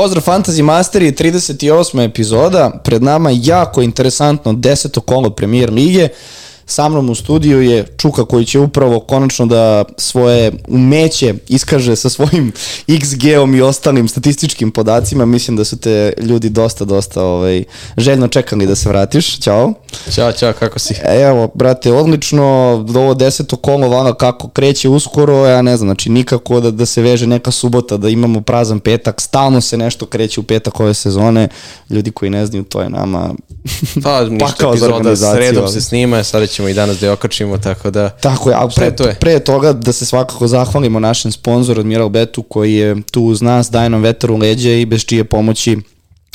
Pozdrav Fantasy Masteri, 38. epizoda, pred nama jako interesantno deseto kolo premijer lige. Sa mnom u studiju je Čuka koji će upravo konačno da svoje umeće iskaže sa svojim XG-om i ostalim statističkim podacima. Mislim da su te ljudi dosta, dosta ovaj, željno čekali da se vratiš. Ćao. Ćao, ćao, kako si? Evo, brate, odlično, ovo deseto kolo vana kako kreće uskoro, ja ne znam, znači nikako da, da se veže neka subota, da imamo prazan petak, stalno se nešto kreće u petak ove sezone, ljudi koji ne znaju, to je nama pa, ništa epizoda sredom se snima, sada ćemo i danas da je okačimo, tako da... Tako je, a pre, to je. pre toga da se svakako zahvalimo našem sponzoru Admiral Betu koji je tu uz nas, daje nam vetar u leđe i bez čije pomoći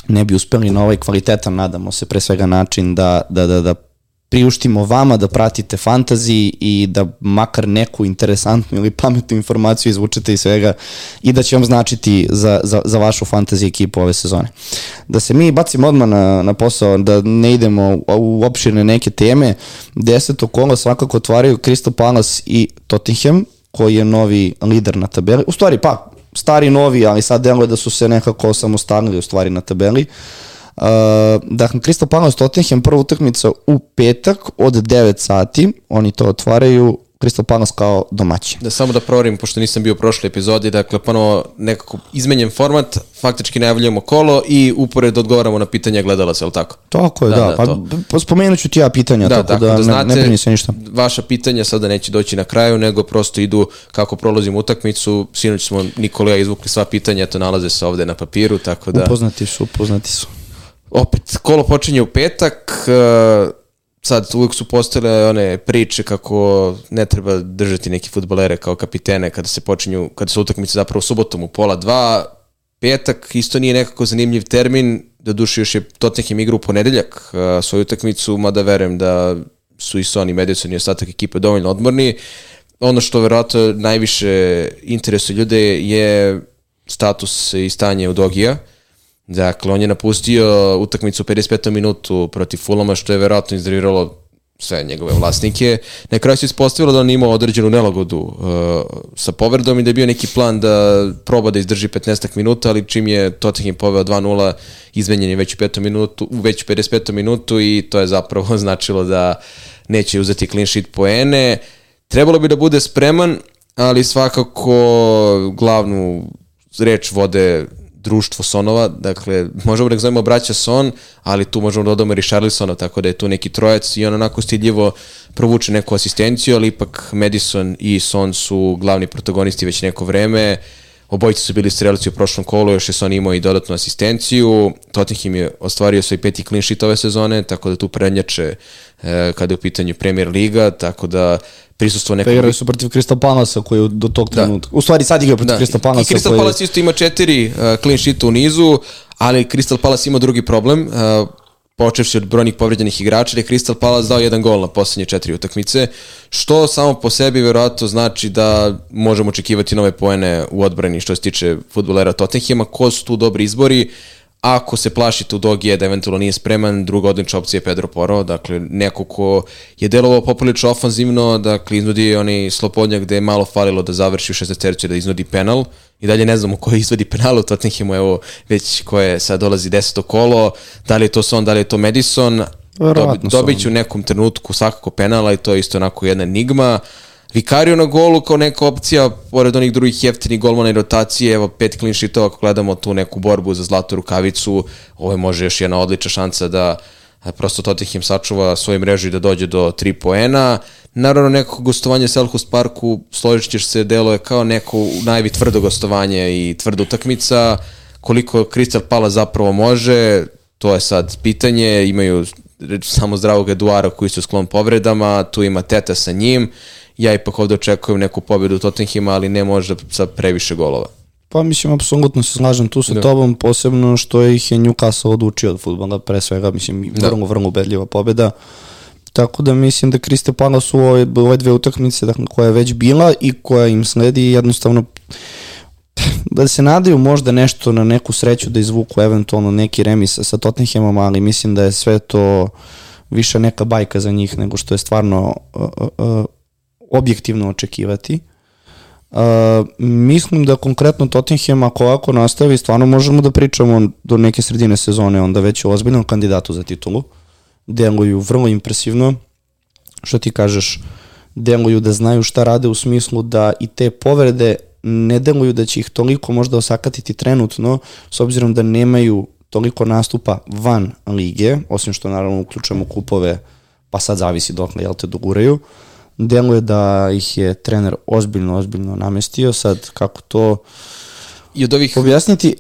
ne bi uspeli na ovaj kvalitetan, nadamo se, pre svega način da, da, da, da priuštimo vama da pratite fantazi i da makar neku interesantnu ili pametnu informaciju izvučete iz svega i da će vam značiti za, za, za vašu fantazi ekipu ove sezone. Da se mi bacimo odmah na, na posao, da ne idemo u opširne neke teme, deseto kolo svakako otvaraju Crystal Palace i Tottenham, koji je novi lider na tabeli. U stvari, pa, stari novi, ali sad deluje da su se nekako samostalili u stvari na tabeli. Uh, dakle, Crystal Palace Tottenham prva utakmica u petak od 9 sati, oni to otvaraju Crystal Palace kao domaći. Da samo da proverim, pošto nisam bio u prošloj epizodi, dakle, ponovo nekako izmenjen format, faktički najavljujemo kolo i upored odgovaramo na pitanja gledalaca, je li tako? Tako je, da. da, da pa spomenut ću ti ja pitanja, da, tako, tako da, da znate, ne, ne brini se ništa. Vaša pitanja sada neće doći na kraju, nego prosto idu kako prolazimo utakmicu. Sinoć smo Nikola izvukli sva pitanja, to nalaze se ovde na papiru, tako da... Upoznati su, upoznati su. Opet, kolo počinje u petak, uh, sad uvijek su postale one priče kako ne treba držati neki futbolere kao kapitene kada se počinju, kada se utakmice zapravo subotom u pola dva, petak isto nije nekako zanimljiv termin, da duši još je Tottenham igra u ponedeljak uh, svoju utakmicu, mada verujem da su i Sony, Madison i ostatak ekipe dovoljno odmorni. Ono što verovatno najviše interesuje ljude je status i stanje u Dogija. Dakle, on je napustio utakmicu u 55. minutu protiv Fulama, što je verovatno izdraviralo sve njegove vlasnike. Na kraju se ispostavilo da on imao određenu nelagodu uh, sa povredom i da je bio neki plan da proba da izdrži 15 minuta, ali čim je Tottenham poveo 2-0, izmenjen je već u, petom minutu, već u 55. minutu i to je zapravo značilo da neće uzeti clean sheet poene. Trebalo bi da bude spreman, ali svakako glavnu reč vode društvo Sonova, dakle, možemo da zovemo braća Son, ali tu možemo da dodamo Richarlisona, tako da je tu neki trojac i on onako stidljivo provuče neku asistenciju, ali ipak Madison i Son su glavni protagonisti već neko vreme, obojice su bili strelci u prošlom kolu, još je Son imao i dodatnu asistenciju, Tottenham je ostvario svoj peti clean sheet ove sezone, tako da tu prednjače e, kada je u pitanju Premier Liga, tako da prisustvo nekog... Pa igraju su protiv Crystal Palace koji je do tog da. trenutka. U stvari sad igraju protiv da. Crystal Palace. I Crystal koji... Palace isto ima četiri uh, clean sheet u nizu, ali Crystal Palace ima drugi problem. Uh, počevši od brojnih povređenih igrača, je Crystal Palace dao jedan gol na poslednje četiri utakmice, što samo po sebi verovatno znači da možemo očekivati nove poene u odbrani što se tiče futbolera Tottenhima. Ko su tu dobri izbori? Ako se plašite u Dogije da eventualno nije spreman, druga odlična opcija je Pedro Poro, dakle neko ko je delovao poprilično ofanzivno, dakle iznudi onaj slobodnjak gde je malo falilo da završi u 16 tercu da iznudi penal. I dalje ne znamo ko izvodi penal u Tottenhamu, evo već koje sad dolazi deseto kolo, da li je to Son, da li je to Madison, Dobi, dobit ću u nekom trenutku svakako penala i to je isto onako jedna enigma. Vikario na golu kao neka opcija, pored onih drugih jeftinih golmana i rotacije, evo pet clean sheetova, ako gledamo tu neku borbu za zlatu rukavicu, ovo je može još jedna odlična šansa da prosto Tottenham sačuva svoju mrežu i da dođe do 3 poena. Naravno, neko gostovanje u Selhurst Parku, složit ćeš se, delo je kao neko najvi tvrdo gostovanje i tvrda utakmica. Koliko Crystal Palace zapravo može, to je sad pitanje. Imaju samo zdravog Eduara koji su sklon povredama, tu ima Teta sa njim ja ipak ovde očekujem neku pobedu Tottenhima, ali ne možda sa previše golova. Pa mislim, apsolutno se slažem tu sa da. tobom, posebno što ih je Newcastle odučio od futbola, pre svega, mislim, da. vrlo, vrlo ubedljiva pobeda. Tako da mislim da Kriste Palace u ove, ove dve utakmice dakle, koja je već bila i koja im sledi jednostavno da se nadaju možda nešto na neku sreću da izvuku eventualno neki remis sa Tottenhamom, ali mislim da je sve to više neka bajka za njih nego što je stvarno uh, uh, objektivno očekivati. Uh, mislim da konkretno Tottenham ako ovako nastavi stvarno možemo da pričamo do neke sredine sezone onda već o ozbiljnom kandidatu za titulu deluju vrlo impresivno što ti kažeš deluju da znaju šta rade u smislu da i te povrede ne deluju da će ih toliko možda osakatiti trenutno s obzirom da nemaju toliko nastupa van lige, osim što naravno uključujemo kupove, pa sad zavisi dokle, jel te doguraju. Deluje da ih je trener ozbiljno, ozbiljno namestio, sad kako to I od ovih objasniti,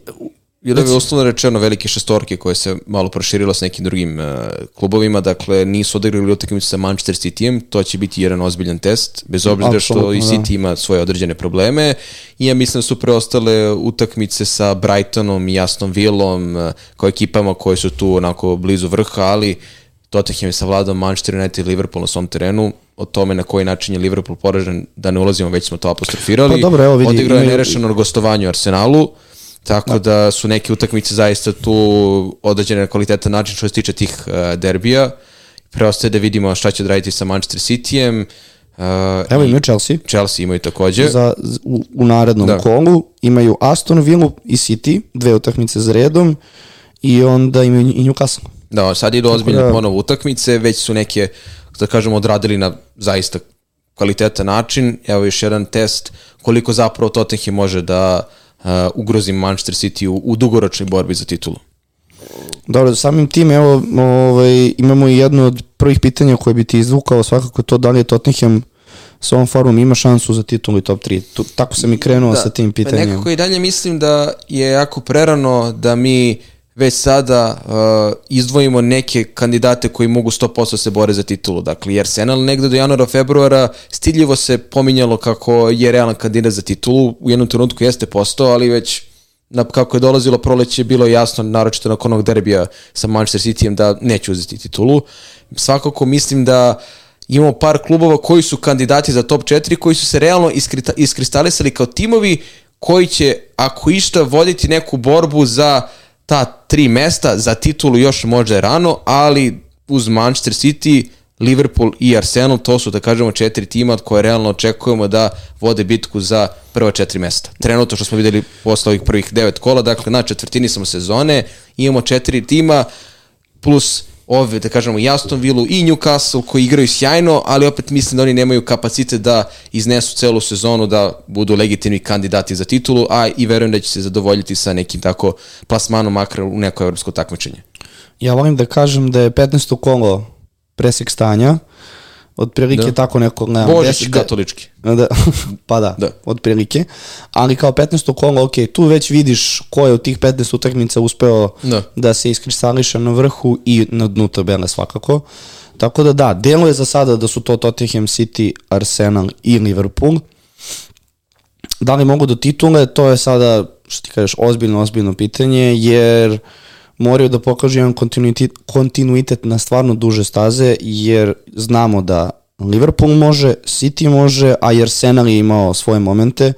I od ove uslovno rečeno velike šestorke koje se malo proširilo sa nekim drugim uh, klubovima, dakle nisu odigrali utakmicu sa Manchester Cityjem, to će biti jedan ozbiljan test, bez obzira što i City da. ima svoje određene probleme. I ja mislim da su preostale utakmice sa Brightonom i Aston Villom uh, kao ekipama koje su tu onako blizu vrha, ali Tottenham je savladao Manchester United i Liverpool na svom terenu, o tome na koji način je Liverpool poražen, da ne ulazimo, već smo to apostrofirali. Pa dobro, evo vidi. Odigrao je nerešeno gostovanje u Arsenalu, Tako da. da su neke utakmice zaista tu određene na kvalitetan način što se tiče tih uh, derbija. Preostaje da vidimo šta će odraditi sa Manchester Cityjem. Uh, Evo imaju Chelsea. Chelsea imaju takođe. Za, u, u narednom da. kolu imaju Aston Villa i City, dve utakmice za redom i onda imaju i Newcastle. Da, sad idu ozbiljne da... ponovo utakmice, već su neke, da kažemo, odradili na zaista kvalitetan način. Evo još jedan test koliko zapravo Tottenham može da uh, ugrozi Manchester City u, u dugoročnoj borbi za titulu. Dobro, samim tim, evo, ovaj, imamo i jedno od prvih pitanja koje bi ti izvukao, svakako to da li je Tottenham sa ovom formom ima šansu za titulu i top 3. Tu, tako sam i krenuo da, sa tim pa pitanjem. Nekako i dalje mislim da je jako prerano da mi uh, već sada uh, izdvojimo neke kandidate koji mogu 100% se bore za titulu. Dakle, jer Arsenal negde do januara, februara stidljivo se pominjalo kako je realan kandidat za titulu. U jednom trenutku jeste postao, ali već na, kako je dolazilo proleće bilo jasno, naročito nakon onog derbija sa Manchester Cityjem da neće uzeti titulu. Svakako mislim da imamo par klubova koji su kandidati za top 4 koji su se realno iskristalisali kao timovi koji će, ako išta, voditi neku borbu za uh, ta tri mesta za titulu još možda je rano, ali uz Manchester City, Liverpool i Arsenal, to su da kažemo četiri tima koje realno očekujemo da vode bitku za prva četiri mesta. Trenutno što smo videli posle ovih prvih devet kola, dakle na četvrtini smo sezone, imamo četiri tima plus ove, da kažemo, i Aston Villa i Newcastle koji igraju sjajno, ali opet mislim da oni nemaju kapacitet da iznesu celu sezonu da budu legitimni kandidati za titulu, a i verujem da će se zadovoljiti sa nekim tako plasmanom makar u neko evropsko takmičenje. Ja volim da kažem da je 15. kolo presek stanja, Otprilike da. tako neko gledam. Božić de, katolički. Da, pa da, da, otprilike. Ali kao 15. kolo, ok, tu već vidiš ko je od tih 15 utakmica uspeo da, da se iskristališe na vrhu i na dnu tabele svakako. Tako da da, delo je za sada da su to Tottenham City, Arsenal i Liverpool. Da li mogu do titule, to je sada, što ti kažeš, ozbiljno, ozbiljno pitanje, jer uh, moraju da pokažu jedan kontinuitet, kontinuitet na stvarno duže staze, jer znamo da Liverpool može, City može, a i Arsenal je imao svoje momente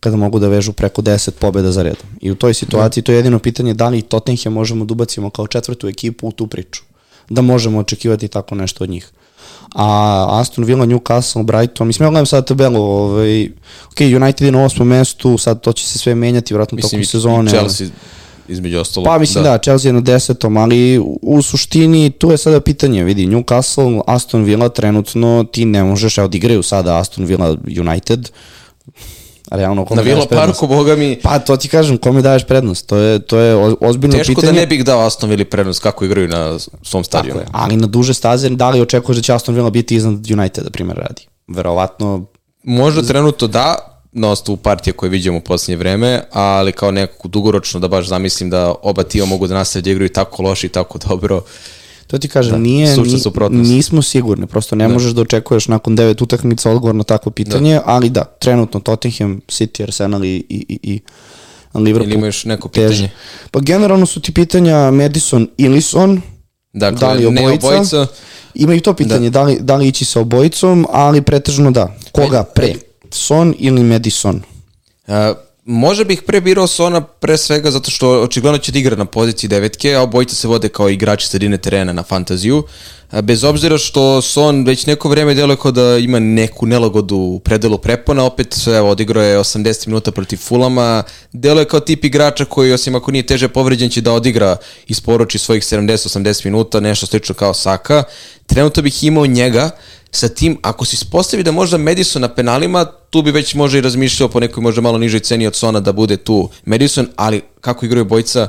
kada mogu da vežu preko 10 pobjeda za redom. I u toj situaciji to je jedino pitanje da li Tottenham možemo da ubacimo kao četvrtu ekipu u tu priču. Da možemo očekivati tako nešto od njih. A Aston Villa, Newcastle, Brighton, mislim ja gledam sad tabelu, ovaj, ok, United je na osmom mestu, sad to će se sve menjati, vratno tokom sezone. Chelsea između ostalo. Pa mislim da, da Chelsea je na desetom, ali u suštini tu je sada pitanje, vidi, Newcastle, Aston Villa trenutno ti ne možeš, evo odigraju sada Aston Villa United, realno kome Na Villa Parku, boga mi... Pa to ti kažem, kome daješ prednost, to je, to je ozbiljno Teško pitanje. Teško da ne bih dao Aston Villa prednost kako igraju na svom stadionu. Tako je, ali na duže staze, da li očekuješ da će Aston Villa biti iznad United, da primjer radi? Verovatno... Možda trenutno da, na osnovu partije koje vidimo u poslednje vreme, ali kao nekako dugoročno da baš zamislim da oba tima mogu da nastave da igraju tako loše i tako dobro. To ti kažem, da, nije, ni, nismo sigurni, prosto ne da. možeš da očekuješ nakon devet utakmica odgovor na takvo pitanje, da. ali da, trenutno Tottenham, City, Arsenal i, i, i Liverpool. Ili imaš neko pitanje? Teže. Pa generalno su ti pitanja Madison i Lisson, dakle, da li obojica, obojica. Ima i to pitanje, da. da, li, da li ići sa obojicom, ali pretežno da. Koga pre? Son ili Madison? Uh, Može bih pre birao Sona pre svega zato što očigledno će da igra na poziciji devetke, a obojica se vode kao igrači sredine terena na fantaziju. Bez obzira što Son već neko vreme deluje kao da ima neku nelagodu u predelu prepona, opet evo, odigrao je 80 minuta protiv Fulama, deluje kao tip igrača koji osim ako nije teže povređen će da odigra i svojih 70-80 minuta, nešto slično kao Saka. Trenutno bih imao njega, sa tim, ako se ispostavi da možda Madison na penalima, tu bi već možda i razmišljao po nekoj možda malo nižoj ceni od Sona da bude tu Madison, ali kako igraju bojica,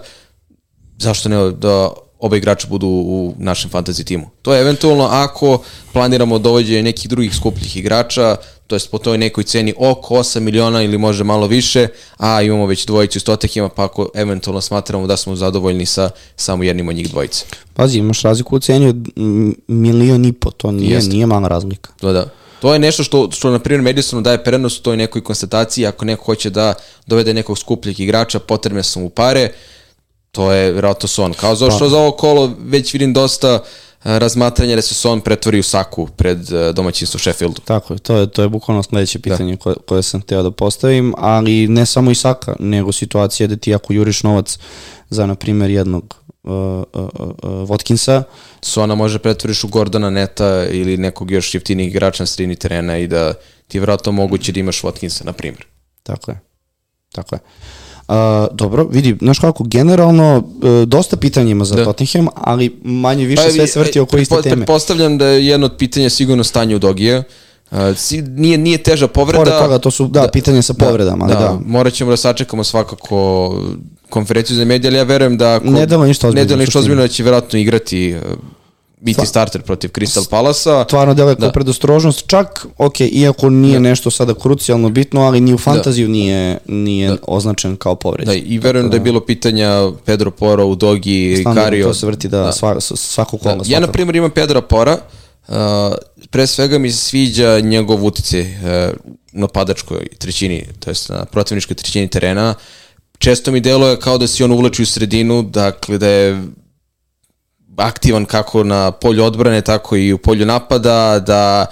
zašto ne da oba igrača budu u našem fantasy timu. To je eventualno ako planiramo dovođenje nekih drugih skupljih igrača, to jest po toj nekoj ceni oko 8 miliona ili možda malo više, a imamo već dvojicu iz Tottenhima, pa ako eventualno smatramo da smo zadovoljni sa samo jednim od njih dvojice. Pazi, imaš razliku u ceni od milion i po, to nije, Jeste. nije mala razlika. To da. To je nešto što, što na primjer, Madisonu daje prednost u toj nekoj konstataciji, ako neko hoće da dovede nekog skupljeg igrača, potrebne su mu pare, to je vjerojatno Son. Kao za što za ovo kolo već vidim dosta e, razmatranja da se Son pretvori u saku pred e, domaćinstvo Sheffieldu. Tako je, to je, to je bukvalno sledeće pitanje da. koje, koje sam hteo da postavim, ali ne samo Isaka, nego situacija da ti ako juriš novac za, na primjer, jednog uh, uh, uh, Watkinsa, Sona može pretvoriš u Gordona Neta ili nekog još jeftinijeg igrača na sredini terena i da ti je vjerojatno moguće da imaš Watkinsa, na primjer. Tako je. Tako je. Uh, dobro, vidi, znaš kako, generalno uh, dosta pitanja ima za Da. da. Tottenham, ali manje više sve se vrti oko iste teme. Pretpostavljam da je jedno od pitanja sigurno stanje u Dogija. Uh, si, nije, nije teža povreda. Pored toga, to su, da, pitanje sa povredama, ali da, da. Morat ćemo da sačekamo svakako konferenciju za medije, ali ja verujem da ako, Ne deluje ništa ozbiljno, ne deluje ništa ozbiljno da će verovatno igrati biti starter protiv Crystal Palasa. Stvarno deluje kao Da. predostrožnost, čak, ok, iako nije nešto sada krucijalno bitno, ali ni u fantaziju nije, nije označen kao povređen. Da, i verujem da je bilo pitanja Pedro Poro u Dogi, Stvarno, Kario. to se vrti da, Sva, svako kola. Da. Ja, na primjer, imam Pedra Pora. Uh, pre svega mi se sviđa njegov utice uh, na padačkoj trećini, to jest na protivničkoj trećini terena. Često mi deluje kao da se on uvlači u sredinu, dakle da je aktivan kako na polju odbrane, tako i u polju napada, da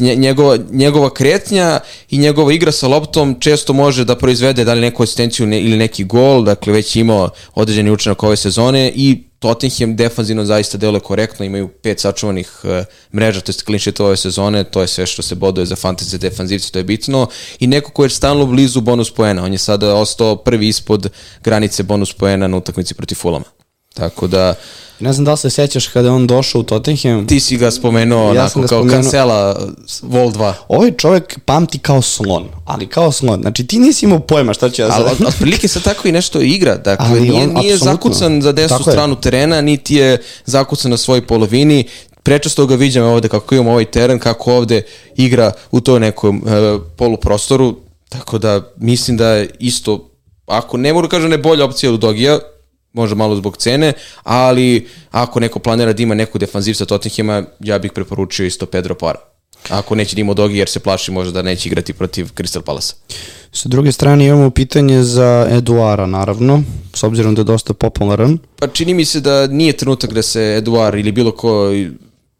njegova, njegova kretnja i njegova igra sa loptom često može da proizvede da li neku asistenciju ne, ili neki gol, dakle već je imao određeni učinak ove sezone i Tottenham defanzivno zaista deluje korektno, imaju pet sačuvanih uh, mreža, to je clean sheet ove sezone, to je sve što se boduje za fantasy defanzivci, to je bitno i neko ko je stalno blizu bonus poena, on je sada ostao prvi ispod granice bonus poena na utakmici protiv Fulama. Tako da, Ne znam da li se sećaš kada je on došao u Tottenham, ti si ga spomenuo Ja onako ga kao spomenuo. kancela Vol 2. ovaj čovjek pamti kao slon, ali kao slon. Znači ti nisi imao pojma šta će ja Ali sad... od- otprilike se tako i nešto igra. Dakle, Ali nije, on, nije zakucan za desnu Tako je. stranu terena, niti je zakucan na svojoj polovini. Prečesto ga viđam ovde kako imamo ovaj teren, kako ovde igra u toj nekom e, poluprostoru. Tako da mislim da je isto, ako ne mogu da kažem da je bolja opcija od Dogija, možda malo zbog cene, ali ako neko planira da ima neku defanzivca Tottenhima, ja bih preporučio isto Pedro Pora. Ako neće da ima Dogi jer se plaši možda da neće igrati protiv Crystal Palasa. Sa druge strane imamo pitanje za Eduara, naravno, s obzirom da je dosta popularan. Pa čini mi se da nije trenutak da se Eduard ili bilo ko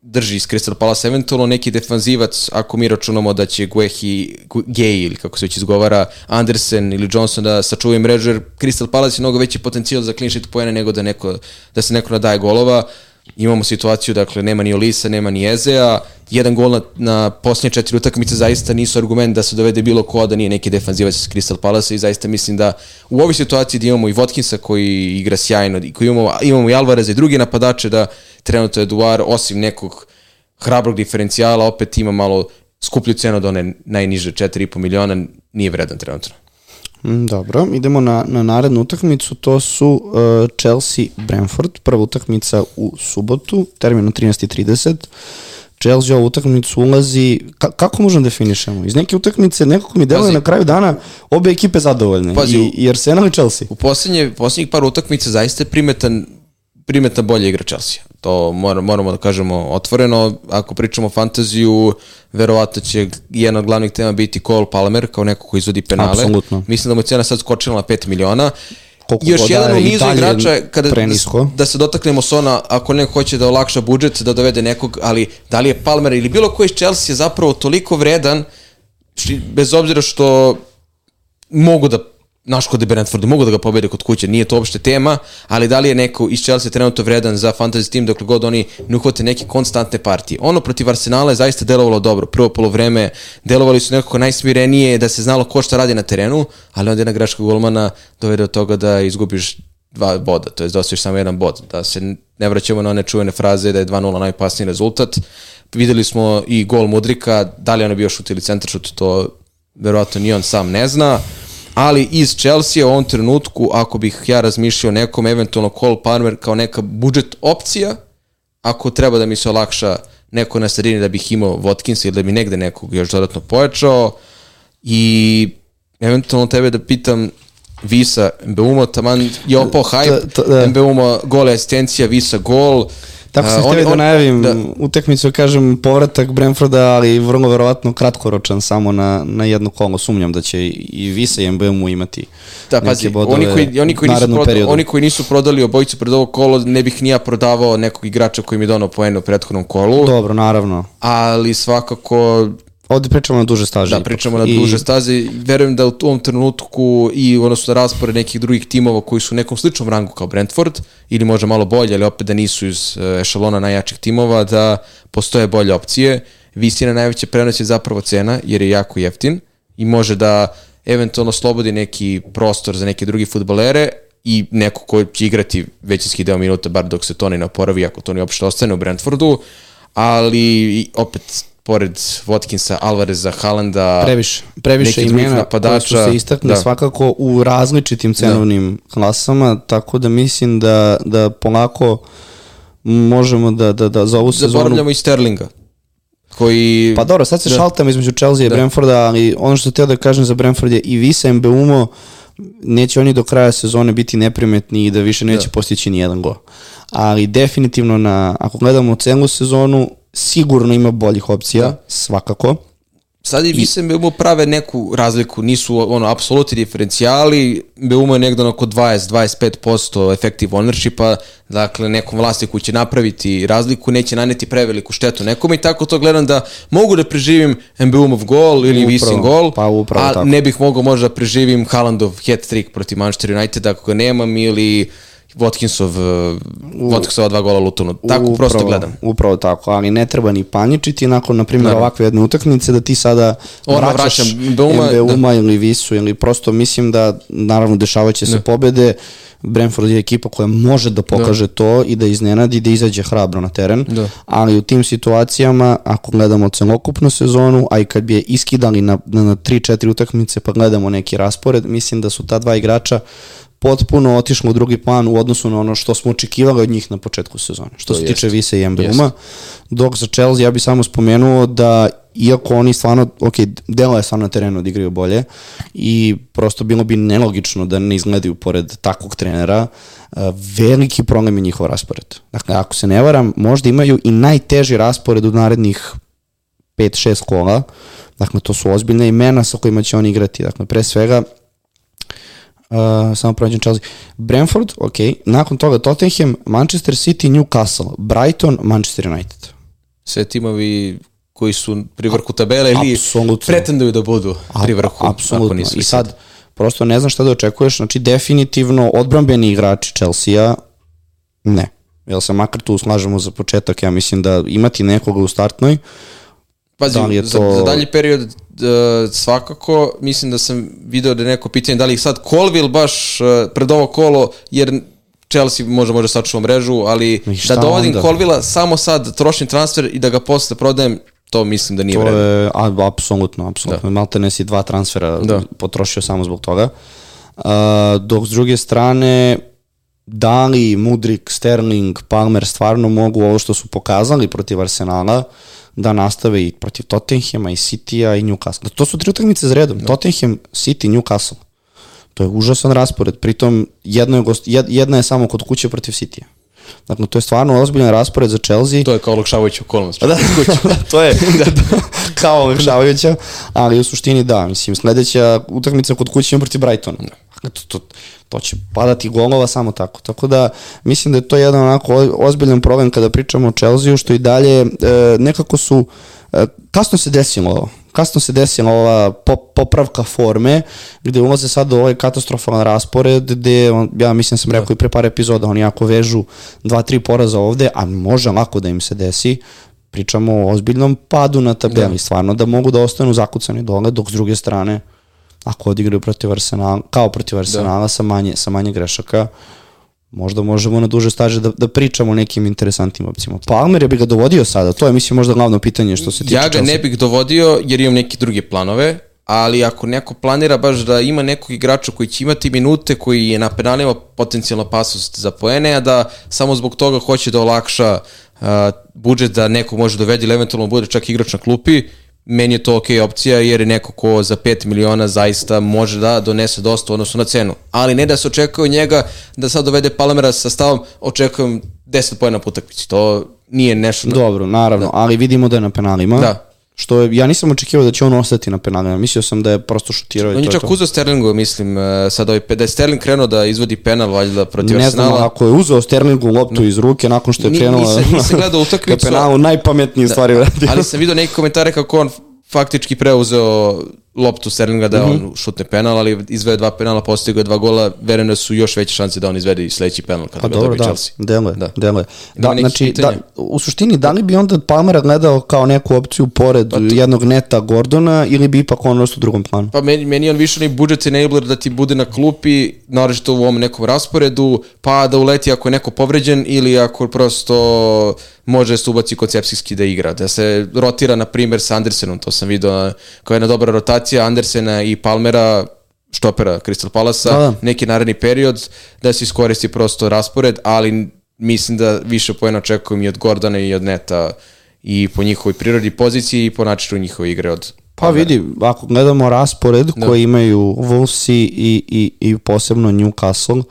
drži iz Crystal Palace, eventualno neki defanzivac, ako mi računamo da će Guehi, Gay ili kako se već izgovara, Andersen ili Johnson da sačuvaju mrežu, jer Crystal Palace je mnogo veći potencijal za clean sheet poena nego da, neko, da se neko nadaje golova. Imamo situaciju, dakle, nema ni Olisa, nema ni Ezea, jedan gol na, na posljednje četiri utakmice zaista nisu argument da se dovede bilo ko da nije neki defanzivac iz Crystal Palace i zaista mislim da u ovoj situaciji da imamo i Watkinsa koji igra sjajno i koji imamo, imamo i Alvareza i drugi napadače da trenutno Eduard osim nekog hrabrog diferencijala opet ima malo skuplju cenu od one najniže 4,5 miliona nije vredan trenutno. Mm, Dobro, idemo na, na narednu utakmicu, to su uh, Chelsea-Brentford, prva utakmica u subotu, termin u 13.30. Chelsea ovu utakmicu ulazi, ka, kako možemo da definišemo? Iz neke utakmice nekako mi deluje na kraju dana obe ekipe zadovoljne, Pazi, i, i Arsenal i Chelsea. U posljednje, posljednjih par utakmica zaista je primetan primetna bolja igra Chelsea. To mora, moramo da kažemo otvoreno. Ako pričamo o fantaziju, verovatno će jedna od glavnih tema biti Cole Palmer kao neko ko izvodi penale. Apsolutno. Mislim da mu je cena sad skočila na 5 miliona. Koliko Još jedan da u je nizu igrača kada da, prenisko. da se dotaknemo Sona, ako neko hoće da olakša budžet, da dovede nekog, ali da li je Palmer ili bilo ko iz Chelsea zapravo toliko vredan, bez obzira što mogu da naš kod Brentforda mogu da ga pobede kod kuće, nije to uopšte tema, ali da li je neko iz Chelsea trenutno vredan za fantasy tim dokle god oni ne uhvate neke konstantne partije. Ono protiv Arsenala je zaista delovalo dobro. Prvo polovreme delovali su nekako najsmirenije da se znalo ko šta radi na terenu, ali onda jedna greška golmana dovede do toga da izgubiš dva boda, to je da samo jedan bod. Da se ne vraćamo na one čuvene fraze da je 2-0 najopasniji rezultat. Videli smo i gol Mudrika, da li on je bio šut ili centar šut, to verovatno ni on sam ne zna ali iz Chelsea u ovom trenutku, ako bih ja razmišljao nekom, eventualno Cole Palmer kao neka budžet opcija, ako treba da mi se olakša neko na sredini da bih imao Watkins ili da bi negde nekog još dodatno pojačao i eventualno tebe da pitam Visa, Mbeumo, taman je opao hype, da. Mbeumo gol asistencija, Visa gol, Tako sam htio da najavim da. utekmicu, kažem, povratak Brentforda, ali vrlo verovatno kratkoročan samo na, na jedno kolo. Sumnjam da će i Visa i MBM-u imati da, pazi, oni koji, oni, koji nisu prodali, oni koji nisu prodali obojicu pred ovo kolo, ne bih nija prodavao nekog igrača koji mi je donao poenu u prethodnom kolu. Dobro, naravno. Ali svakako Ovde pričamo na duže staze. Da, pričamo na duže staze. Verujem da u tom trenutku i odnosno raspored nekih drugih timova koji su u nekom sličnom rangu kao Brentford, ili možda malo bolje, ali opet da nisu iz e, ešalona najjačih timova, da postoje bolje opcije. Visina najveće prenos je zapravo cena, jer je jako jeftin i može da eventualno slobodi neki prostor za neke drugi futbolere i neko ko će igrati većinski deo minuta, bar dok se Toni ne oporavi, ako Toni uopšte ostane u Brentfordu, ali opet pored Watkinsa, Alvareza, Halanda, previše, previše imena napadača, koji su se istakli da. svakako u različitim cenovnim da. klasama, tako da mislim da, da polako možemo da, da, da za ovu sezonu... Zaboravljamo i Sterlinga koji... Pa dobro, sad se da. šaltamo između Chelsea i da. Brentforda, ali ono što teo da kažem za Brentford je i Visa Mbeumo neće oni do kraja sezone biti neprimetni i da više neće da. postići ni jedan gol. Ali definitivno na, ako gledamo celu sezonu, sigurno ima boljih opcija, da. svakako. Sad i mislim Beumo prave neku razliku, nisu ono apsolutni diferencijali, Beumo je negdje oko 20-25% effective ownershipa, dakle nekom vlasniku će napraviti razliku, neće naneti preveliku štetu nekome i tako to gledam da mogu da preživim Mbeumov gol ili Visin gol, pa upravo a tako. ne bih mogao možda da preživim Haalandov hat-trick protiv Manchester United ako ga nemam ili Watkinsov, Watkinsova dva gola Lutonu. Tako upravo, prosto gledam. Upravo tako, ali ne treba ni paničiti nakon, na primjer, ovakve jedne utakmice da ti sada Ona vraćaš Beuma, Beuma da. ili Visu ili prosto mislim da naravno dešavaće se da. pobede. Brentford je ekipa koja može da pokaže da. to i da iznenadi da izađe hrabro na teren, da. ali u tim situacijama, ako gledamo celokupnu sezonu, a i kad bi je iskidali na, na, na 3-4 utakmice pa gledamo neki raspored, mislim da su ta dva igrača potpuno otišlo u drugi plan u odnosu na ono što smo očekivali od njih na početku sezone. Što to se jest. tiče Vise i Embleuma. Dok za Chelsea ja bih samo spomenuo da iako oni stvarno, ok, delo je stvarno na terenu da igraju bolje i prosto bilo bi nelogično da ne izgledaju pored takvog trenera, veliki problem je njihov raspored. Dakle, ako se ne varam, možda imaju i najteži raspored u narednih 5-6 kola, dakle, to su ozbiljne imena sa kojima će oni igrati. Dakle, pre svega, Uh, samo prođem Chelsea. Brentford, ok. Nakon toga Tottenham, Manchester City, Newcastle, Brighton, Manchester United. Sve timovi koji su pri vrhu tabele ili pretenduju da budu pri vrhu. Apsolutno. I sad, prosto ne znam šta da očekuješ. Znači, definitivno odbrambeni igrači Chelsea-a, ne. Jel se makar tu slažemo za početak, ja mislim da imati nekoga u startnoj, Pazi, da li je to... za, za dalji period svakako, mislim da sam video da je neko pitanje da li sad Colville baš uh, pred ovo kolo, jer Chelsea može može sačuva mrežu, ali da dovodim Colvilla samo sad trošim transfer i da ga posle prodajem, to mislim da nije vreme. To je a, apsolutno, apsolutno. Da. Malte Nesi dva transfera da. potrošio samo zbog toga. Uh, dok s druge strane, da li Mudrik, Sterling, Palmer stvarno mogu ovo što su pokazali protiv Arsenala, uh, da nastave i protiv Tottenhema i City-a i Newcastle. To su tri utakmice za redom. Da. Tottenham, City, Newcastle. To je užasan raspored. Pritom jedna je, gost, jedna je samo kod kuće protiv City-a. Dakle, to je stvarno ozbiljan raspored za Chelsea. To je kao olakšavajuća okolnost. Da, da, to je da, kao olakšavajuća, ali u suštini da. Mislim, sledeća utakmica kod kuće protiv Brightona. Da. To, to, to će padati golova samo tako. Tako da mislim da je to jedan onako ozbiljan problem kada pričamo o Chelsea-u, što i dalje e, nekako su, e, kasno se desilo ovo. kasno se desila ova pop, popravka forme, gde ulaze sad u ovaj katastrofalan raspored, gde, on, ja mislim sam rekao i pre par epizoda, oni jako vežu dva, tri poraza ovde, a može lako da im se desi, pričamo o ozbiljnom padu na tabeli, da. stvarno da mogu da ostanu zakucani dole, dok s druge strane, ako odigraju protiv Arsenala, kao protiv Arsenala da. sa, manje, sa manje grešaka, možda možemo na duže staže da, da pričamo o nekim interesantnim opcijama. Palmer je bi ga dovodio sada, to je mislim možda glavno pitanje što se tiče Ja ga Chelsea. ne bih dovodio jer imam neke druge planove, ali ako neko planira baš da ima nekog igrača koji će imati minute, koji je na penalima potencijalna opasnost za poene, a da samo zbog toga hoće da olakša uh, budžet da neko može dovedi ili eventualno bude čak igrač na klupi, meni je to ok opcija jer je neko ko za 5 miliona zaista može da donese dosta odnosno na cenu. Ali ne da se očekuje njega da sad dovede Palmera sa stavom očekujem 10 pojena po utakmici. To nije nešto... Dobro, naravno, da. ali vidimo da je na penalima. Da. Što je, ja nisam očekivao da će on ostati na penalima. Mislio sam da je prosto šutirao on i to je čak uzeo Sterlingu, mislim, e, sad ovaj, da je Sterling krenuo da izvodi penal valjda protiv ne Arsenala. Ne znam, ako je uzeo Sterlingu loptu no. iz ruke nakon što je krenuo nisam, nisam gledao utakmicu. penalu, najpametnije da, stvari uradio. Ali sam vidio neke komentare kako on faktički preuzeo loptu Sterlinga da mm -hmm. on šutne penal, ali izvede dva penala, postigao dva gola, verujem da su još veće šanse da on izvede i sledeći penal kada pa ga dobro, da, Chelsea. Deluje, da, deluje. Da, znači, da, u suštini, da li bi onda Palmera gledao kao neku opciju pored pa to... jednog neta Gordona ili bi ipak on u drugom planu? Pa meni, meni on više ni budget enabler da ti bude na klupi, naročito u ovom nekom rasporedu, pa da uleti ako je neko povređen ili ako prosto može se ubaci koncepcijski da igra, da se rotira na primer sa Andersenom, to sam vidio kao jedna dobra rotacija Andersena i Palmera štopera Crystal Palasa, da, da. neki naredni period da se iskoristi prosto raspored, ali mislim da više pojena očekujem i od Gordana i od Neta i po njihovoj prirodi poziciji i po načinu njihove igre od Pa vidi, ako gledamo raspored da. koji imaju Wolves i, i, i posebno Newcastle,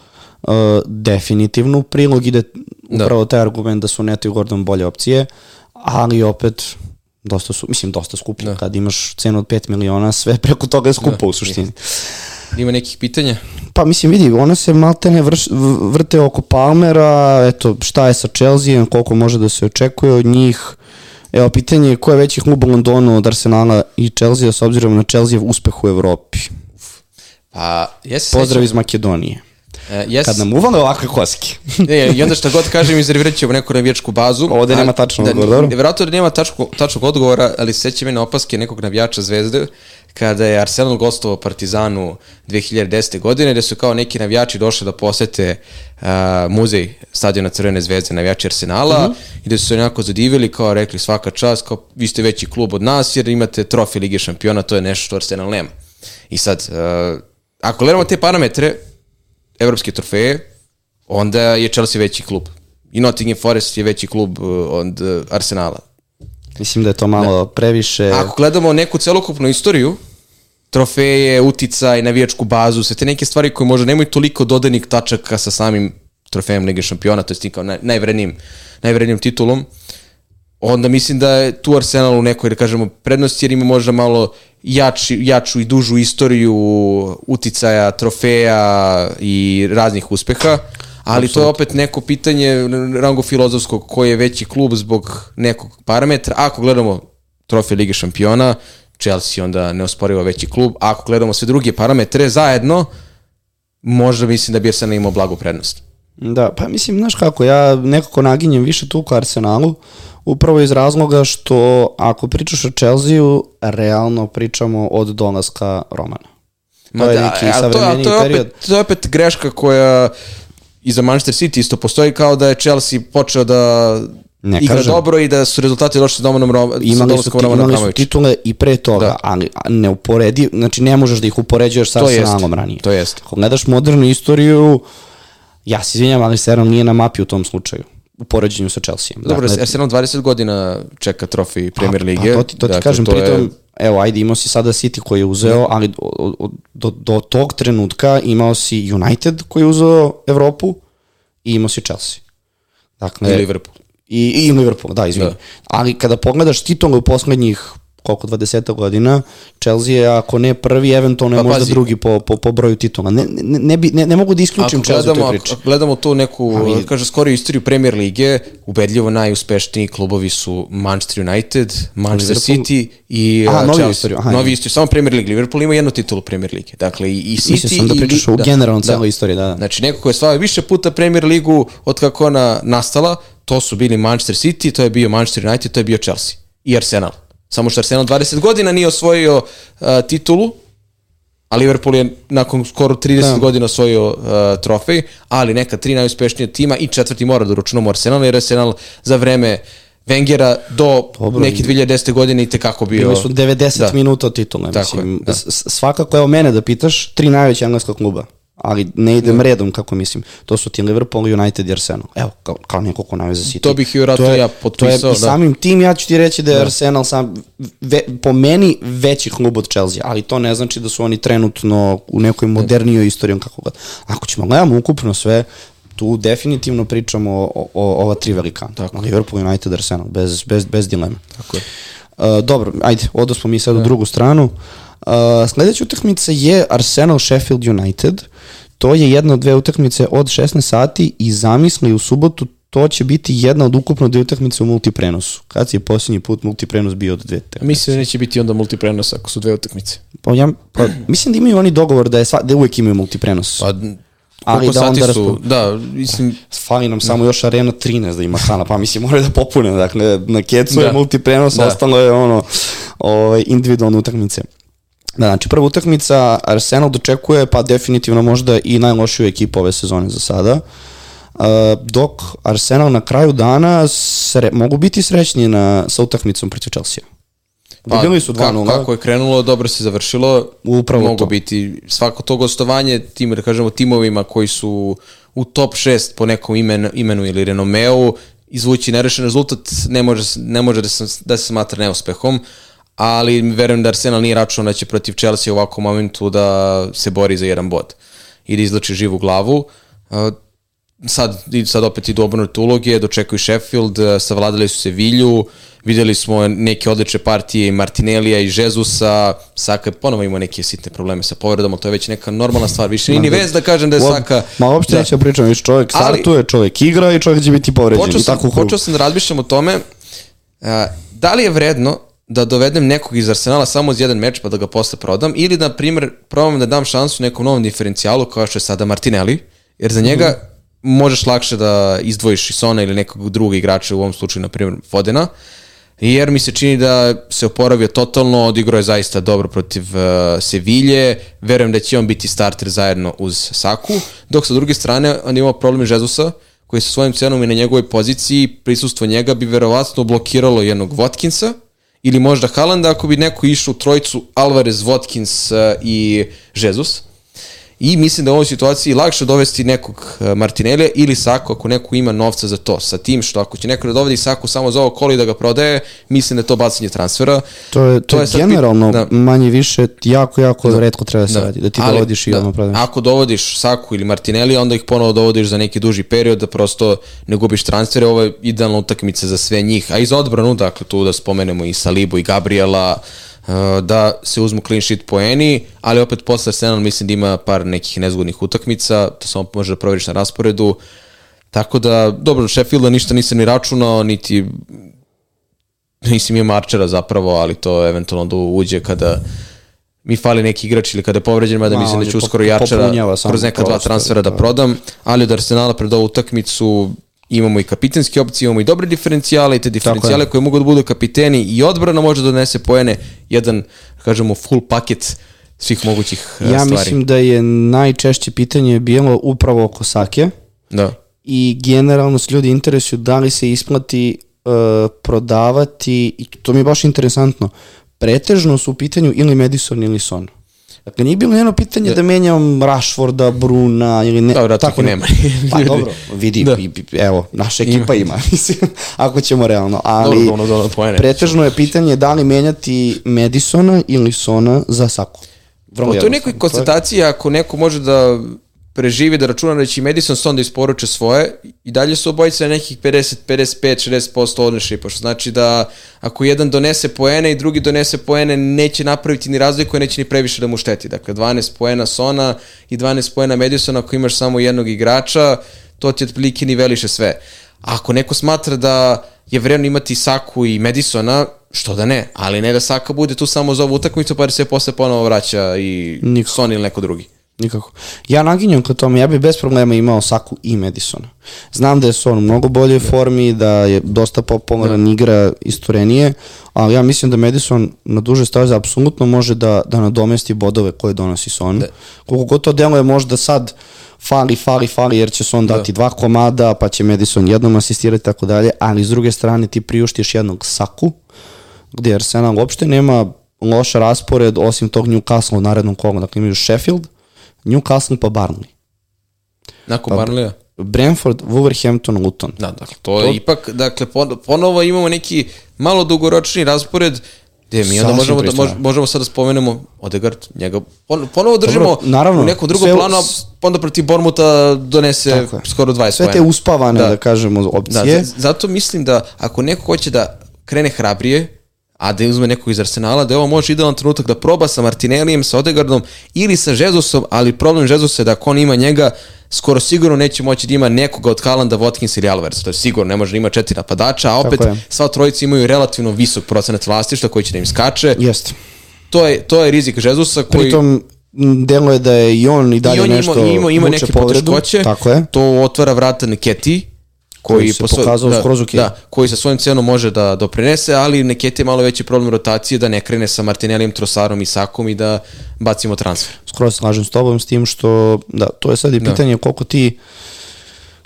uh, definitivno u prilog ide da. upravo taj argument da su Neto i Gordon bolje opcije, ali opet dosta su, mislim dosta skuplje, da. kad imaš cenu od 5 miliona, sve preko toga je skupo da. u suštini. Ima nekih pitanja? Pa mislim, vidi, one se maltene vrš, vrte oko Palmera, eto, šta je sa Chelsea, koliko može da se očekuje od njih. Evo, pitanje je ko je veći klub u Londonu od Arsenala i Chelsea, s obzirom na Chelsea uspeh u Evropi. Pa, jesi Pozdrav iz Makedonije. Uh, yes. Kad nam uvale ovakve koske. ne, I onda šta god kažem, izrevirat ćemo neku navijačku bazu. Ovde nema tačnog da, odgovora? Vjerojatno da nema tačko, tačnog odgovora, ali seća me na opaske nekog navijača Zvezde, kada je Arsenal gostovao Partizanu 2010. godine, gde su kao neki navijači došli da posete uh, muzej stadiona Crvene zvezde, navijači Arsenala, mhm. -huh. i gde su se nekako zadivili, kao rekli svaka čast, kao vi ste veći klub od nas, jer imate trofej Lige šampiona, to je nešto što Arsenal nema. I sad, uh, ako gledamo te parametre, evropske trofeje, onda je Chelsea veći klub. I Nottingham Forest je veći klub uh, od uh, Arsenala. Mislim da je to malo da. previše... Ako gledamo neku celokupnu istoriju, trofeje, uticaj, navijačku bazu, sve te neke stvari koje možda nemaju toliko dodanih tačaka sa samim trofejem Lige šampiona, to je kao naj, najvrednijim, najvrednijim titulom, onda mislim da je tu Arsenal u nekoj, da kažemo, prednosti jer ima možda malo jači, jaču i dužu istoriju uticaja, trofeja i raznih uspeha, ali Absolut. to je opet neko pitanje rango filozofskog koji je veći klub zbog nekog parametra. Ako gledamo trofej Lige šampiona, Chelsea onda ne osporiva veći klub. Ako gledamo sve druge parametre zajedno, možda mislim da bi Arsenal imao blagu prednost. Da, pa mislim, znaš kako, ja nekako naginjem više tu ka Arsenalu, upravo iz razloga što ako pričaš o Chelsea-u, realno pričamo od dolaska Romana. Ma to je da, neki a to, to, je period. opet, to je opet greška koja i za Manchester City isto postoji kao da je Chelsea počeo da ne igra kažem, dobro i da su rezultati došli sa Domanom Rom, imali su, ti, imali su titule i pre toga, da. ali ne uporedi, znači ne možeš da ih upoređuješ sa Arsenalom ranije. To jest. Ako gledaš modernu istoriju, ja se izvinjam, ali Serom nije na mapi u tom slučaju u poređenju sa Chelsea. Dobro, dakle, Arsenal 20 godina čeka trofej Premier pa, Lige. Pa, to ti, to ti dakle, kažem, to pritom, je... evo, ajde, imao si sada City koji je uzeo, ali do, do, do tog trenutka imao si United koji je uzeo Evropu i imao si Chelsea. Dakle, I Liverpool. I, i Liverpool, da, izvini. Da. Ali kada pogledaš titule u poslednjih koliko, 20 godina, Chelsea je, ako ne prvi, eventualno je Pa možda pazi. drugi po, po, po broju titula. Ne, ne, ne, bi, ne, ne mogu da isključim Ako Chelsea u gledamo, toj priči. ako gledamo tu neku, Ali- kaže, skoro istoriju Premier Lige, ubedljivo najuspešniji klubovi su Manchester United, Manchester Liverpool. City i Aha, uh, Chelsea. istoriju, aha, Novi istoriju, samo Premier League. Liverpool ima jednu titulu Premier Lige. Dakle, i, i City Mislio sam da i pričaš Li- o generalno celoj istoriji, da, da. Znači, neko ko je slavio više puta Premier Ligu od kako ona nastala, to su bili Manchester City, to je bio Manchester United, to je bio Chelsea i Arsenal. Samo što Arsenal 20 godina nije osvojio uh, titulu, a Liverpool je nakon skoro 30 Da. godina osvojio uh, trofej, ali neka tri najuspešnija tima i četvrti mora da računamo Arsenal, jer Arsenal za vreme Wengera do Dobro, neke 2010. godine i tekako bio... Bili su 90 Da. minuta od titula. Tako mislim. je, da. S- Svakako, evo mene da pitaš, tri najveća engleska kluba. Ali ne idem redom, kako mislim. To su ti Liverpool, United i Arsenal. Evo, kao, kao neko ko naveze City. To bih i vjerojatno To je- ja To potpisao, je, i da. samim tim ja ću ti reći da je Arsenal sam, ve, po meni veći klub od Chelsea, ali to ne znači da su oni trenutno u nekoj modernijoj istorijom kako god. Ako ćemo gledamo ukupno sve, tu definitivno pričamo o, o, o ova tri velikana. Tako. Liverpool, United, Arsenal, bez, bez, bez dileme. Tako je. Uh, dobro, ajde, odo smo mi sad u drugu stranu. Uh, sledeća utakmica je Arsenal Sheffield United. To je jedna od dve utakmice od 16 sati i zamisli u subotu to će biti jedna od ukupno dve utakmice u multiprenosu. Kad je posljednji put multiprenos bio od dve utakmice? Mislim da neće biti onda multiprenos ako su dve utakmice. Pa, ja, pa, mislim da imaju oni dogovor da, je sva, da uvek imaju multiprenos. Pa, Ali da onda su, da, mislim, Fali nam samo još Arena 13 da ima hala, pa mislim moraju da popune, dakle na kecu je Da. multiprenos, Da. ostalo je ono ovaj, individualne utakmice. Da, znači prva utakmica Arsenal dočekuje pa definitivno možda i najlošiju ekipu ove sezone za sada. Uh, dok Arsenal na kraju dana sre, mogu biti srećni na, sa utakmicom protiv Chelsea. Pa, Bili su 2-0. kako, kako je krenulo, dobro se završilo. Upravo Mogu to. biti svako to gostovanje tim, da kažemo, timovima koji su u top 6 po nekom imenu, imenu ili renomeu, izvući nerešen rezultat ne može, ne može da, se, da se smatra neuspehom, ali verujem da Arsenal nije računao da će protiv Chelsea u ovakvom momentu da se bori za jedan bod i da izlači živu glavu. Uh, sad, sad opet idu obrnute uloge, dočekuju Sheffield, eh, savladali su Sevilju, videli smo neke odlične partije i Martinellija i Žezusa, Saka je ponovo imao neke sitne probleme sa povredom, ali to je već neka normalna stvar, više nije ni vez da kažem da je Saka... Ma uopšte da. neću da pričam, više čovjek Ali- startuje, čovjek igra i čovjek će biti povređen. Počeo sam, tako počeo sam da razmišljam o tome, a, da li je vredno da dovedem nekog iz Arsenala samo za jedan meč pa da ga posle prodam ili na primjer, probam da dam šansu nekom novom diferencijalu kao što je sada Martinelli, jer za njega Mhm. možeš lakše da izdvojiš i Sona ili nekog drugog igrača, u ovom slučaju, na primjer, Fodena, jer mi se čini da se oporavio totalno, odigrao je zaista dobro protiv uh, Sevilje, verujem da će on biti starter zajedno uz Saku, dok sa druge strane on imao problem Žezusa, koji sa svojim cenom i na njegovoj poziciji, prisustvo njega bi verovatno blokiralo jednog Watkinsa, ili možda Haalanda ako bi neko išao u trojicu Alvarez, Watkins uh, i Jesus. I mislim da u ovoj situaciji lakše dovesti nekog uh, Martinelija ili Sako ako neko ima novca za to. Sa tim što ako će neko da dovedi Saku samo za ovo kolo i da ga prodaje, mislim da je to bacanje transfera. To je, to, To je je sad pit- generalno da. manje više jako, jako da. redko treba da se radi. Da ti Ali, dovodiš i da, odmah prodaš. Ako dovodiš Saku ili Martinelli, onda ih ponovo dovodiš za neki duži period da prosto ne gubiš transfere. Ovo je idealna utakmica za sve njih. A i za odbranu, dakle tu da spomenemo i Salibu i Gabriela, uh, da se uzmu clean sheet poeni, ali opet posle Arsenal mislim da ima par nekih nezgodnih utakmica, to samo može da proveriš na rasporedu. Tako da, dobro, Sheffielda ništa nisam ni računao, niti nisam imao Archera zapravo, ali to eventualno da uđe kada mi fali neki igrač ili kada je povređen, mada Ma, mislim da ću uskoro samo kroz neka dva transfera da da. prodam, ali od Arsenala pred ovu utakmicu imamo i kapitenske opcije, imamo i dobre diferencijale i te diferencijale koje mogu da budu kapiteni i odbrana može da donese poene, jedan, kažemo, full paket svih mogućih e, Ja stvari. mislim da je najčešće pitanje bilo upravo oko Sake Da. i generalno se ljudi interesuju da li se isplati uh, prodavati i to mi je baš interesantno. Pretežno su u pitanju ili Madison ili Son. Dakle, nije bilo jedno pitanje da, menjam Rashforda, Bruna ili ne. Dobro, tako ne- nema. Pa dobro, vidi, Da. evo, naša ekipa ima, mislim, ako ćemo realno. Ali Dobro, ono, poene. pretežno je pitanje da li menjati Madisona ili Sona za Saku. Vrlo toj jednostavno. nekoj konstataciji, ako neko može da preživi da računa da će Madison Stone da isporuče svoje i dalje su obojice na nekih 50, 55, 60% ownershipa, što znači da ako jedan donese poene i drugi donese poene, neće napraviti ni razliku i neće ni previše da mu šteti. Dakle, 12 poena Sona i 12 poena Madisona ako imaš samo jednog igrača, to ti otprilike niveliše sve. Ako neko smatra da je vredno imati Saku i Madisona, što da ne, ali ne da Saka bude tu samo za ovu utakmicu pa da se posle ponovo vraća i Niko. Son ili neko drugi. Nikako. Ja naginjam ka tome, ja bih bez problema imao Saku i Madisona. Znam da je Son u mnogo boljoj formi, da je dosta popularan igra istorenije, ali ja mislim da Madison na duže staze apsolutno može da, da nadomesti bodove koje donosi Son. Da. Koliko god to deluje možda sad fali, fali, fali, jer će Son dati dva komada, pa će Madison jednom asistirati i tako dalje, ali s druge strane ti priuštiš jednog Saku, gde Arsenal uopšte nema loš raspored osim tog Newcastle u narednom kolu. Dakle, imaju Sheffield, Newcastle pa Barnley. Nakon pa, Barnleya? Brentford, Wolverhampton, Luton. Da, dakle, to, je ipak, dakle, pon- ponovo imamo neki malo dugoročni raspored gde mi onda možemo, da, možemo sad da spomenemo Odegaard, njega pon, ponovo držimo Dobro, naravno, u nekom drugom sve planu, a onda protiv Bormuta donese skoro 20 Sve te uspavane, da, da kažemo, Da, opcije. za- zato mislim da ako neko hoće da krene hrabrije, a da uzme nekog iz Arsenala, da je ovo može idealan trenutak da proba sa Martinellijem, sa Odegaardom ili sa Jezusom, ali problem Jezusa je da ako on ima njega, skoro sigurno neće moći da ima nekoga od Haalanda, Watkins ili Alvarez. To je sigurno, ne može da ima četiri napadača, a opet je. sva trojica imaju relativno visok procenat vlastišta koji će da im skače. Jeste. To je, to je rizik Jezusa koji... Pritom, m, deluje da je i on i dalje I on je nešto imao, ima vuče neke poteškoće, Tako je. to otvara vrata Neketi, koji, Koji se pokazao da, skroz okej. Da, koji sa svojim cenom može da doprinese, ali Neketi je malo veći problem rotacije da ne krene sa Martinellijem, Trosarom i Sakom i da bacimo transfer. Skroz slažem s tobom s tim što, da, to je sad i pitanje koliko ti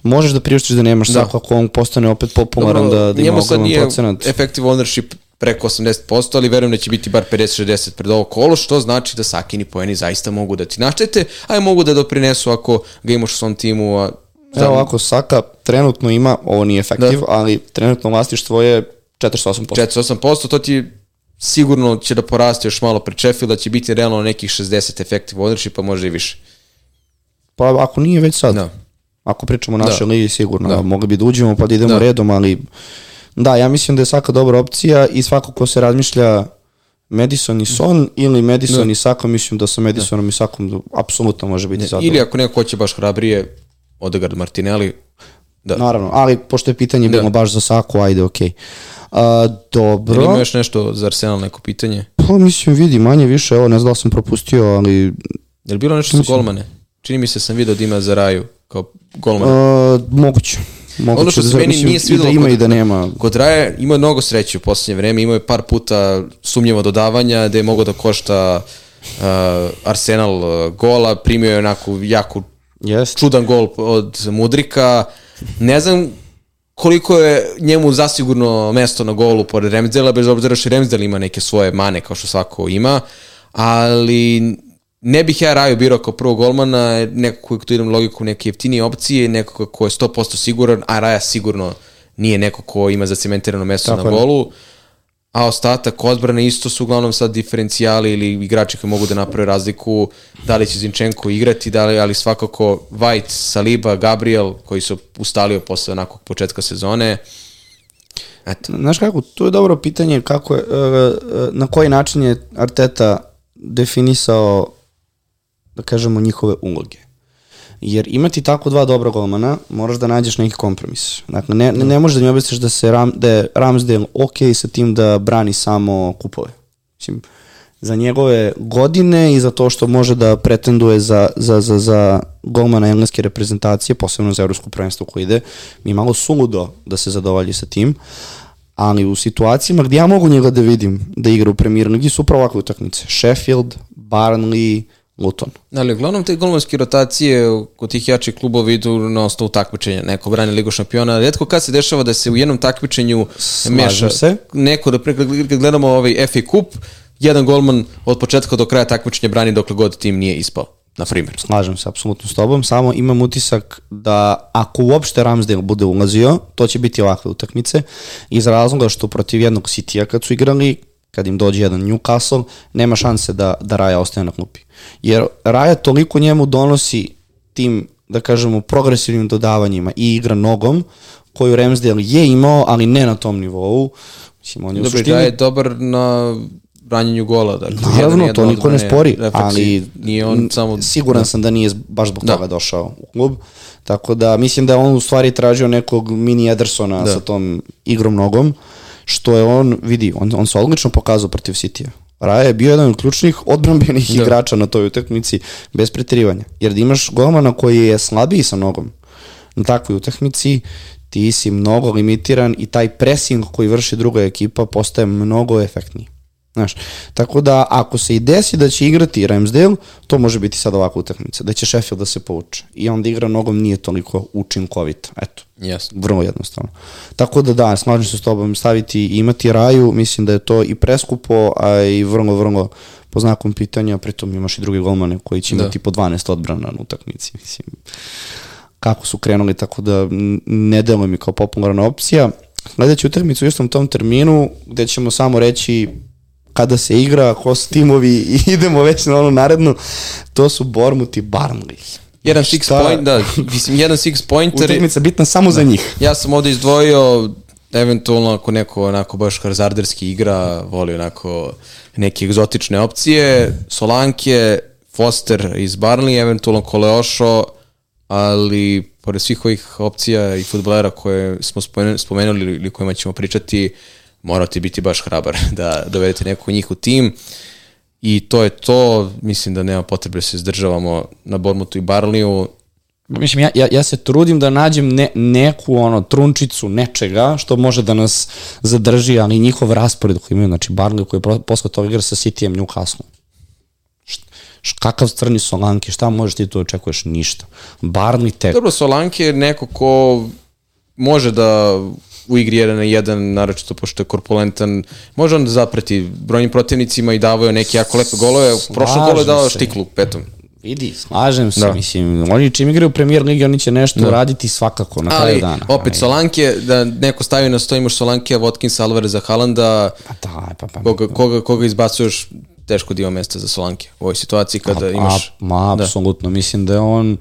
možeš da priuštiš da nemaš Da. da. ako on postane opet popularan da, da ima ogroman procenat. effective ownership preko 80%, ali verujem da će biti bar 50-60 pred ovo kolo, što znači da Sakini poeni zaista mogu da ti naštete, a mogu da doprinesu ako ga imaš u svom timu. A, Evo ovako, Saka trenutno ima, ovo nije efektiv, Da. ali trenutno vlastištvo je 48%. 48%, to ti sigurno će da poraste još malo pred Sheffield, da će biti realno nekih 60 effective ownership, pa može i više. Pa ako nije već sad. Da. Ako pričamo o našoj Da. ligi, sigurno. Da. Da. Mogli bi da uđemo pa da idemo Da. redom, ali da, ja mislim da je Saka dobra opcija i svako ko se razmišlja Madison i Son ili Madison Da. i Saka, mislim da sa Madisonom i Sakom apsolutno može biti zadovoljno. Ili ako neko hoće baš hrabrije, Odegaard Martinelli, da. Naravno, ali pošto je pitanje Da. bilo baš za Saku, ajde, okej. A, Ili dobro, ima još nešto za Arsenal, neko pitanje? pa mislim, vidi, manje više, evo, ne znam da sam propustio, ali Je li bilo nešto za golmane? Čini mi se sam video da ima za Raju kao golman. a, moguće. Moguće, Ono što se da- meni mislim, nije svidelo da ima kod- i da nema. Kod Raja ima mnogo sreće u poslednje vreme, imao je par puta sumnjivo dodavanja da je mogao da košta uh, Arsenal uh, gola, primio je onako jako Jeste. čudan gol od Mudrika. Ne znam koliko je njemu zasigurno mesto na golu pored Remzdela, bez obzira što Remzdel ima neke svoje mane kao što svako ima, ali ne bih ja Raju birao kao prvog golmana, neko koji tu idem logiku neke jeftinije opcije, neko ko je 100% siguran, a Raja sigurno nije neko ko ima zacementirano mesto Tako na je. A ostatak odbrane isto su uglavnom sad diferencijali ili igrači koji mogu da naprave razliku, da li će Zinčenko igrati, da li, ali svakako White, Saliba, Gabriel, koji su ustalio posle onakog početka sezone. Eto, Znaš kako, tu je dobro pitanje kako je, e, e, na koji način je Arteta definisao, da kažemo, njihove uloge. Jer imati tako dva dobra golmana, moraš da nađeš neki kompromis. Dakle, ne, ne, ne možeš da mi objasniš da, se Ram, da je Ramsdale ok sa tim da brani samo kupove. Mislim, za njegove godine i za to što može da pretenduje za, za, za, za golmana engleske reprezentacije, posebno za evropsko prvenstvo koje ide, mi malo suludo da se zadovolji sa tim, ali u situacijama gdje ja mogu njega da vidim da igra u premier ligi su upravo ovakve utakmice. Sheffield, Barnley, Luton. ali uglavnom te golmanske rotacije kod tih jačih klubova idu na osnovu takmičenja. Neko brani Ligu šampiona. Redko kad se dešava da se u jednom takmičenju Slažem meša se. neko, da pre, kad gledamo ovaj FA Cup, jedan golman od početka do kraja takmičenja brani dokle god tim nije ispao, na primjer. Slažem se apsolutno s tobom, samo imam utisak da ako uopšte Ramsdale bude ulazio, to će biti ovakve utakmice, iz razloga što protiv jednog Citya kad su igrali, kad im dođe jedan Newcastle, nema šanse da, da Raja ostane na klupi. Jer Raja toliko njemu donosi tim, da kažemo, progresivnim dodavanjima i igra nogom, koju Ramsdale je imao, ali ne na tom nivou. Mislim, on je Dobro, suštini... da je dobar na branjenju gola. Dakle, Naravno, jedan, to niko ne spori, refleksi. ali Nije on samo... siguran sam da nije baš zbog Da. toga došao u klub. Tako da mislim da je on u stvari tražio nekog mini Edersona Da. sa tom igrom nogom, što je on, vidi, on, on se odlično pokazao protiv Citya. Raja je bio jedan od ključnih odbrambenih Da. igrača na toj utakmici bez preterivanja. Jer da imaš golmana koji je slabiji sa nogom na takvoj utakmici, ti si mnogo limitiran i taj pressing koji vrši druga ekipa postaje mnogo efektniji. Znaš, tako da ako se i desi da će igrati Ramsdale, to može biti sad ovakva utakmica, da će Sheffield da se povuče. I onda igra nogom nije toliko učinkovita. Eto, Jasno. vrlo jednostavno. Tako da da, slažem se s tobom, staviti i imati raju, mislim da je to i preskupo, a i vrlo, vrlo po znakom pitanja, pritom imaš i drugi golmane koji će Da. imati po 12 odbrana na utakmici, mislim. Kako su krenuli, tako da ne deluje mi kao popularna opcija. Sledeću utakmicu u istom tom terminu, gde ćemo samo reći kada se igra, ko su timovi i idemo već na onu narednu, to su Bournemouth i Barnley. Jedan six Šta? point, da, mislim, jedan six pointer. Utakmica bitna samo za njih. Ja sam ovde izdvojio eventualno ako neko onako baš hazarderski igra, voli onako neke egzotične opcije, Solanke, Foster iz Barnley, eventualno Koleošo, ali pored svih ovih opcija i futbolera koje smo spomenuli, ili kojima ćemo pričati, morate biti baš hrabar da dovedete neko njih u tim. I to je to, mislim da nema potrebe da se izdržavamo na Bormutu i Barleyu, Mislim, ja, ja, ja se trudim da nađem ne, neku ono, trunčicu nečega što može da nas zadrži, ali njihov raspored koji imaju, znači Barley koji je posle toga igra sa Cityjem Newcastle. Š, kakav crni Solanke, šta možeš ti tu očekuješ? Ništa. Barley tek. Dobro, Solanke je neko ko može da u igri jedan na jedan, naročito pošto je korpulentan, može on da zapreti brojnim protivnicima i davao je neke jako lepe golove. U prošlom golu je dao štiklu petom. Vidi, slažem se, Da. mislim, oni čim igraju u premier ligi, oni će nešto da. uraditi svakako na kraju Ali, dana. opet, Ali- Solanke, da neko stavi na sto, imaš Solanke, Watkins, Alvareza, Haalanda, Pa da, pa, pa, koga, koga, koga izbacuješ, teško da ima mesta za Solanke u ovoj situaciji kada imaš... A, ma, apsolutno, mislim da je on,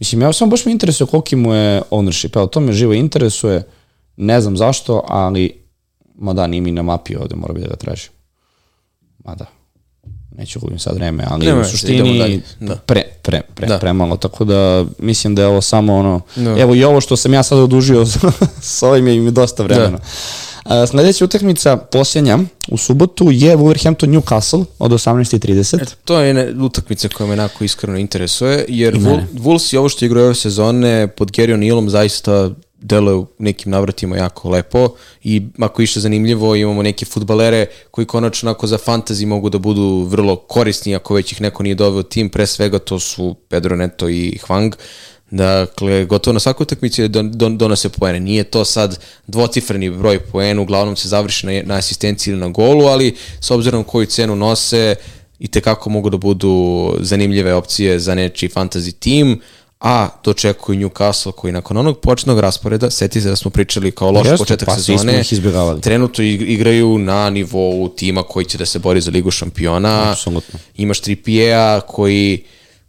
mislim, ja samo baš me interesuje koliki mu je ownership, evo, to me živo interesuje, ne znam zašto, ali, ma da, nije mi na mapi ovde, mora bi da ga tražim. Ma da, neću gubim sad vreme, ali Nema u suštini dalje, da. pre, pre, pre, Da. premalo, tako da mislim da je ovo samo ono, Da. evo i ovo što sam ja sad odužio s ovim je mi dosta vremena. Da. Sledeća utakmica, posljednja, u subotu je Wolverhampton Newcastle od 18.30. To je jedna utakmica koja me onako iskreno interesuje, jer. Wolves i ovo što igraju ove sezone pod Gary O'Neillom zaista deluje u nekim navratima jako lepo i ako išta zanimljivo imamo neke futbalere koji konačno ako za fantasy mogu da budu vrlo korisni ako već ih neko nije doveo tim, pre svega to su Pedro Neto i Hwang. Dakle, gotovo na svakoj utakmici don, don, donose poene. Nije to sad dvocifreni broj poena, uglavnom se završi na, na asistenciji ili na golu, ali s obzirom koju cenu nose, i tekako mogu da budu zanimljive opcije za nečiji fantasy tim, a dočekuju Newcastle koji nakon onog početnog rasporeda, seti se da smo pričali kao loš Jeste, početak pa sezone, trenutno ig- igraju na nivou tima koji će da se bori za ligu šampiona. Apsolutno. Imaš Trippier koji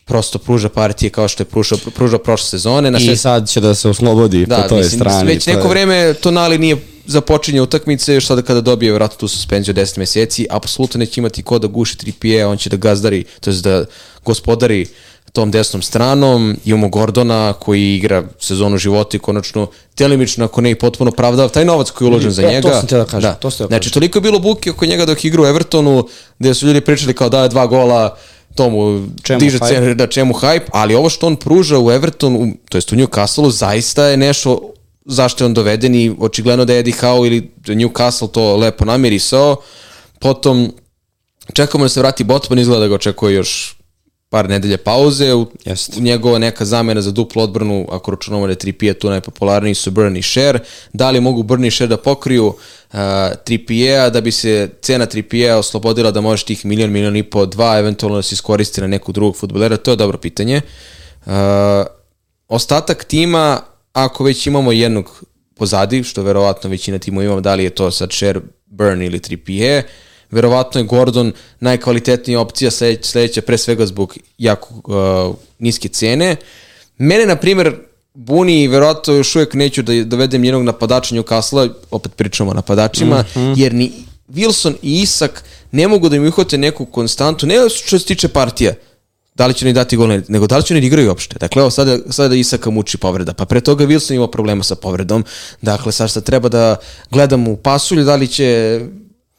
prosto pruža partije kao što je pružao, pružao prošle sezone. Na I šest, sad će da se oslobodi da, po toj mislim, strani. već neko je- vreme Tonali nije započinje utakmice, još sada kada dobije vratno tu suspenziju 10 meseci, apsolutno neće imati ko da guši Trippier, on će da gazdari, to je da gospodari tom desnom stranom, imamo Gordona koji igra sezonu života i konačno telimično, ako ne i potpuno pravda, taj novac koji je uložen za E, to njega. sam teo da kažem, to sam teo da Znači, toliko je bilo buke oko njega dok igra u Evertonu, gde su ljudi pričali kao daje dva gola, tomu Čemu diže hype? cenu, da čemu hype, ali ovo što on pruža u Evertonu, to jest u Newcastle, zaista je nešto zašto je on doveden i očigledno da je Eddie Howe ili Newcastle to lepo namirisao. Potom čekamo da se vrati Botman, izgleda da ga očekuje još par nedelje pauze, u, Jeste. u njegova neka zamena za duplu odbranu, ako računamo da je Trippier tu najpopularniji su Burn i Share, da li mogu Burn i Share da pokriju uh, Trippier-a da bi se cena Trippier oslobodila da može tih milion, milion i po, dva, eventualno da se iskoristi na nekog drugog futbolera, to je dobro pitanje. Uh, ostatak tima, ako već imamo jednog pozadi, što verovatno većina timova ima, da li je to sad Share, Burn ili Trippier, verovatno je Gordon najkvalitetnija opcija sledeća, sledeća pre svega zbog jako uh, niske cene. Mene, na primjer, buni i verovatno još uvijek neću da dovedem njenog napadača Newcastle, opet pričamo o napadačima, mm -hmm. jer ni Wilson i Isak ne mogu da im uhvate neku konstantu, ne što se tiče partija, da li će oni dati gol, nego da li će oni da igraju uopšte. Dakle, evo sada, sada Isaka muči povreda, pa pre toga Wilson ima problema sa povredom, dakle, sad šta treba da gledamo u pasulju, da li će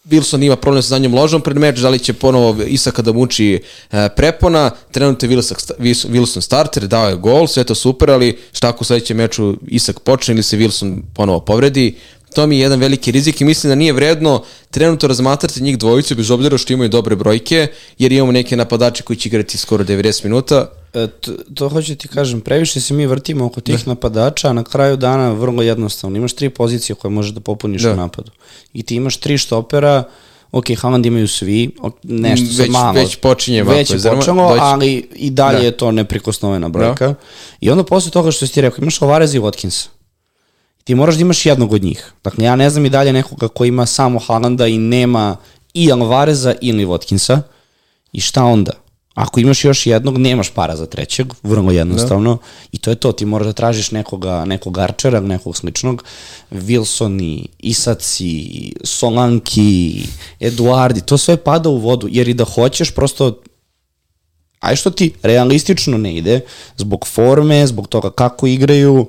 Wilson ima problem sa zadnjom ložom pred meč, da li će ponovo Isaka da muči e, prepona, trenutno je Wilson starter, dao je gol, sve to super, ali šta ako u sledećem meču Isak počne ili se Wilson ponovo povredi, to mi je jedan veliki rizik i mislim da nije vredno trenutno razmatrati njih dvojicu bez obzira što imaju dobre brojke, jer imamo neke napadače koji će igrati skoro 90 minuta. E, to, to hoću ti kažem, previše se mi vrtimo oko tih da. napadača, a na kraju dana vrlo jednostavno. Imaš tri pozicije koje možeš da popuniš da. u napadu. I ti imaš tri štopera, ok, Haaland imaju svi, nešto već, malo. Već počinje Već je počelo, doći... ali i dalje da. je to neprikosnovena brojka. Da. I onda posle toga što si ti rekao, imaš Alvarez i Watkins ti moraš da imaš jednog od njih. Dakle, ja ne znam i dalje nekoga ko ima samo Haalanda i nema i Alvareza ili Watkinsa. I šta onda? Ako imaš još jednog, nemaš para za trećeg, vrlo jednostavno. Da. I to je to, ti moraš da tražiš nekoga, nekog Archera, nekog sličnog. Wilson i Isaci, Solanki, Eduardi, to sve pada u vodu, jer i da hoćeš, prosto aj što ti realistično ne ide, zbog forme, zbog toga kako igraju, uh,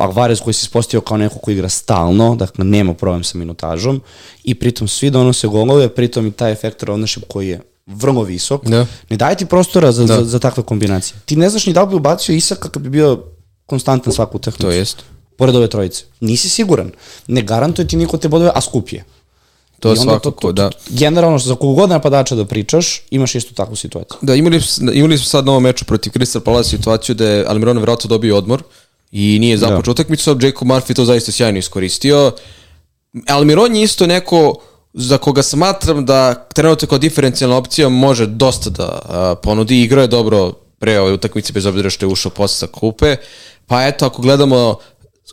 Alvarez koji se ispostavio kao neko ko igra stalno, dakle nema problem sa minutažom i pritom svi donose golove, pritom i taj efektor ownership koji je vrlo visok. Da. Ne daje ti prostora za, da. za, za takve kombinacije. Ti ne znaš ni da li bi ubacio Isaka kad bi bio konstantan svaku utakmicu. To jest. Pored ove trojice. Nisi siguran. Ne garantuje ti niko te bodove, a skup je. To je svakako, to, to, da. Generalno, za kog god napadača da pričaš, imaš istu takvu situaciju. Da, imali, imali smo sad na ovom meču protiv Crystal Palace situaciju da je Almiron vjerojatno dobio odmor, i nije da. započeo da. utakmicu, Jacob Murphy to zaista sjajno iskoristio. Almiron je isto neko za koga smatram da trenutno kao diferencijalna opcija može dosta da a, ponudi. Igrao je dobro pre ove utakmice, bez obzira što je ušao posle sa klupe. Pa eto, ako gledamo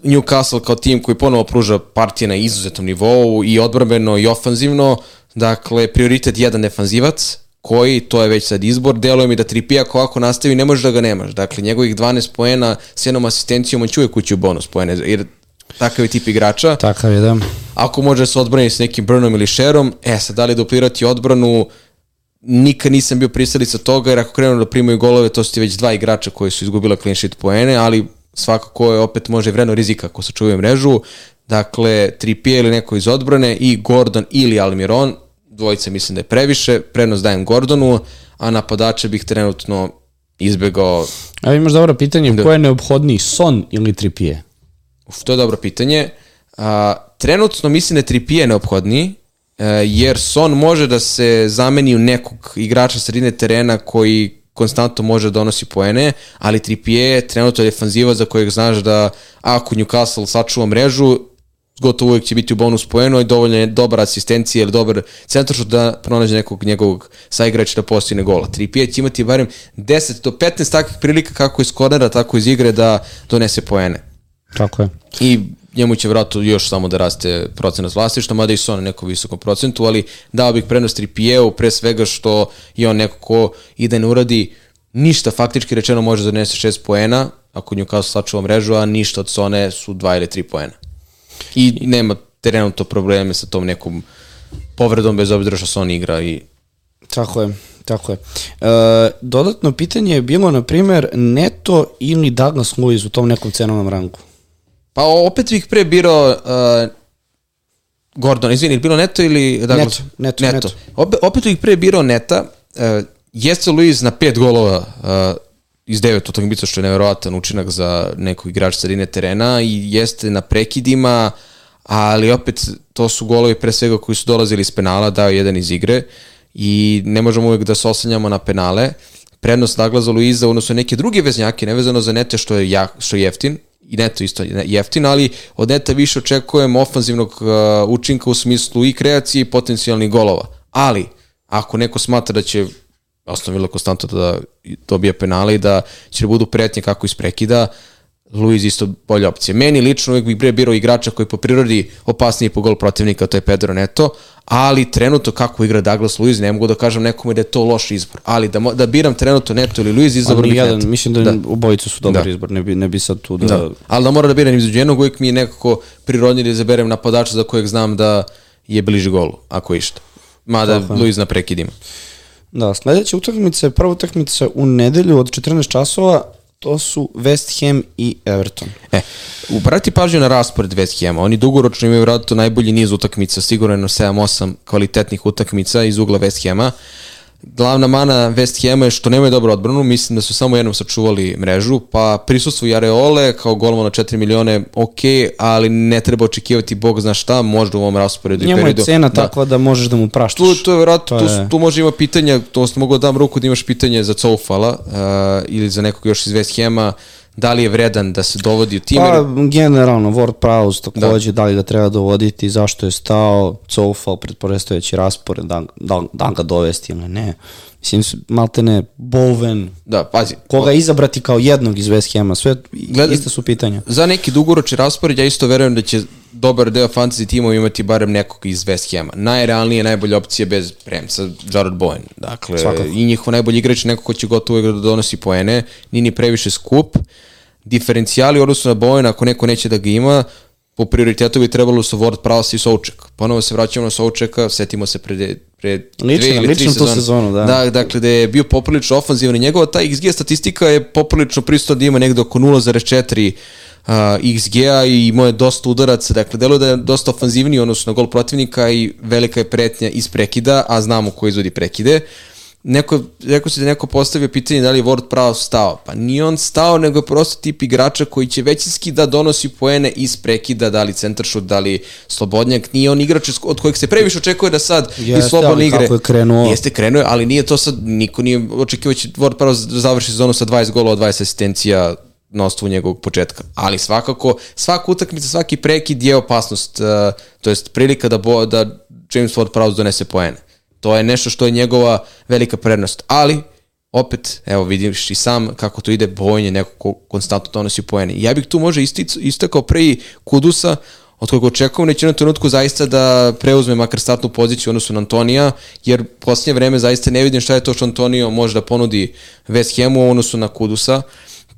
Newcastle kao tim koji ponovo pruža partije na izuzetnom nivou i odbrambeno i ofanzivno, dakle, prioritet jedan defanzivac, koji, to je već sad izbor, deluje mi da Tripija ako ovako nastavi ne možeš da ga nemaš. Dakle, njegovih 12 poena s jednom asistencijom, on će uvek ući u bonus poene, jer takav je tip igrača. Takav je, da. Ako može da se odbrani s nekim Burnom ili Sherom, e sad, da li duplirati odbranu, nikad nisam bio pristalica toga, jer ako krenu da primaju golove, to su ti već dva igrača koji su izgubila clean sheet poene, ali svakako je opet može vreno rizika ako se čuvaju mrežu. Dakle, Tripije ili neko iz odbrane i Gordon ili Almiron, dvojice mislim da je previše, prednost dajem Gordonu, a napadače bih trenutno izbegao... A imaš dobro pitanje, da. ko je neophodniji, Son ili Tripije? Uf, to je dobro pitanje. A, trenutno mislim da je Tripije neophodniji, e, jer Son može da se zameni u nekog igrača sredine terena koji konstantno može da donosi poene, ali Tripije je trenutno defanziva za kojeg znaš da ako Newcastle sačuva mrežu, gotovo uvijek će biti u bonus poenu i dovoljno je dobra asistencija ili dobar centaršut da pronađe nekog njegovog saigrača da postigne gola. Trippier će imati barem 10 do 15 takvih prilika kako iz kornera, tako iz igre da donese poene. Tako je. I njemu će vratno još samo da raste procenat vlastišta, mada i su on nekom visokom procentu, ali dao bih prednost Trippieru pre svega što je on neko ko i da ne uradi ništa faktički rečeno može da donese 6 poena, ako Newcastle sačuva mrežu, a ništa od Sone su 2 ili 3 poena. I nema trenutno probleme sa tom nekom povredom bez obzira što se on igra i Tako je, tako je. E, dodatno pitanje je bilo, na primer, Neto ili Douglas Lewis u tom nekom cenovnom rangu? Pa opet bih pre birao uh, Gordon, izvini, bilo Neto ili Douglas? Neto, Neto, Neto. neto. Opet, opet bih pre birao Neta. Uh, jeste Luis na pet golova uh, iz devet utakmica što je neverovatan učinak za nekog igrača sredine terena i jeste na prekidima, ali opet to su golovi pre svega koji su dolazili iz penala, dao jedan iz igre i ne možemo uvek da se oslanjamo na penale. Prednost Daglaza Luiza odnosno neke druge veznjake, nevezano za Nete što je, jak, što je jeftin, i Neto isto jeftin, ali od Neta više očekujem ofanzivnog uh, učinka u smislu i kreacije i potencijalnih golova. Ali, ako neko smatra da će Aston Villa konstantno da dobije penale i da će da budu pretnje kako iz prekida. Luiz isto bolja opcija. Meni lično uvijek bih bre birao igrača koji po prirodi opasniji po gol protivnika, to je Pedro Neto, ali trenutno kako igra Douglas Luiz, ne mogu da kažem nekome da je to loš izbor, ali da, da biram trenutno Neto ili Luiz, izabor Ali bih jedan, Neto. mislim da, Da. obojica su dobar Da. izbor, ne bi, ne bi sad tu da... Da. Ali da mora da biram između jednog, uvijek mi je nekako prirodnije da izaberem napadača za kojeg znam da je bliži golu, ako išta. Mada Tako je. Luiz na prekidima. Da, sledeća utakmica je prva utakmica u nedelju od 14 časova, to su West Ham i Everton. E, ubrati pažnju na raspored West Hama. Oni dugoročno imaju vratno najbolji niz utakmica, sigurno jedno 7-8 kvalitetnih utakmica iz ugla West Hama. Glavna mana West Hama je što nemaju dobru odbranu, mislim da su samo jednom sačuvali mrežu, pa prisustvo i Areole kao golman na 4 milione, ok, ali ne treba očekivati bog zna šta, možda u ovom rasporedu i Njemu je periodu. cena Da. takva da možeš da mu praštaš. Tu, tu je vjerojatno, To tu, je- tu može ima pitanja, to mogu da dam ruku da imaš pitanje za Coufala uh, ili za nekog još iz West Hama, da li je vredan da se dovodi u tim, Pa, generalno, Ward Prowse takođe, da. li ga treba dovoditi, zašto je stao, Coufal, predporestojeći raspored, da, da, da ga dovesti ili ne. Mislim, s- malte ne, Bowen, da, pazi, koga izabrati kao jednog iz West Hama, sve Gleda- iste su pitanja. za neki dugoročni raspored ja isto verujem da će dobar deo fantasy timova imati barem nekog iz West Hama. Najrealnije, najbolja opcija bez premca, Jared Bowen. Dakle, Svakako. i njihov najbolji igrač neko ko će gotovo uvek da donosi poene, nije ni previše skup. Diferencijali u odnosu na Bowen, ako neko neće da ga ima, po prioritetu bi trebalo su Ward Prowse i Souček. Ponovo se vraćamo na Součeka, setimo se pre, pre Liči dve ili tri sezone. sezonu, da. da. dakle, da je bio poprilično ofanzivan i njegova ta XG statistika je poprilično prisutna da ima negde oko 0,4 uh, XG-a i imao je dosta udaraca, dakle, deluje da je dosta ofanzivniji odnosno na gol protivnika i velika je pretnja iz prekida, a znamo ko izvodi prekide. Neko, rekao se da neko postavio pitanje da li je Ward Prowse stao. Pa nije on stao, nego je prosto tip igrača koji će većinski da donosi poene iz prekida, da li centaršut, da li slobodnjak. Nije on igrač od kojeg se previše očekuje da sad iz Jeste, slobodne ali igre. kako je krenuo. Jeste krenuo, ali nije to sad, niko nije očekivao će Ward da završi sezonu sa 20 golova, 20 asistencija na osnovu njegovog početka. Ali svakako, svaka utakmica, svaki prekid je opasnost, uh, to jest prilika da, bo, da James Ward Prowse donese poene. To je nešto što je njegova velika prednost. Ali, opet, evo vidiš i sam kako to ide, Bojan je neko ko konstantno donosi poene. Ja bih tu može istic, istakao pre i Kudusa, od kojeg očekujem neće na trenutku zaista da preuzme makar startnu poziciju odnosu na Antonija, jer posljednje vreme zaista ne vidim šta je to što Antonio može da ponudi West Hamu u odnosu na Kudusa.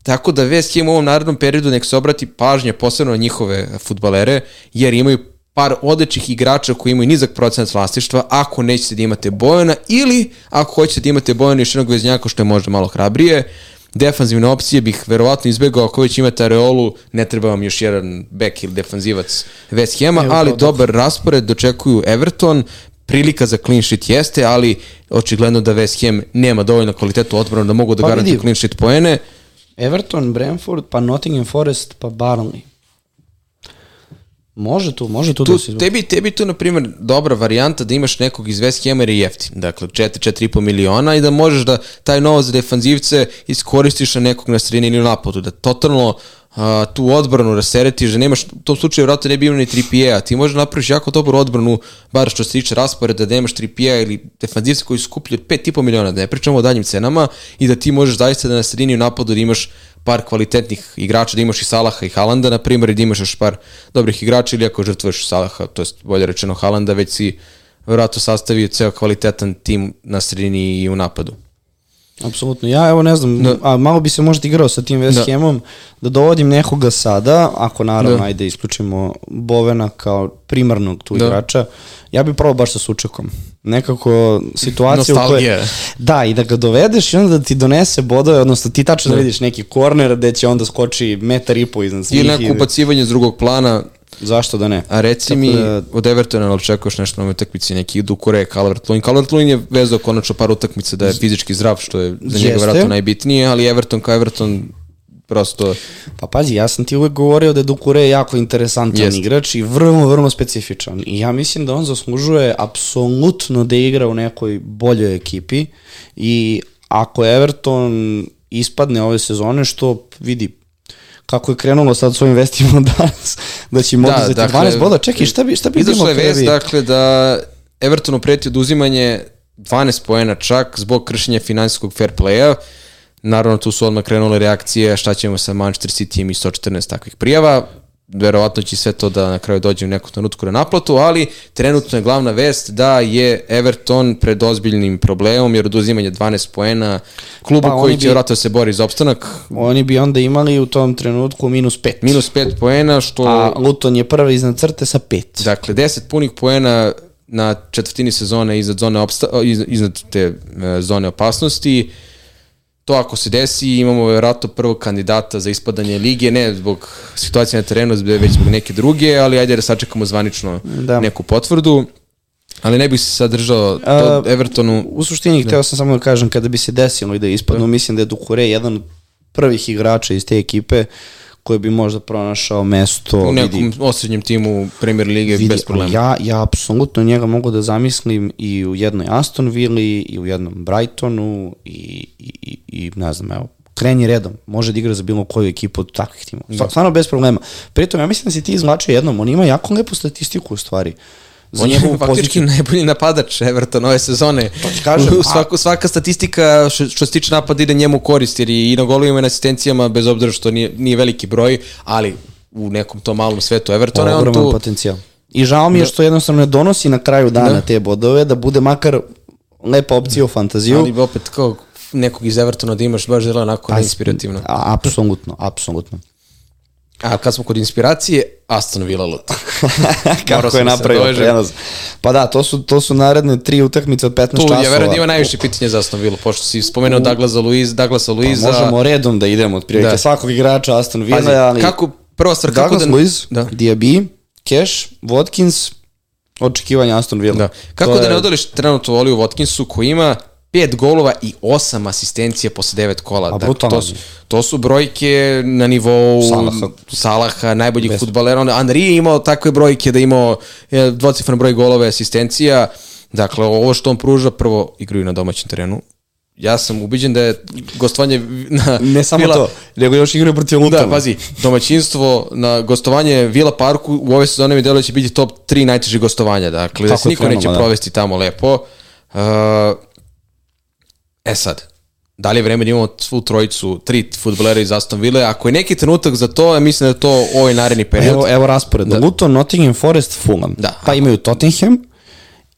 Tako da West Ham u ovom narednom periodu nek se obrati pažnje posebno na njihove futbalere, jer imaju par odličnih igrača koji imaju nizak procenat vlasništva ako nećete da imate Bojana ili ako hoćete da imate Bojana i još jednog veznjaka što je možda malo hrabrije. Defanzivne opcije bih verovatno izbegao ako već imate Areolu, ne treba vam još jedan bek ili defanzivac West Evo, ali dobar raspored dočekuju Everton, prilika za clean sheet jeste, ali očigledno da West Ham nema dovoljno kvalitetu odbranu da mogu da Pa garantuju clean sheet poene. Everton, Brentford, pa Nottingham Forest, pa Burnley. Može tu, može tu, tu, da se izbori. tebi, tebi tu, na primjer, dobra varijanta da imaš nekog iz West Ham jer je jeftin. Dakle, 4-4,5 miliona i da možeš da taj novac za defanzivce iskoristiš na nekog na sredini ili napadu. Da totalno a, tu odbranu rasteretiš, da nemaš, u tom slučaju vratno ne bi imao ni 3 a ti možeš da napraviš jako dobru odbranu, bar što se tiče rasporeda, da nemaš 3 ili defanzivce koji su skuplji od 5,5 miliona, da ne pričamo o daljim cenama i da ti možeš zaista da na sredini u napadu da imaš par kvalitetnih igrača, da imaš i Salaha i Halanda, na primjer, i da imaš još par dobrih igrača ili ako žrtvuješ Salaha, to je bolje rečeno Halanda, već si vjerojatno sastavio ceo kvalitetan tim na sredini i u napadu. Apsolutno. Ja evo ne znam, Da. a malo bi se možda igrao sa tim West Da. Hamom, da dovodim nekoga sada, ako naravno Da. ajde isključimo Bovena kao primarnog tu Da. igrača, ja bih probao baš sa Sučekom. Nekako situacija u kojoj... Nostalgija. Da, i da ga dovedeš i onda da ti donese bodove, odnosno ti tačno da. Da. vidiš neki korner gde će onda skoči metar i po iznad svih. Ili neko i- ubacivanje s drugog plana, Zašto da ne? a reci Tako mi da- od Evertona, ali očekuješ nešto na ovoj utakmici, neki Dukure, Calvert-Lewin. Calvert-Lewin je vezao konačno par utakmica da je fizički zdrav, što je za njega Jeste. vjerojatno najbitnije, ali Everton kao Everton prosto Pa pazi, ja sam ti uvek govorio da je Dukure jako interesantan Jest. igrač i vrlo, vrlo specifičan. I ja mislim da on zaslužuje apsolutno da igra u nekoj boljoj ekipi i ako Everton ispadne ove sezone, što vidi kako je krenulo sad s ovim vestima danas, da će im Da, oduzeti dakle, 12 boda. Čekaj, šta bi, šta bi bilo je kada vest, dakle, da Evertonu preti oduzimanje 12 poena čak zbog kršenja finansijskog fair playa. Naravno, tu su odmah krenule reakcije šta ćemo sa Manchester City i 114 takvih prijava. Verovatno će sve to da na kraju dođe u neku trenutku na naplatu, ali trenutno je glavna vest da je Everton pred ozbiljnim problemom jer oduzimanje 12 poena klubu Pa, koji će bi- vjerojatno se bori za opstanak. Oni bi onda imali u tom trenutku minus 5. Minus 5 poena, što... A Luton je prvi iznad crte sa 5. Dakle, 10 punih poena na četvrtini sezone iznad, zone opsta, iz- iznad te e, zone opasnosti. To ako se desi, imamo vjerojatno prvog kandidata za ispadanje lige, ne zbog situacije na terenu, već zbog neke druge, ali ajde da sačekamo zvanično Da. neku potvrdu. Ali ne bih se sad držao A, Evertonu. U suštini, hteo sam samo da kažem, kada bi se desilo i da ispadnu, mislim da je Dukure jedan od prvih igrača iz te ekipe koji bi možda pronašao mesto. U vidi- nekom osrednjem timu Premier Lige vidi, bez problema. Ja, ja apsolutno njega mogu da zamislim i u jednoj Aston Villi, i u jednom Brightonu, i, i, i, i ne znam, evo, kreni redom, može da igra za bilo koju ekipu od takvih timova. Stva- Stvarno bez problema. Pritom, ja mislim da si ti izvlačio jednom, on ima jako lepu statistiku u stvari. Za On je faktički najbolji napadač Everton ove sezone. To ti kažem, U a- svaku, svaka statistika što, što se tiče napada ide njemu korist, jer je i na golovima i na asistencijama, bez obzira što nije, nije veliki broj, ali u nekom tom malom svetu Evertona on Ogroman tu... potencijal. I žao mi je što jednostavno ne donosi na kraju dana Da. te bodove, da bude makar lepa opcija u fantaziju. Ali opet kao nekog iz Evertona da imaš baš zelo onako neinspirativno. A, apsolutno, apsolutno. A kad smo kod inspiracije, Aston Villa Luton. Kako je da napravio prenos. Pa da, to su, to su naredne tri utakmice od 15 Tu časova. ja verujem da ima najviše pitanja za Aston Villa, pošto si spomenuo Douglasa Luiz, Douglasa Luiza. Pa možemo redom da idemo od prilike Da. svakog igrača Aston Villa, Pazi, ali kako, prva stvar, kako Douglas da... Luiz, Da. Diaby, Cash, Watkins, očekivanja Aston Villa. Da. Kako To da je- ne odoliš trenutno Oliju Watkinsu koji ima pet golova i osam asistencija posle devet kola. Dakle, brutalno. to, su, to su brojke na nivou Salaha. Salaha najboljih futbalera. Onda Henry je imao takve brojke da je imao dvocifran broj golova i asistencija. Dakle, ovo što on pruža, prvo igraju na domaćem terenu. Ja sam ubiđen da je gostovanje na Ne samo Vila- to, nego još igraju protiv Lutona. Da, pazi, domaćinstvo na gostovanje Vila Parku u ove sezone mi delo će biti top 3 najteže gostovanja, dakle, da Tako se je niko neće da. provesti tamo lepo. Uh, e sad, da li je vreme da imamo svu trojicu, tri futbolera iz Aston Ville? Ako je neki trenutak za to, ja mislim da je to ovaj naredni period. Evo, evo raspored. Da. Luton, Nottingham Forest, Fulham. Da. Pa imaju Tottenham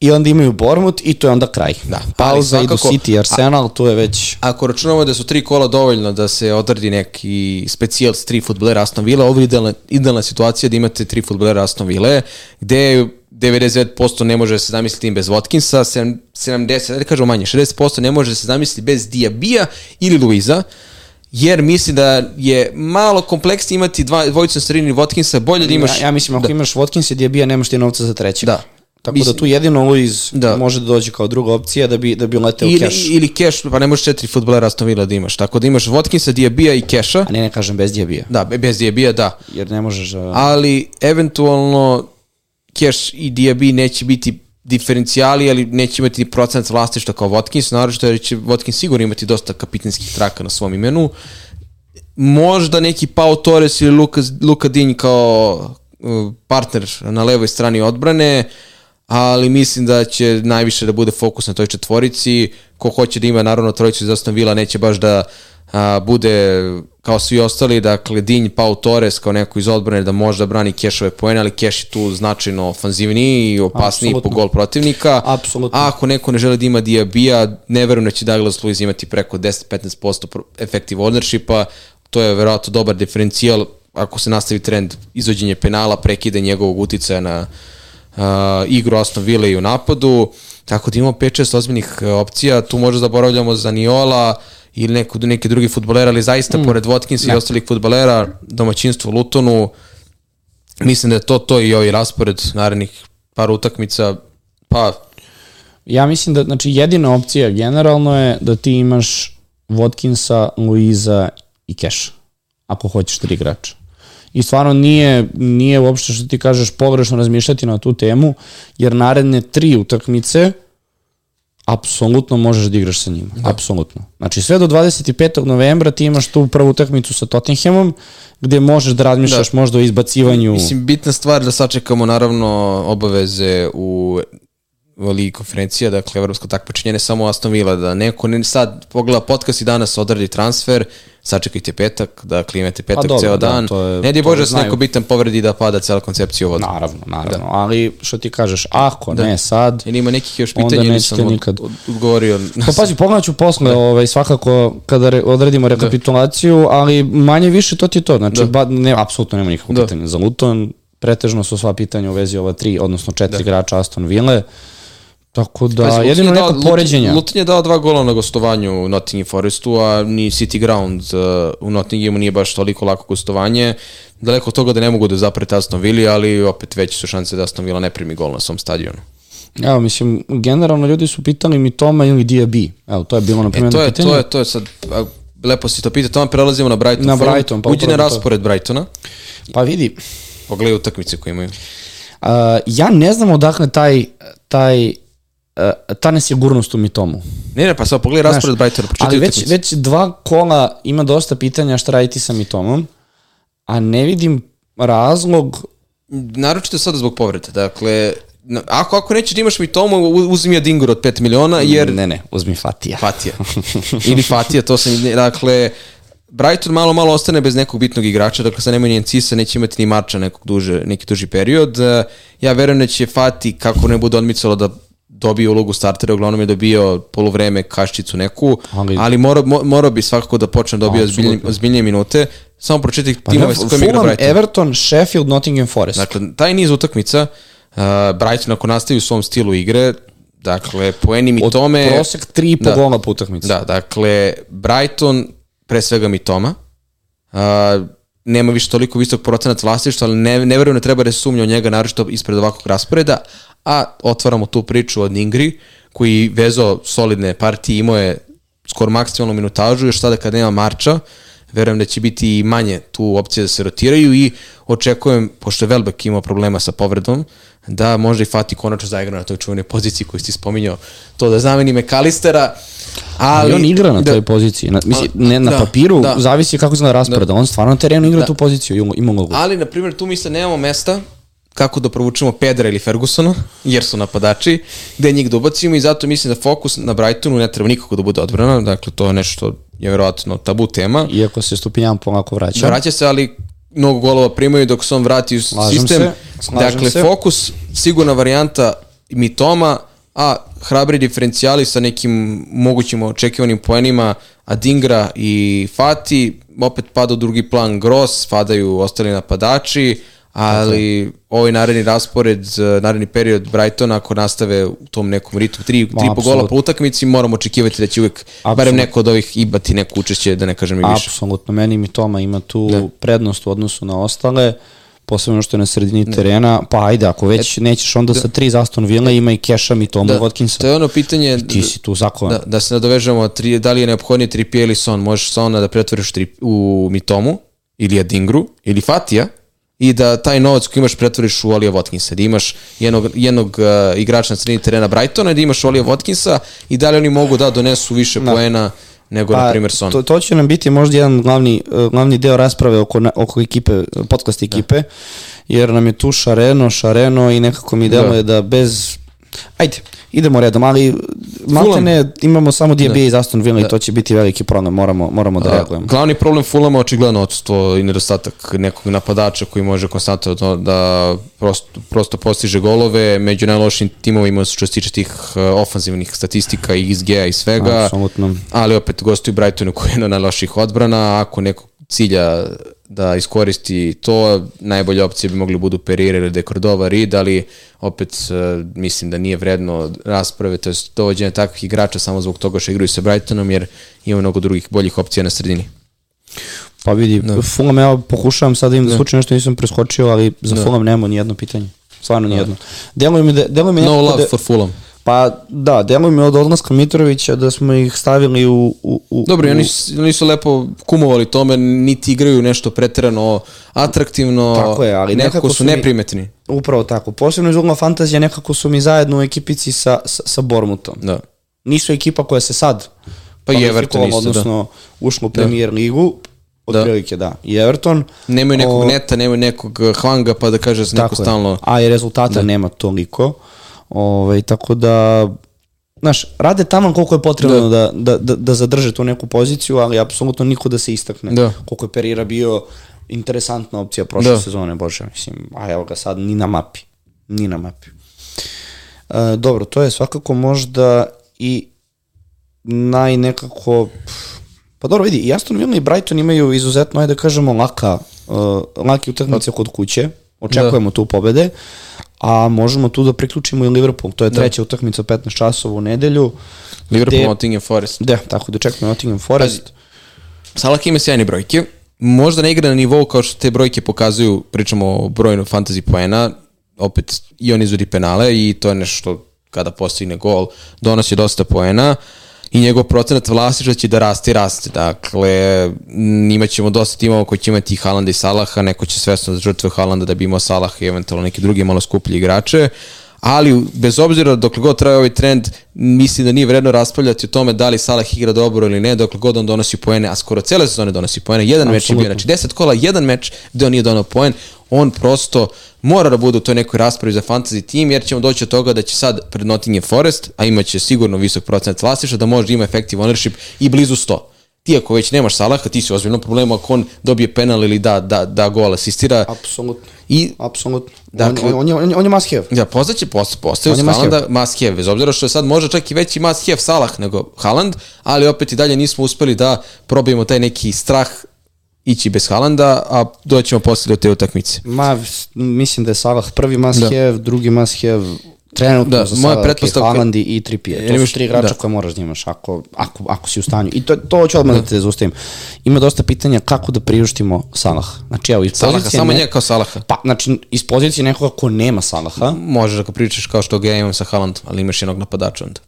i onda imaju Bournemouth i to je onda kraj. Da. Pauza, idu svakako- City i Arsenal, to je već... Ako računamo da su tri kola dovoljno da se odradi neki specijal s tri futbolera Aston Villa, ovo je idealna, idealna situacija da imate tri futbolera Aston Ville, gde 99% ne može da se zamisliti tim bez Watkinsa, sedam- 70, da kažemo manje, 60% ne može da se zamisliti bez Diabija ili Luiza, jer mislim da je malo kompleksnije imati dva, dvojicu na sredini Watkinsa, bolje da imaš... Ja, ja mislim, ako imaš Watkins i Diabija, nemaš ti novca za trećeg. Da. Tako Mislim- da tu jedino Luiz Da. može da dođe kao druga opcija da bi, da bi leteo ili, cash. ili Cash, pa ne možeš četiri futbolera Aston Villa da imaš, tako da imaš Watkinsa, Diabija i Casha, A ne, ne kažem bez Diabija. da, bez Diabija, da. Jer ne možeš... A... ali eventualno Cash i Diaby neće biti diferencijali, ali neće imati ni procent vlastišta kao Watkins, naročito jer će Watkins sigurno imati dosta kapitanskih traka na svom imenu. Možda neki Pau Torres ili Luka, Luka Dinj kao uh, partner na levoj strani odbrane, ali mislim da će najviše da bude fokus na toj četvorici. Ko hoće da ima naravno trojicu iz Aston Villa neće baš da a, bude kao svi ostali, dakle Dinj, Pau Torres kao neko iz odbrane da može da brani Kešove poene, ali Keš je tu značajno ofanzivniji i opasniji po Apsolutno. gol protivnika. Apsolutno. A ako neko ne želi da ima Diabija, ne verujem da će Douglas Luiz imati preko 10-15% pro- effective ownershipa, to je verovatno dobar diferencijal ako se nastavi trend izvođenja penala, prekide njegovog uticaja na uh, igru Aston Villa i u napadu, tako da imamo 5-6 ozbiljnih uh, opcija, tu možda zaboravljamo za Niola ili neku, neki drugi futbolera, ali zaista mm. pored Watkinsa i ostalih futbolera, domaćinstvo Lutonu, mislim da je to to i ovaj raspored narednih par utakmica, pa Ja mislim da, znači, jedina opcija generalno je da ti imaš Watkinsa, Luiza i Keša, ako hoćeš tri igrača. I stvarno nije, nije uopšte što ti kažeš pogrešno razmišljati na tu temu, jer naredne tri utakmice apsolutno možeš da igraš sa njima. Da. Apsolutno. Znači sve do 25. novembra ti imaš tu prvu utakmicu sa Tottenhamom, gde možeš da razmišljaš da. možda o izbacivanju... Mislim, bitna stvar da sačekamo naravno obaveze u Ligi konferencija, dakle evropsko takmičenje, ne samo Aston Villa, da neko ne, sad pogleda podcast i danas odradi transfer, sačekajte petak, dakle imate petak dobro, ceo da, dan, to je- ne di Bože da se neko bitan povredi da pada cela koncepcija u vodu. Naravno, naravno. Ali što ti kažeš, ako ne sad, Jer ima nekih još pitanja ili sam od, nikad. od, odgovorio. Pa pazi, pogledat ću posle, ovaj, svakako kada re, odredimo rekapitulaciju, ali manje više to ti je to. Znači, ba, ne, apsolutno nema nikakvog Da. pitanja za Luton. Pretežno su sva pitanja u vezi ova tri, odnosno četiri igrača Aston Ville. Tako da, Pazi, jedino je neko poređenja. Luton je dao dva gola na gostovanju u Nottingham Forestu, a ni City Ground uh, u Nottinghamu nije baš toliko lako gostovanje. Daleko od toga da ne mogu da zaprete Aston Villa, ali opet veće su šanse da Aston Villa ne primi gol na svom stadionu. Evo, mislim, generalno ljudi su pitali mi Toma ili Diaby. Evo, to je bilo na E, primjer to je, pitanje. to je, to je sad, a, lepo si to pita, tamo prelazimo na Brighton. Na. Brighton, pa Uđi na upravo to. raspored Brightona, Pa vidi, pogledaj utakmice koje imaju. uh, ja ne znam odakle taj, taj, uh, ta nesigurnost u Mitomu. Ne, ne, pa sad pogledaj raspored Brightona, pročitaj Ali već, već dva kola ima dosta pitanja šta raditi sa Mitomom, a ne vidim razlog naročito sada zbog povrede. Dakle, ako, ako nećeš da imaš mi tomu, uzmi ja Dingur od 5 miliona, jer Ne, ne, uzmi Fatija. Fatija. Ili Fatija, to sam, dakle, Brighton malo malo ostane bez nekog bitnog igrača, dakle sad nema ni Encisa, neće imati ni Marča nekog duže, neki duži period. E, Ja verujem da će Fati, kako ne bude odmicalo da dobije ulogu startera, uglavnom je dobio polovreme kaščicu neku, ali, Ali- ali mora, mo- morao bi svakako da počne da dobije ozbiljnije, ozbiljnije minute. Samo pročitaj Pa timove sa kojima igra Brighton. Everton, Sheffield, Nottingham Forest. Dakle, taj niz utakmica, uh, Brighton ako nastavi u svom stilu igre, dakle, poeni mi Od tome... prosek 3,5 Da. gola po utakmici. Da, dakle, Brighton, pre svega mi Toma, uh, nema više toliko visok procenat vlasništva, ali ne, ne verujem da treba da se sumnja o njega, naročito ispred ovakvog rasporeda, a otvaramo tu priču od Ningri, koji vezao solidne partije, imao je skoro maksimalnu minutažu, još sada kad nema Marča, verujem da će biti i manje tu opcije da se rotiraju i očekujem, pošto je Velbek imao problema sa povredom, da možda i Fati konačno zaigra na toj čuvenoj poziciji koju si spominjao, to da zameni Mekalistera, ali... Ali on igra na da, toj poziciji. Na, misli, ne, na Da, papiru da. zavisi kako izgleda raspored, ali on stvarno na terenu igra tu poziciju, ima, ima ulogu. Ali, na primjer, tu mi se nemamo mesta kako da provučemo Pedra ili Fergusona, jer su napadači, gde njih da ubacimo i zato mislim da fokus na Brightonu ne treba nikako da bude odbrana, dakle to je nešto je verovatno tabu tema. Iako se Stupinjan polako vraća. Vraća se, ali mnogo golova primaju dok se on vrati u Slažem sistem. se, slažem dakle, se. fokus, sigurna varijanta Mitoma, a hrabri diferencijali sa nekim mogućim očekivanim poenima Adingra i Fati, opet pada u drugi plan Gross, padaju ostali napadači, ali ovaj naredni raspored, eh, naredni period Brightona, ako nastave u tom nekom ritmu, tri, tri po gola po utakmici, moramo očekivati da će uvek, barem Apsolutno. neko od ovih ibati neko učešće, da ne kažem i više. Apsolutno, meni mi Toma ima tu prednost u odnosu na ostale, posebno što je na sredini terena, pa ajde, ako već nećeš onda sa tri za Aston Villa, ima i Keša mi Tomu Watkinsa. To je ono pitanje Ti si tu zakovan. da, da se nadovežemo tri, da li je neophodnije Trippier ili Son. Možeš Sona da pretvoriš tri, u Mitomu ili Adingru ili Fatija i da taj novac koji imaš pretvoriš u Olija Watkinsa, da imaš jednog, jednog uh, igrača na sredini terena Brightona i da imaš Olija Watkinsa i da li oni mogu da donesu više poena nego, na primjer, Son. Pa, To, to će nam biti možda jedan glavni, uh, glavni deo rasprave oko, oko ekipe, podcast ekipe, jer nam je tu Šareno, Šareno i nekako mi deluje da, bez... Ajde, idemo redom, ali maltene imamo samo DB iz Aston Villa i to će biti veliki problem, moramo, moramo da reagujemo. Glavni problem Fulama je očigledno odstvo i nedostatak nekog napadača koji može konstantno da, da prosto, prosto postiže golove među najlošim timovima što se tiče tih uh, ofanzivnih statistika i XG-a i svega. Apsolutno. Ali opet gostuju Brightonu koji je na najloših odbrana, ako neko cilja da iskoristi to, najbolja opcija bi mogli budu Pereira ili De Cordova Reed, ali opet uh, mislim da nije vredno rasprave, to je dovođenje takvih igrača samo zbog toga što igraju sa Brightonom, jer ima mnogo drugih boljih opcija na sredini. Pa vidi, Fulham, evo pokušavam sad da im da slučaj nešto nisam preskočio, ali za Fulham nema ni jedno pitanje. Stvarno ni jedno. Deluje mi da, deluje mi No love da- for Fulham. Pa da, deluje mi od odlaska Mitrovića da smo ih stavili u... u, u Dobro, oni, su- oni su lepo kumovali tome, niti igraju nešto preterano atraktivno, Tako je, ali nekako, nekako su mi- neprimetni. Upravo tako. Posebno iz ugla fantazija nekako su mi zajedno u ekipici sa, sa, sa Bormutom. Da. Nisu ekipa koja se sad Pa i Everton isto, da. odnosno ušla u premier ligu, otprilike da. I Everton. Nemaju nekog O, neta, nemaju nekog uh, hvanga, pa da kaže se neko stalno... A i rezultata nema toliko. Ovaj, tako da, znaš, rade tamo koliko je potrebno da, da, da, da zadrže tu neku poziciju, ali apsolutno niko da se istakne. Da. Koliko je Perira bio interesantna opcija prošle Da. sezone, bože, mislim, a evo ga sad, ni na mapi. Ni na mapi. E, dobro, to je svakako možda i naj nekako, pa dobro vidi, i Aston Villa i Brighton imaju izuzetno, ajde da kažemo, laka, uh, laki utakmice kod kuće, očekujemo tu pobede, a možemo tu da priključimo i Liverpool, to je treća utakmica 15 časova u nedelju. Liverpool, gde- Nottingham Forest. Da, tako da očekujemo Nottingham Forest. Salah ima sjajne brojke. Možda ne igra na nivou kao što te brojke pokazuju, pričamo o brojnu fantasy poena, opet i on izvodi penale i to je nešto što kada postigne gol donosi dosta poena i njegov procenat vlasništva će da raste i raste. Dakle, m, imat ćemo dosta timova koji će imati Haalanda i Salaha, neko će svesno da žrtve Haalanda da bi imao Salaha i eventualno neke druge malo skuplje igrače, ali bez obzira dokle god traje ovaj trend, mislim da nije vredno raspravljati o tome da li Salah igra dobro ili ne, dokle god on donosi poene, a skoro cele sezone donosi poene, jedan meč je bio, znači 10 kola, jedan meč gde on nije donao poen, on prosto mora da bude u toj nekoj raspravi za fantasy tim, jer ćemo doći od toga da će sad pred Nottingham Forest, a imaće sigurno visok procent vlasništva, da može da ima effective ownership i blizu 100 ti ako već nemaš Salaha, ti si u ozbiljnom problemu ako on dobije penal ili da, da, da gol asistira. Apsolutno. I Apsolutno. Dakle- on, on, je, on, je, on je must have. Da, postaće, post, postaje On uz must Haalanda must have, bez obzira što je sad možda čak i veći must have Salah nego Haaland, ali opet i dalje nismo uspeli da probijemo taj neki strah ići bez Haalanda, a doćemo posle do te utakmice. Ma, mislim da je Salah prvi must Da. have, drugi must have, trenutno Da, za moja sada, pretpostavka- okay, Haaland i- Trippier. To su tri igrača da. koje moraš da imaš ako, ako, ako si u stanju. I to, to hoću odmah da, te zaustavim. Ima dosta pitanja kako da priuštimo Salah. Znači, evo, iz Salaha, pozicije... samo ne- njega kao Salaha. Pa, znači, iz pozicije nekoga ko nema Salaha, Možeš da ga pričaš kao što ga ja imam sa Haalandom, ali imaš jednog napadača onda.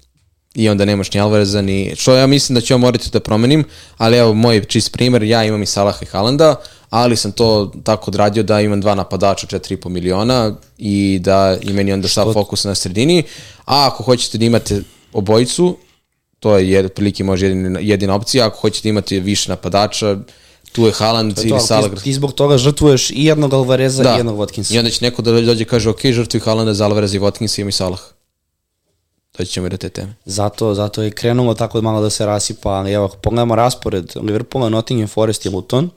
I onda nemaš ni Alvareza, ni... Što ja mislim da ću ja morati da promenim, ali evo, moj čist primer, ja imam i Salaha i Haalanda, ali sam to tako odradio da imam dva napadača, 4,5 miliona i da i meni onda sav fokus na sredini. A ako hoćete da imate obojicu, to je jed, otprilike može jedina, jedina opcija, ako hoćete da imate više napadača, tu je Haaland to, ili Salah. ti, ti zbog toga žrtvuješ i jednog Alvareza i jednog Watkinsa. I onda će neko da dođe i kaže, ok, žrtvi Haalanda za Alvarez i Watkinsa imam i Salah. Doći ćemo i do te teme. Zato, zato je krenulo tako malo da se rasipa, ali evo, pogledamo raspored Liverpoola, Nottingham Forest i Luton,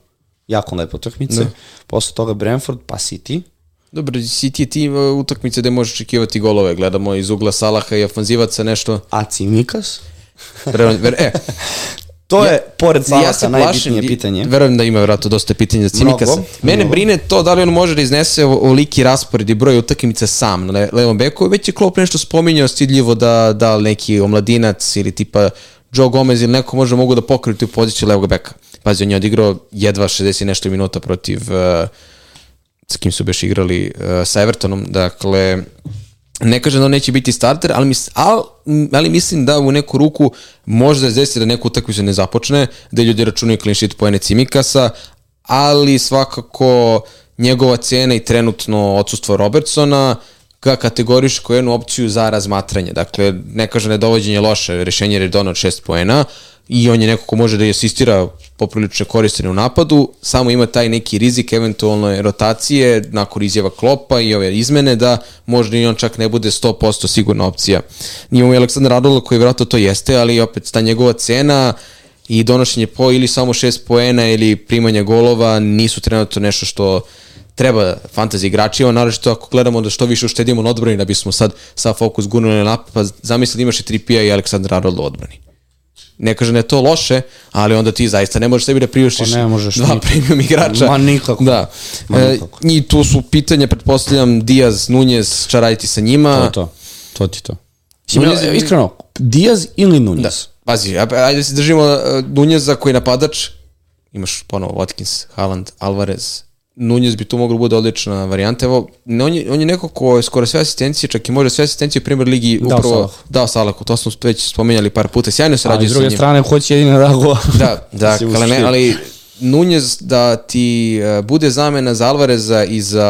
jako lepo utakmice, Da. posle toga Brentford pa City, Dobro, City je tim uh, utakmice gde možeš očekivati golove. Gledamo iz ugla Salaha i ofanzivaca nešto. a Cimikas. E, To Ja- je, pored Salaha, ja se najbitnije plašim, pitanje. Verujem da ima vratno dosta pitanja za Cimikasa. Mnogo, Mene mnogo. brine to da li on može da iznese oliki raspored i broj utakmica sam na le- levom beku. Već je Klopp nešto spominjao stidljivo da, da neki omladinac ili tipa Joe Gomez ili neko može mogu da pokriju tu poziciju levog beka. Pazi, on je odigrao jedva 60 i nešto minuta protiv uh, s kim su beš igrali uh, sa Evertonom, dakle ne kažem da on neće biti starter, ali, mis, al, ali mislim da u neku ruku može da se desi da neku utakmicu ne započne, da ljudi računaju clean sheet poene Cimikasa, ali svakako njegova cena i trenutno odsustvo Robertsona ga kategoriš kao jednu opciju za razmatranje. Dakle, ne kaže da je dovođenje loše rešenje je donao 6 poena i on je neko ko može da i asistira poprilično koristene u napadu, samo ima taj neki rizik eventualne rotacije nakon izjava klopa i ove izmene da možda i on čak ne bude 100% sigurna opcija. Imamo i Aleksandar Radola koji vjerojatno to jeste, ali opet ta njegova cena i donošenje po ili samo 6 poena ili primanje golova nisu trenutno nešto što treba fantasy igračima, naročito ako gledamo da što više uštedimo na odbrani da bismo sad sa fokus gurnuli na napad, pa zamisli da imaš i Tripija i Aleksandra Arnold u odbrani. Ne kažem da je to loše, ali onda ti zaista ne možeš sebi da priuštiš Pa ne možeš dva nikako. premium igrača. Ma nikako. Da. Ma E, nikako. I tu su pitanja, pretpostavljam, Diaz, Nunez, šta raditi sa njima. To je to. To ti to. Nunez ja, iskreno, Diaz ili Nunez? Da. Pazi, ajde da se držimo uh, Nuneza koji je napadač. Imaš ponovo Watkins, Haaland, Alvarez. Nunez bi tu moglo da bude odlična varijanta. Evo, ne, on, je, on je neko ko je skoro sve asistencije, čak i može sve asistencije u Premier Ligi Dao upravo Salahu. dao Salahu. To smo već spomenjali par puta. Sjajno se rađuje s sa druge njim. strane, hoće jedino da go. Da, da, ali, ne, ali Nunez da ti uh, bude zamena za Alvareza i za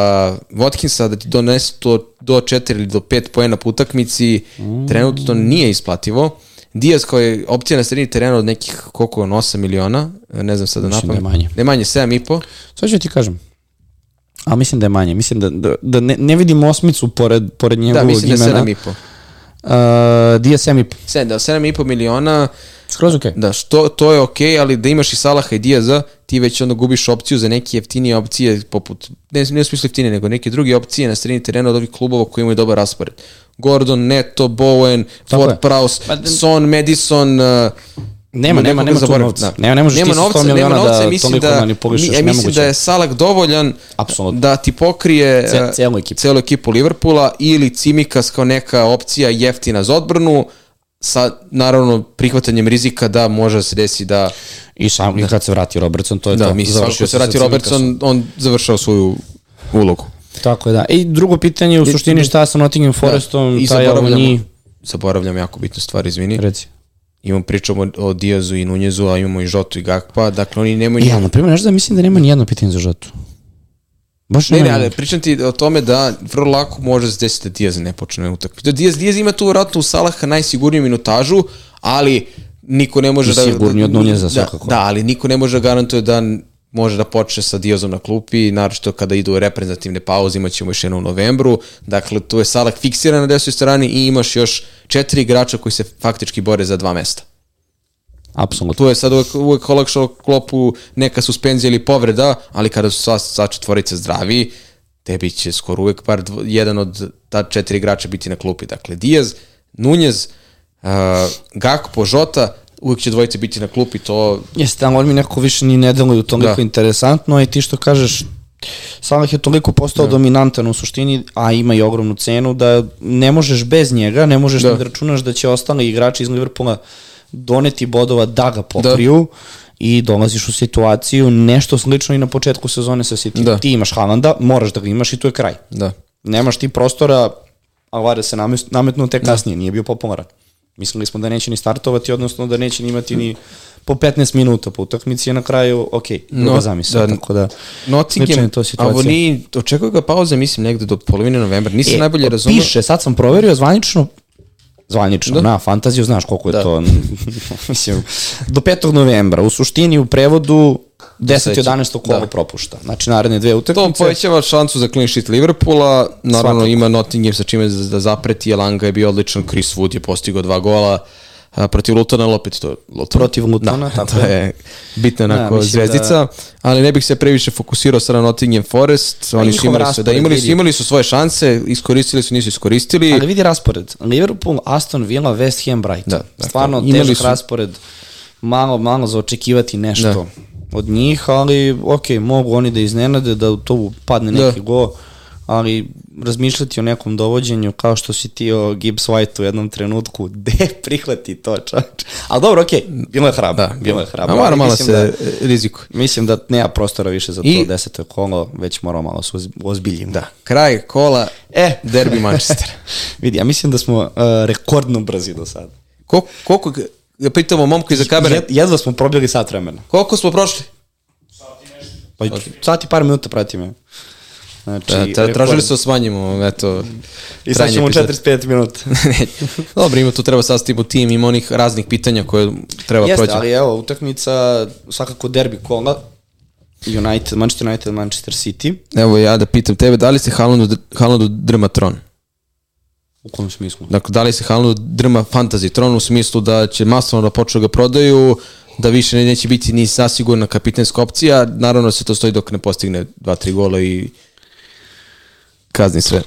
Watkinsa da ti donese to do 4 ili do 5 poena po utakmici Mm. trenutno nije isplativo. Diaz kao je opcija na sredini terena od nekih koliko on 8 miliona, ne znam sad da napam. je manje. Ne manje, 7,5. Sad ću ti kažem. A mislim da je manje. Mislim da, da, da ne, ne vidim osmicu pored, pored Da, njegovog mislim da je imena. 7,5. Uh, Dija 7,5. 7, da, 7,5 miliona, Skroz okej. da, što, to je okej, ali da imaš i Salaha i Diaza, ti već onda gubiš opciju za neke jeftinije opcije, poput, ne, ne u smislu jeftinije, nego neke druge opcije na sredini terena od ovih klubova koji imaju dobar raspored. Gordon, Neto, Bowen, Tako Ford je. Prowse, Pa da- Son, Madison, uh, Nema, nema, nema tu zaboravim, novca. Nema, ne možeš ti sa 100 miliona da mislim da, manipulišeš, mi- ja mislim da je Salak dovoljan Apsolutno. da ti pokrije Ce- celu ekipu. celu ekipu Liverpoola ili Cimikas kao neka opcija jeftina za odbranu sa naravno prihvatanjem rizika da može da se desi da I sam, i kad se vrati Robertson, to je da to. mislim Završio se vrati. Robertson on završao svoju ulogu Tako je, da. I drugo pitanje, u suštini šta sa Nottingham Forestom, i taj Alvani, zaboravljam jako bitnu stvar izvini reci. Imamo pričamo o Diazu i Nunjezu a imamo i Žotu i Gakpa dakle oni nemaju Ja, na primjer, nešto da mislim da nema ni jedno pitanje za Žotu. Baš Ne, ne, ali nijedno. pričam ti o tome da vrlo lako može se desiti da Diaz ne počne utakmicu. Da Diaz, Diaz ima tu vjerojatno u Salaha najsigurniju minutažu, ali niko ne može da... sigurniji od Nunjeza da, svakako. Da, ali niko ne može da garantuje da može da počne sa Diazom na klupi, naročito kada idu reprezentativne pauze, imat ćemo još jednu u novembru. Dakle, tu je Salah fiksiran na desnoj strani i imaš još četiri igrača koji se faktički bore za dva mesta. Apsolutno. Tu je sad uvek, uvek olakšao klopu neka suspenzija ili povreda, ali kada su sva, sva četvorica zdravi, tebi će skoro uvek par dvo, jedan od ta četiri igrača biti na klupi. Dakle, Diaz, Nunez, uh, Gakpo, Žota, uvek će dvojice biti na klupi, to Jeste, ali on mi nekako više ni ne deluju toliko Da. interesantno i ti što kažeš, Salah je toliko postao dominantan u suštini, a ima i ogromnu cenu, da ne možeš bez njega, ne možeš Da. da, da računaš da će ostali igrači iz Liverpoola doneti bodova da ga pokriju i dolaziš u situaciju nešto slično i na početku sezone sa City. Da. Ti imaš Haalanda, moraš da ga imaš i tu je kraj. da. Nemaš ti prostora, Alvarez se nametnuo tek kasnije, nije bio popularan. Mislili smo da neće ni startovati, odnosno da neće ni imati ni po 15 minuta po utakmici, a na kraju, ok, druga No, zamisla, da. tako da... Nottingham, je to situacija. ovo ni, očekuju ga pauza, mislim, negde do polovine novembra. Nisam E, najbolje razumio. Piše, sad sam proverio zvanično, zvanično, Da. na fantaziju, znaš koliko je Da. to, mislim, do 5. novembra, u suštini u prevodu 10. Sledeće. 11. kolo Da. propušta. Znači, naredne dve To utakmice. povećava šansu za clean sheet Liverpoola, naravno Svakako. ima Nottingham sa čime da da zapreti, Elanga je bio odličan, Chris Wood je postigao dva gola, a, protiv Lutona, ali opet to je Luton. Protiv Lutona, tako to je. bitna onako mislim zvezdica, ali ne bih se previše fokusirao sada na Nottingham Forest, oni su imali, su, da imali su, imali su svoje šanse, iskoristili su, nisu iskoristili. Ali vidi raspored. Liverpool, Aston Villa, West Ham, Brighton. Da, dakle, Stvarno težak su- raspored. Malo, malo za očekivati nešto od njih, ali ok, mogu oni da iznenade, da u to padne neki Da. go, ali razmišljati o nekom dovođenju kao što si ti o Gibbs White u jednom trenutku, de prihvati to čovječ. Ali dobro, ok, bilo je hrabro, da, bilo je hrabro. Mora malo se da- rizikuje. Mislim da nema prostora više za to I- deseto kolo, već moramo malo se oz- ozbiljimo. Da, kraj kola, E, derbi Manchester. vidi, ja mislim da smo uh, rekordno brzi do sada. Ko, koliko, ga pitamo momku iza kamere, Jed, jedva smo probili sat vremena. koliko smo prošli? Pa sat i par minuta prati me. Znači, Da, rekord. tražili su da smanjimo, eto, I sad ćemo epizode. 45 minuta. Dobro, ima tu treba sastaviti tim, ima onih raznih pitanja koje treba Jeste, proći. ali evo, utakmica, svakako derbi kola, United, Manchester United, Manchester City. Evo ja da pitam tebe, da li se Haalandu, Haalandu drma tron? U kom smislu? Dakle, da li se Haalandu drma fantasy tron u smislu da će masovno da počnu da ga prodaju, da više ne- neće biti ni sasigurna kapitenska opcija, naravno se to stoji dok ne postigne 2-3 gola i kazni sve.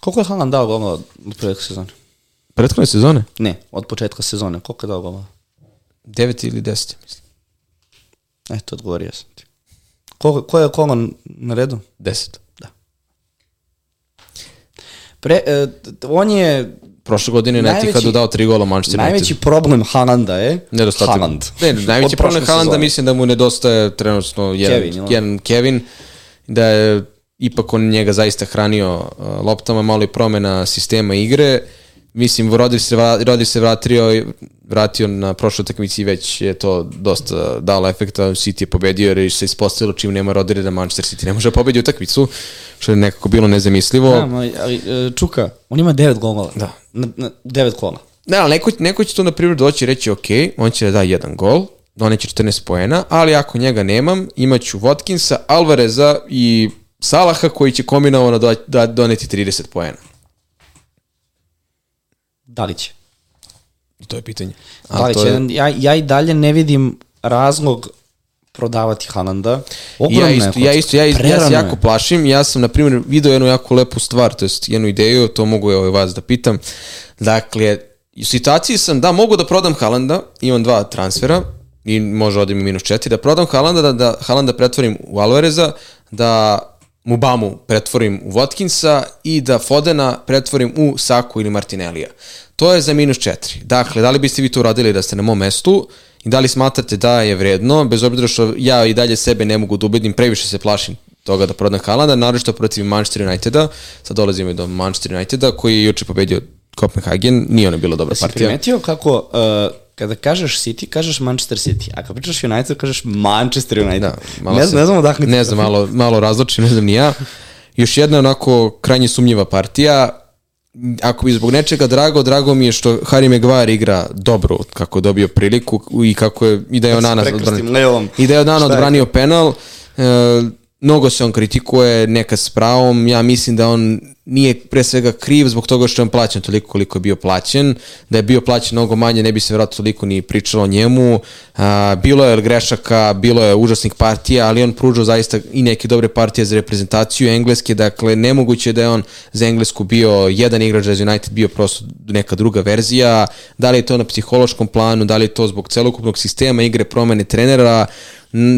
Koliko je Haaland dao gola od početka sezone? Prethodne sezone? Ne, od početka sezone. Koliko je dao gola? 9 ili 10, mislim. Eto, odgovorio sam ti. Ko, ko je kola na redu? 10. Pre, e, on je Prošle godine na Etihadu dao 3 gola Manchester United. najveći problem Haalanda je Nedostatak. Haaland. Ne, najveći problem Haalanda mislim da mu nedostaje trenutno jedan Kevin, jedan Kevin da je ipak on njega zaista hranio uh, loptama, malo i promena sistema igre. Mislim, Rodri se, vra- Rodri se vratio, vratio na prošloj utakmici i već je to dosta dalo efekta. City je pobedio jer se ispostavilo čim nema Rodri da Manchester City ne može da pobedi utakmicu, što je nekako bilo nezamislivo. Da, ma, ali, e, Čuka, on ima devet golova. Da. Na, na, devet kola. Ne, ali neko, neko će tu na primjer doći i reći, ok, on će da da jedan gol, doneće 14 poena, ali ako njega nemam, imaću Watkinsa, Alvareza i Salaha koji će kombinovano da, da doneti 30 poena. Da li će? To je pitanje. Da li to će? je- Ja, ja i dalje ne vidim razlog prodavati. Ogromna ja je isto, ja isto, ja, ja se jako je. plašim. Ja sam, na primjer, video jednu jako lepu stvar, to jest jednu ideju, to mogu ovaj vas da pitam. Dakle, u situaciji sam da mogu da prodam Halanda, imam dva transfera i može odim i minus četiri, da prodam Halanda, da, da Halanda pretvorim u Alvareza, da Mubamu pretvorim u Watkinsa i da Fodena pretvorim u Saku ili Martinellija. To je za minus četiri. Dakle, da li biste vi to uradili da ste na mom mestu i da li smatrate da je vredno, bez obzira što ja i dalje sebe ne mogu da ubedim, previše se plašim toga da prodam Haalanda, naročito protiv Manchester Uniteda, sad dolazimo i do Manchester Uniteda koji je juče pobedio Copenhagen, nije ono bilo dobra Si partija. primetio kako uh, kada kažeš City, kažeš Manchester City, a kada pričaš United, kažeš Manchester United. Da, malo ne, se- ne znam odakle. Ne znam, malo, malo razločim, ne znam ni ja. Još jedna onako krajnje sumnjiva partija. Ako bi zbog nečega drago, drago mi je što Harry Maguire igra dobro kako je dobio priliku i kako je i da je Onana odbranio, i da je Onana odbranio penal. E, mnogo se on kritikuje, neka s pravom. Ja mislim da on nije pre svega kriv zbog toga što je on plaćen toliko koliko je bio plaćen. Da je bio plaćen mnogo manje, ne bi se vjerojatno toliko ni pričalo o njemu. A, bilo je grešaka, bilo je užasnih partija, ali on pružao zaista i neke dobre partije za reprezentaciju Engleske. Dakle, nemoguće je da je on za Englesku bio jedan igrač, za United bio prosto neka druga verzija. Da li je to na psihološkom planu, da li je to zbog celokupnog sistema igre, promene trenera,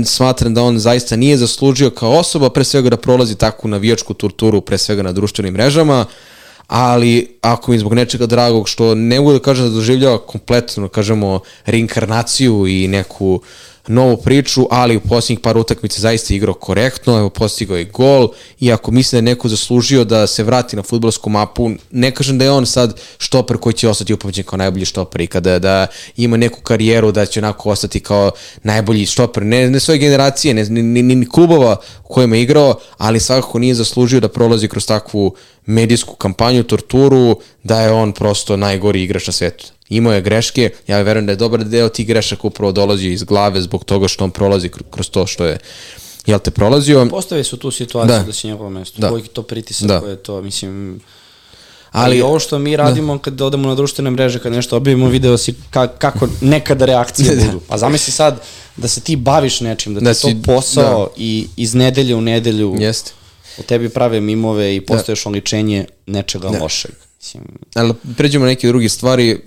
smatram da on zaista nije zaslužio kao osoba pre svega da prolazi takvu navijačku torturu pre svega na društvenim mrežama ali ako mi zbog nečega dragog što ne mogu da kažem da doživljava kompletno kažemo reinkarnaciju i neku novu priču, ali u posljednjih par utakmica zaista igrao korektno, evo postigao je gol i ako misle da je neko zaslužio da se vrati na futbolsku mapu, ne kažem da je on sad štoper koji će ostati upamćen kao najbolji štoper kada da ima neku karijeru da će onako ostati kao najbolji štoper, ne, ne svoje generacije, ne, ni, ni, ni klubova u kojima je igrao, ali svakako nije zaslužio da prolazi kroz takvu medijsku kampanju, torturu, da je on prosto najgori igrač na svetu. Imao je greške, ja verujem da je dobar deo tih grešaka upravo dolazi iz glave zbog toga što on prolazi kr- kroz to što je jel te prolazio. Postavi su tu situaciju Da. da, će njegovo mesto. Da. Da. Koji to pritisak, Da. da. koje je to, mislim... Ali- Ali ovo što mi radimo kad odemo na društvene mreže, kad nešto objavimo, video si ka, kako nekada reakcije Da. budu. Pa zamisli sad da se ti baviš nečim, da, Da da ti si- to posao i iz nedelje u nedelju Jeste. u tebi prave mimove i postaješ oličenje nečega lošeg. Mislim, Ali pređemo na neke druge stvari.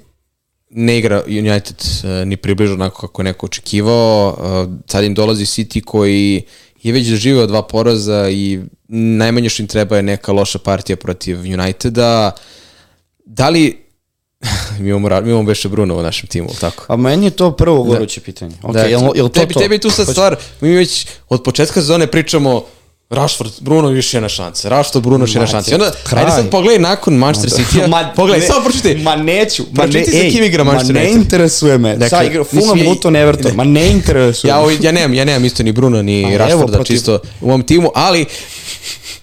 Ne igra United uh, ni približno onako kako je neko očekivao. Uh, sad im dolazi City koji je već doživio dva poraza i najmanje što im treba je neka loša partija protiv Uniteda. Da li mi imamo, mi imamo Beše Bruno u našem timu, tako? a meni je to prvo goruće pitanje. Okay, Da, jel, jel to tebi, to? tebi tu sad stvar, mi već od početka sezone pričamo Rashford, Bruno još jedna šansa. Rashford, Bruno još jedna šansa. I onda, kraj. ajde sad pogledaj nakon Manchester City. Ma, pogledaj, ne, samo pročitaj. Ma neću. Ma ne, Pročitaj sa ej, kim igra Manchester Ma ne United. interesuje me. Dakle, Sad igra Fulham, Luton, Everton. ne. Ma ne interesuje Ja, me. ja nemam, ja nemam isto ni Bruno ni Pa protiv- čisto u mom timu, ali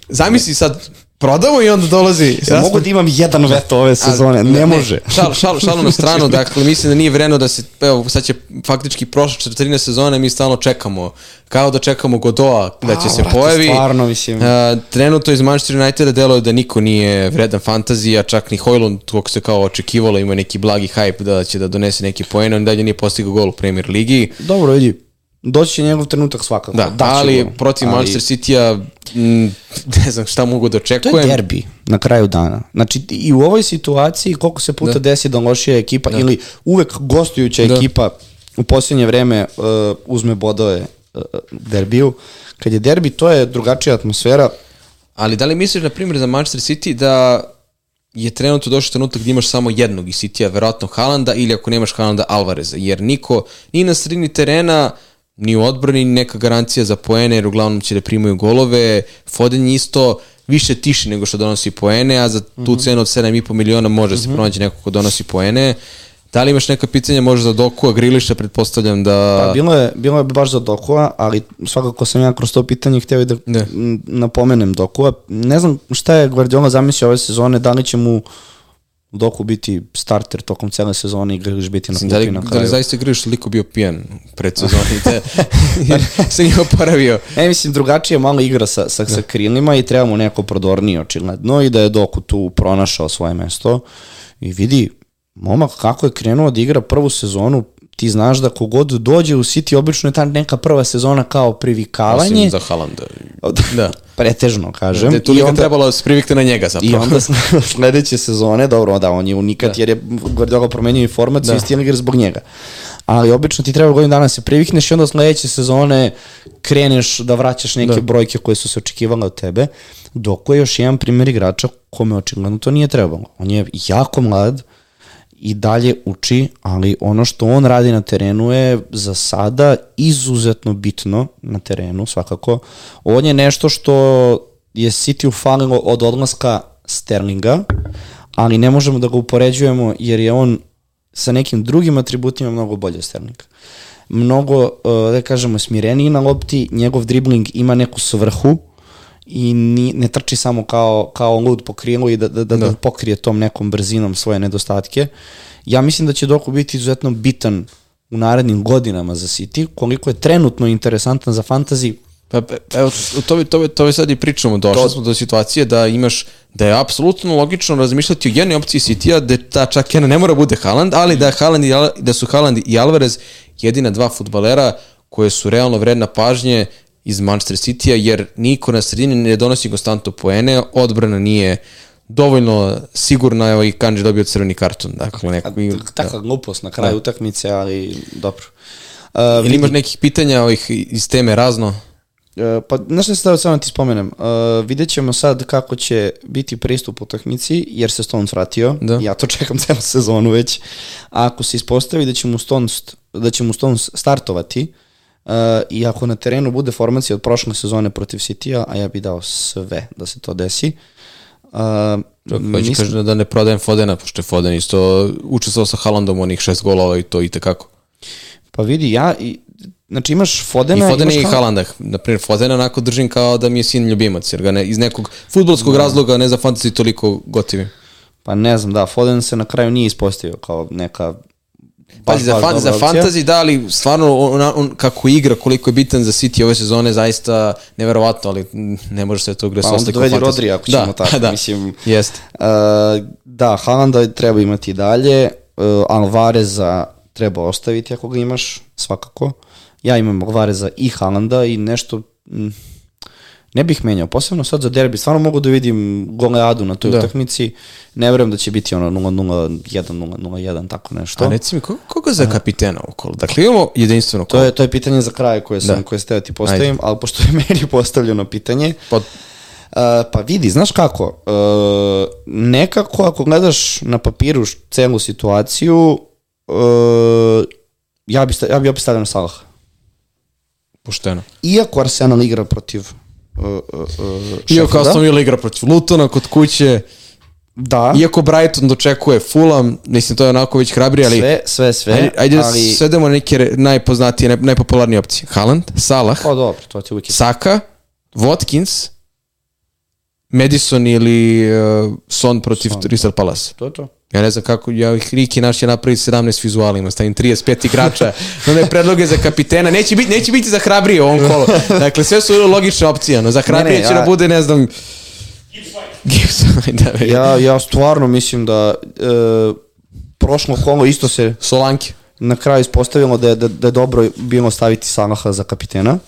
zamisli sad prodamo i onda dolazi Ja mogu da imam jedan veto ove sezone, ne, može. Šal, šal, šalu na stranu, dakle, mislim da nije vreno da se, evo, sad će faktički prošla četvrtina sezone, mi stalno čekamo, kao da čekamo Godoa da će A, se brate, pojavi. stvarno, mislim. A, trenutno iz Manchester Uniteda deluje da niko nije vredan fantazija, čak ni Hojlund, koliko se kao očekivalo, ima neki blagi hype da će da donese neki poen, on dalje nije postigao gol u Premier Ligi. Dobro, vidi. Doći će njegov trenutak svakako. Da, Daće ali gol. protiv Ali Manchester City-a mm, ne znam šta mogu da To je očekujem. derbi na kraju dana. Znači i u ovoj situaciji koliko se puta Da. desi da lošija ekipa ili uvek gostujuća Da. ekipa u posljednje vreme uh, uzme bodove uh, derbiju. Kad je derbi, to je drugačija atmosfera. Ali da li misliš, na primjer, za Manchester City da je trenutno došao trenutak gdje imaš samo jednog iz City-a, verovatno Haalanda, ili ako nemaš Haalanda, Alvareza, jer niko ni na sredini terena, ni u odbrani neka garancija za poene, jer uglavnom će da primaju golove, Foden je isto više tiši nego što donosi poene, a za tu cenu od 7,5 miliona može se pronaći neko ko donosi poene. Da li imaš neka pitanja možda za Doku, a Griliša pretpostavljam da... Pa bilo je, bilo je baš za Dokua, ali svakako sam ja kroz to pitanje htio i da m, napomenem Dokua. Ne znam šta je Guardiola zamislio ove sezone, da li će mu Doku biti starter tokom cele sezone i Griliš biti na Mislim, da li, klupi na da li kraju. zaista Griliš toliko bio pijan pred sezoni, te, jer se nije oporavio. Ne, mislim, drugačije malo igra sa, sa, sa krilima i treba mu neko prodornije očigledno i da je Doku tu pronašao svoje mesto i vidi, momak kako je krenuo da igra prvu sezonu, ti znaš da kogod dođe u City, obično je ta neka prva sezona kao privikavanje. Osim za Haalanda. Da. Pretežno, kažem. Da je tu I liga onda- trebalo da se privikte na njega I zapravo. onda sledeće sezone, dobro, da, on je unikat Da. jer je Guardiola promenio i format, svi Da. stil igre zbog njega. Ali obično ti treba godinu dana se privikneš i onda sledeće sezone kreneš da vraćaš neke Da. brojke koje su se očekivale od tebe, dok je još jedan primjer igrača kome očigledno to nije trebalo. On je jako mlad i dalje uči, ali ono što on radi na terenu je za sada izuzetno bitno na terenu, svakako. On je nešto što je City ufalilo od odlaska Sterlinga, ali ne možemo da ga upoređujemo jer je on sa nekim drugim atributima mnogo bolje od Sterlinga. Mnogo, uh, da kažemo, smireniji na lopti, njegov dribling ima neku svrhu i ni, ne trči samo kao, kao lud po krilu i da, da, da, da. Da. pokrije tom nekom brzinom svoje nedostatke. Ja mislim da će Doku biti izuzetno bitan u narednim godinama za City, koliko je trenutno interesantan za fantasy, Pa, pa, evo, to bi, to bi, to bi sad i pričamo. Došli To- smo do situacije da imaš, da je apsolutno logično razmišljati o jednoj opciji City-a, da ta čak jedna ne mora bude Haaland, ali da, Haaland i, da su Haaland i Alvarez jedina dva futbalera koje su realno vredna pažnje iz Manchester City-a, jer niko na sredini ne donosi konstantno poene, odbrana nije dovoljno sigurna, evo i Kanji dobio crveni karton. Dakle, neko, takva glupost na kraju Da. utakmice, ali dobro. Uh, Ili vidi- imaš nekih pitanja ovih iz teme razno? E, pa, znaš što se stavio samo ti spomenem, uh, vidjet ćemo sad kako će biti pristup utakmici, jer se Stones vratio, Da. ja to čekam celu sezonu već, a ako se ispostavi da će mu Stones, da će mu Stones startovati, uh, i ako na terenu bude formacija od prošle sezone protiv City-a, a ja bi dao sve da se to desi, uh, Čak, mislim- kažem da ne prodajem Fodena, pošto je Foden isto učestvovao sa Haalandom onih šest golova i to i tekako. pa vidi, ja, i, znači imaš I Fodena, Fodena imaš i Haaland- Haalanda. Naprimjer, Fodena onako držim kao da mi je sin ljubimac, jer ga ne, iz nekog futbolskog razloga, ne za fantasy, toliko gotivim. Pa ne znam, da, Foden se na kraju nije ispostavio kao neka Pazi, za, fan, za fantasy da, ali stvarno on, on, kako igra, koliko je bitan za City ove sezone, zaista neverovatno, ali ne može se to gre Pa sa onda dovedi Rodri ako ćemo tako, da, mislim. Jeste. Uh, da, Haalanda treba imati dalje, uh, Alvareza treba ostaviti ako ga imaš, svakako. Ja imam Alvareza i Haalanda i nešto mm, ne bih menjao, posebno sad za derbi, stvarno mogu da vidim goleadu na toj Da. utakmici, ne verujem da će biti ono 0-0, 1-0, 0-1, tako nešto. A reci mi, ko, koga za kapitena okolo? Dakle, imamo jedinstveno To kolo. je, to je pitanje za kraj koje sam, Da. koje ste ti postavim, ali pošto je meni postavljeno pitanje, Pod, Uh, pa vidi, znaš kako, uh, nekako ako gledaš na papiru celu situaciju, uh, ja bi, sta, ja bi opet stavio na Salah. pošteno. Iako Arsenal igra protiv uh, uh, uh, Iako Sheffielda, Aston Villa igra protiv Lutona kod kuće, da, iako Brighton dočekuje Fulham, mislim to je onako već hrabri, ali sve, sve, sve, ajde, ajde da ali, svedemo neke najpoznatije, naj, najpopularnije opcije. Haaland, Salah, pa dobro, to ti uvijek je. Saka, Watkins, Madison ili uh, Son protiv Son. Crystal Palace. To je to. Ja ne znam kako, ja ih Riki naš će napraviti 17 vizualima, stavim 35 igrača, na one predloge za kapitena, neće biti, neće biti za hrabrije u ovom kolu. Dakle, sve su logične opcije, no za hrabrije Ne, ne, će ja- da bude, ne znam, Gibbs, da. Ja, ja stvarno mislim da uh, prošlo kolo isto se Solanke. na kraju ispostavilo da je, da, da je dobro bilo staviti Salaha za kapitena.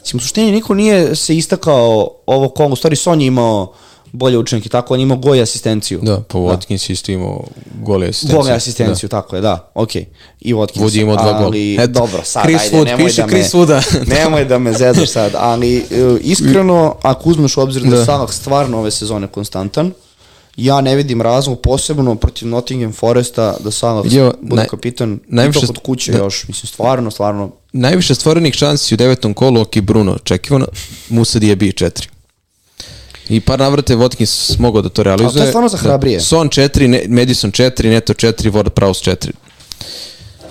Mislim, u suštini niko nije se istakao ovo kolo, u stvari Son je imao bolje učenike, tako on imao goj asistenciju. Da, pa Watkins isto imao gole asistencije. Gole asistenciju, tako je, da, okej. I Watkins. Wood imao dva gola. Ali, Eto, dobro, sad, Chris ajde, Wood, nemoj piše da me, Chris Wooda. nemoj da me zezaš sad, ali e, iskreno, ako uzmeš u obzir da, Da. Salah stvarno ove sezone konstantan, ja ne vidim razlog, posebno protiv Nottingham Foresta, da Salah Jo, bude naj- kapitan, i najviše- to kod kuće da. još, mislim, stvarno, stvarno, Najviše stvorenih šansi u devetom kolu, ok, Bruno, očekivano, Musa Diaby 4. I par navrata je Watkins mogao da to realizuje. Ali to je stvarno za hrabrije. Da. Son 4, ne, Madison 4, Neto 4, Ward Prowse 4.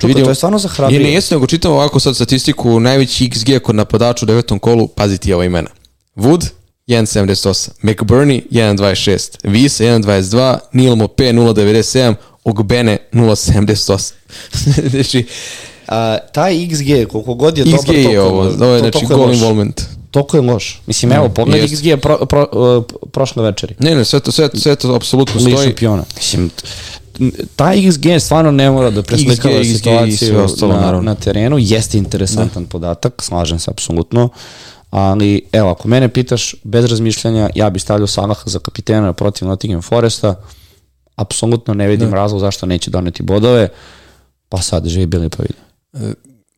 Čuko, to je stvarno za hrabrije. Ne, ne, jesno, nego čitam ovako sad statistiku, najveći XG kod napadača u devetom kolu, paziti ova imena. Wood, 1.78, McBurney, 1.26, Visa, 1.22, Neil Mope, 0.97, Ogbene, 0.78. znači, A, taj XG, koliko god je XG dobar, je toliko ovo, ovo je znači goal involvement. Toliko je loš. Mislim, evo, pogledaj jeste. XG pro, pro, uh, prošle večeri. Ne, ne, sve to, sve, sve to apsolutno Liš stoji. šampiona. Mislim, taj XG stvarno ne mora da preslikava XG situaciju sve ostalo, na, naravno. na terenu. Jeste interesantan podatak, slažem se apsolutno. Ali, evo, ako mene pitaš, bez razmišljanja, ja bi stavljao Salaha za kapitena protiv Nottingham Foresta. Apsolutno ne vidim razlog zašto neće doneti bodove. Pa sad, živi bili pa vidi.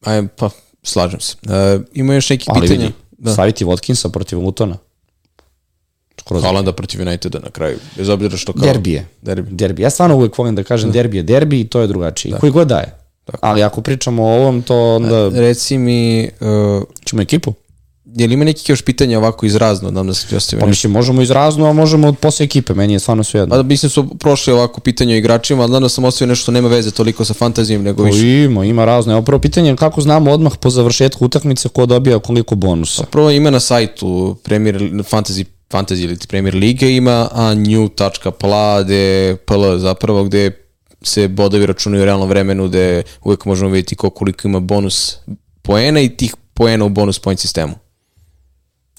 Aj, pa, slažem se. Uh, ima još neki pitanja? vidi, Da. staviti Watkinsa protiv Lutona. Skroz Haalanda protiv Uniteda na kraju, bez obzira što kao... Derbije. Derbi. Derbi. Ja stvarno uvek volim da kažem derbi je derbi i to je drugačije. Koji god daje. Ali ako pričamo o ovom, to onda Reci mi, uh, ćemo ekipu. Je li ima nekih još pitanja ovako iz razno, nam da se ti ostavio Pa nešto? mislim, možemo iz razno, a možemo od posle ekipe, meni je stvarno sve jedno. Pa mislim su prošli ovako pitanje o igračima, ali danas sam ostavio nešto što nema veze toliko sa fantazijom, nego Pa više. ima, ima razno. Evo prvo pitanje je kako znamo odmah po završetku utakmice ko dobija koliko bonusa. Prvo ima na sajtu Premier Fantasy Fantasy ili Premier Lige ima a new.pla gde pl zapravo gde se bodovi računaju u realnom vremenu gde uvek možemo vidjeti ko koliko ima bonus poena i tih poena u bonus point sistemu.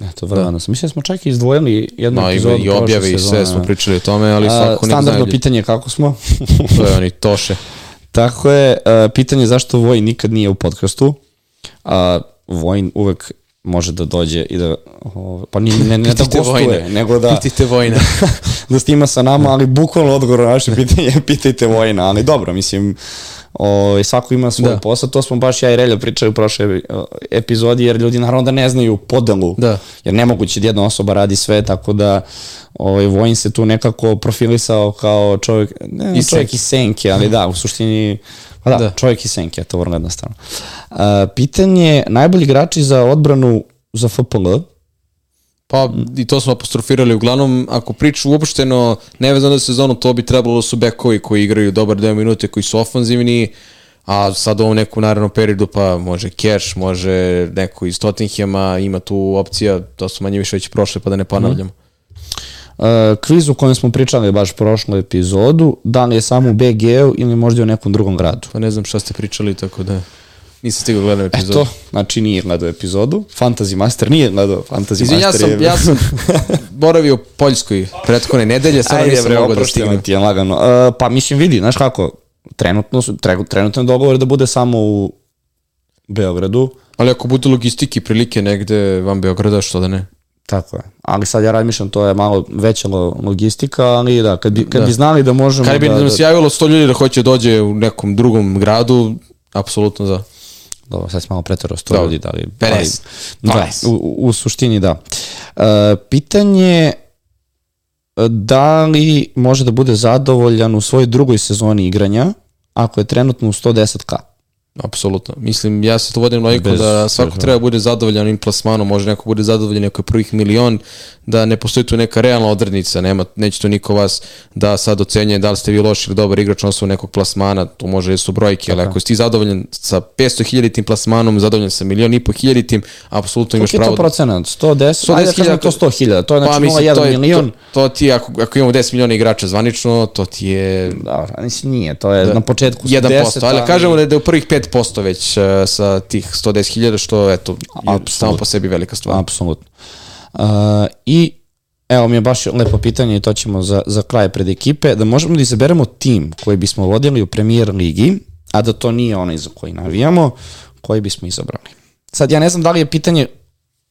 Eto, vrlo sam. Mislim da smo čak i izdvojili jednu No, epizodu i objave i sve smo pričali o tome, ali A, svako ne Standardno zna. pitanje kako smo. To je oni toše. Tako je, e, pitanje zašto Vojn nikad nije u podcastu. A, Vojn uvek može da dođe i da, o, pa ni, ne, ne da gostuje, Vojna. nego da, Pitajte Vojna. da snima sa nama, ali bukvalno odgovor na naše pitanje je pitajte Vojna, ali dobro, mislim, o, svako ima svoj Da. posao, to smo baš ja i Relja pričali u prošle o, epizodi, jer ljudi naravno da ne znaju podelu, Da. jer nemoguće da jedna osoba radi sve, tako da ovaj, Vojn se tu nekako profilisao kao čovjek, ne, Iz čovjek senke. iz senke, ali da, u suštini, pa da, Da. čovjek iz senke, to vrlo jednostavno. Uh, pitanje, najbolji igrači za odbranu za FPL, Pa i to smo apostrofirali uglavnom, ako priču uopšteno nevezano za sezonu, to bi trebalo da su bekovi koji igraju dobar deo minute, koji su ofanzivni, a sad u ovom nekom narednom periodu pa može Cash, može neko iz Tottenhama, ima tu opcija, to su manje više već prošle pa da ne ponavljamo. Uh, kviz u kojem smo pričali baš prošlu epizodu, da li je samo u BG-u ili možda u nekom drugom gradu. Pa ne znam šta ste pričali, tako da nisam stigao gledam epizodu. Eto, znači nije gledao epizodu. Fantasy Master nije gledao. Fantasy Izvin, ja Master sam, je... ja sam boravio u Poljskoj prethodne nedelje, samo Ajde, nisam bre, mogao da stignem. ti je lagano. Uh, pa mislim, vidi, znaš kako, trenutno, trenutno je dogovor da bude samo u Beogradu, Ali ako budu logistike prilike negde van Beograda, što da ne? Tako je. Ali sad ja razmišljam, to je malo veća lo- logistika, ali da, kad bi, kad bi znali da možemo Kada bi da, nam da, se javilo 100 ljudi da hoće dođe u nekom drugom gradu, apsolutno za. Dobro, sad smo malo sto Dobro. ljudi, da li... 50. ali- Da, 12. u, u- u suštini da. Uh, pitanje e, da li može da bude zadovoljan u svojoj drugoj sezoni igranja ako je trenutno u 110k. Apsolutno. Mislim, ja se to vodim logikom da svako treba bude zadovoljan ovim plasmanom, može neko bude zadovoljan ako je prvih milion, da ne postoji tu neka realna odrednica, nema, neće to niko vas da sad ocenjuje da li ste vi loš ili dobar igrač na osnovu nekog plasmana, to može da su brojke, ali ako si ti zadovoljan sa 500 hiljaditim plasmanom, zadovoljan sa milion i po hiljaditim, apsolutno imaš Koliko je pravo to procenat? 110? Ajde da to 100.000, to je znači mislim, 0,1 to je- milion. To, to ti, ako, ako imamo 10 miliona igrača zvanično, to ti je Da, mislim nije, to je na početku 1%, 10, ali kažemo da je, da je u prvih 5% već uh, sa tih 110.000, što eto, je samo po sebi velika stvar. Apsolutno. Uh, I evo mi je baš lepo pitanje i to ćemo za, za kraj pred ekipe, da možemo da izaberemo tim koji bismo vodili u premier ligi, a da to nije onaj za koji navijamo, koji bismo izabrali. Sad ja ne znam da li je pitanje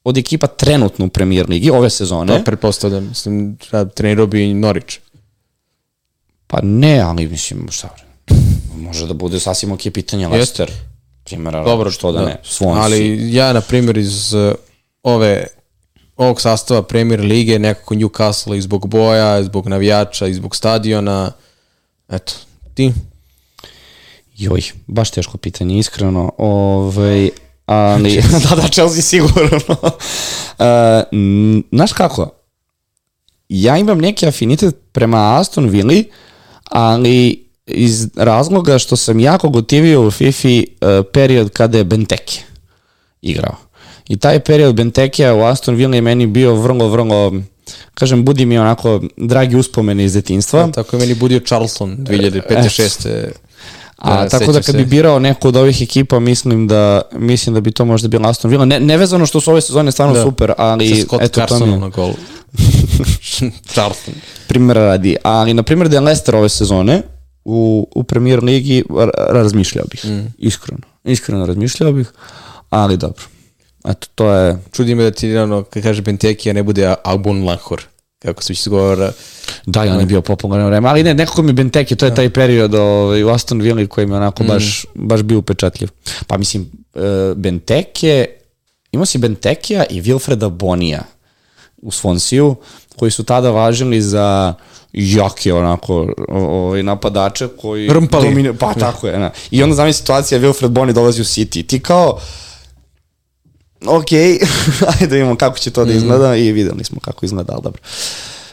od ekipa trenutno u premier ligi ove sezone, Da, pretpostavljam, mislim, da trenirao bi Norić. pa ne, ali mislim šta, može da bude sasvim ok pitanje Leicester, primjera, Dobro, što da, ne, Swansea. Ali ja, na primjer, iz uh, ove ovog sastava Premier Lige, nekako Newcastle i zbog boja, i zbog navijača, i zbog stadiona, eto, ti? Joj, baš teško pitanje, iskreno. Ovaj, ali, da, da, Chelsea sigurno. uh, m, znaš kako? Ja imam neki afinitet prema Aston Villa, ali iz razloga što sam jako gotivio u FIFA uh, period kada je Benteke igrao. I taj period Bentekea u Aston Villa je meni bio vrlo, vrlo, kažem, budi mi onako dragi uspomene iz detinstva. Tako je meni budio Charlton 2005-2006. A Da, tako da kad se. bi birao neku od ovih ekipa, mislim da mislim da bi to možda bilo Aston Villa. Ne, nevezano što su ove sezone stvarno Da. super, ali Scott eto to mi je na gol. Charlton. primjer radi. Ali na primjer da je Leicester ove sezone, u, u premier ligi, ra- razmišljao bih. Iskreno. Iskreno razmišljao bih, ali dobro. Eto, to je... Čudi me da ti, ono, kad kaže Benteke, a ne bude Albon Lahor, kako se izgovara. Da, on je bio popularan vreme, ali ne, nekako mi Benteke, to je taj period ovaj, u Aston Villa koji mi onako baš, baš bio upečatljiv. Pa mislim, e, Benteke, imao si Bentekija i Wilfreda Bonija u Svonsiju, koji su tada važili za jake onako ovaj napadače koji Rmpali. domine- pa tako je na. i onda znam situacija Wilfred Boni dolazi u City ti kao ok, ajde da vidimo kako će to da izgleda i videli smo kako izgleda, ali dobro.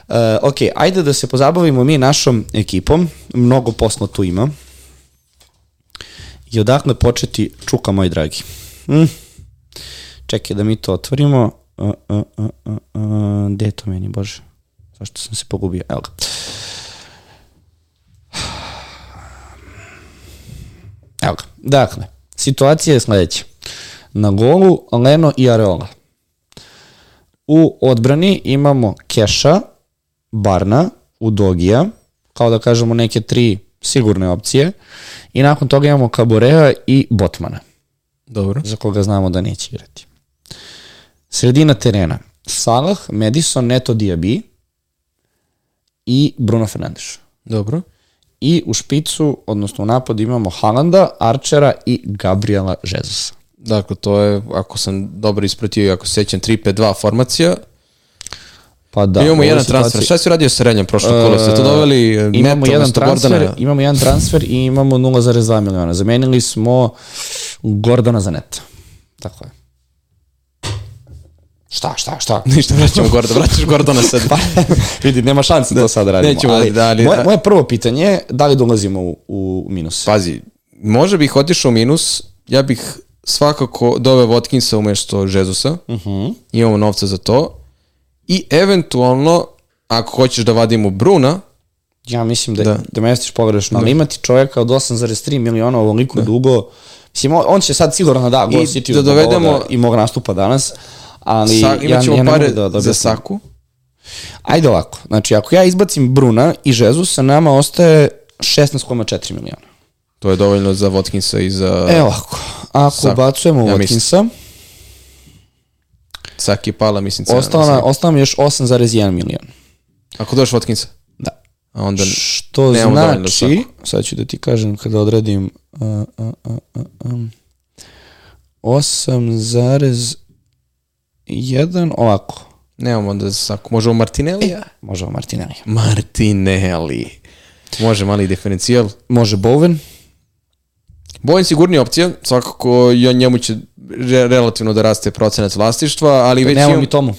Uh, ok, ajde da se pozabavimo mi našom ekipom, mnogo posla tu ima. I odakle početi, čuka moj dragi. Hm? Čekaj da mi to otvorimo. Uh, uh, uh, uh, uh, gde je to meni, bože? Zašto sam se pogubio? Evo ga. Evo ga. Dakle, situacija je sledeća. Na golu Leno i Areola. U odbrani imamo Keša, Barna, Udogija, kao da kažemo neke tri sigurne opcije. I nakon toga imamo Kaborea i Botmana, Dobro. za koga znamo da neće igrati. Sredina terena. Salah, Madison, Neto Diaby i Bruno Fernandes. Dobro. I u špicu, odnosno u napadu imamo Halanda, Archera i Gabriela Jezusa. Dakle, to je, ako sam dobro ispratio i ako se sećam, 3-5-2 formacija. Pa da, imamo jedan situaciji- transfer. Šta si uradio sa Renjem prošlo kolo? Ste to doveli e, imamo Neto jedan transfer, Gordana? imamo jedan transfer i imamo 0,2 miliona. Zamenili smo Gordona za net. Tako je. Šta, šta, šta? Ništa, vraćamo Gordona, vraćaš Gordona sad. Pa, vidi, nema šanse da, to sad radimo. nećemo ali, da, ali- moje, moje prvo pitanje je da li dolazimo u, u minus? Pazi, može bih otišao u minus, ja bih svakako doveo Watkinsa umesto Jezusa, uh Mhm. -huh. imamo novca za to, i eventualno, ako hoćeš da vadimo Bruna, Ja mislim da, Da. da. da mestiš pogrešno, ali imati čovjeka od 8,3 miliona ovoliko dugo, mislim, on, će sad sigurno da gol I da dovedemo- ovoga i mog nastupa danas, ali sa, ja, ja ne pare mogu da, za. Saku, Ajde ovako, znači ako ja izbacim Bruna i Žezusa, nama ostaje 16,4 miliona. to je dovoljno za Watkinsa i za Evo ovako, ako Saku. ubacujemo Ja mislim. Watkinsa, Saki Pala, mislim, cena. ostalo, na, ostalo mi još 8,1 milion. Ako dođeš Watkinsa, Da. a onda... Što znači, sad ću da ti kažem kada odredim uh, uh, uh, uh, um, 8,1 ovako. Nemamo za Saku. Možemo Martinellija? Može Martinelli. Martinelli. Može mali diferencijal. Može Bowen. Bojan sigurnija opcija, svakako i njemu će re, relativno da raste procenat vlastištva, ali već Nemamo imamo, mi tomu.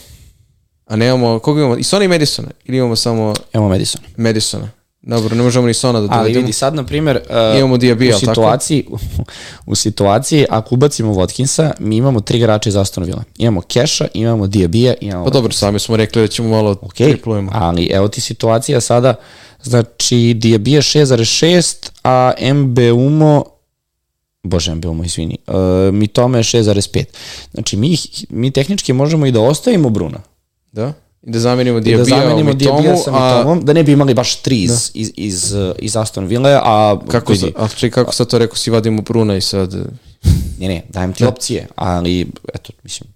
a nemamo, koga imamo? I Sona i Madisona? Ili imamo samo Imamo Madison. Madisona? Dobro, ne možemo ni Sona da Ali dovedemo. vidi, sad, na primjer, uh, Imamo Diaby, u, jel tako? situaciji, u situaciji, ako ubacimo Watkinsa, mi imamo tri igrača iz Aston Villa. Imamo Keša, imamo Diabija, imamo Pa dobro, sami smo rekli da ćemo malo Ok, triplujemo. ali evo ti situacija sada, znači Diabija 6,6, a MBUMO, bože MBUMO, izvini, uh, mi tome je 6,5. Znači mi, mi tehnički možemo i da ostavimo Bruna. Da? I da zamenimo da Diabija zamenimo u Mitomu, Diabija sa a Mitomom, da ne bi imali baš tri iz, iz, iz, iz Aston Ville, a kako, vidi, a čekaj, kako sad to rekao, si vadimo Bruna i sad... Ne, ne, dajem ti opcije, ali, eto, mislim,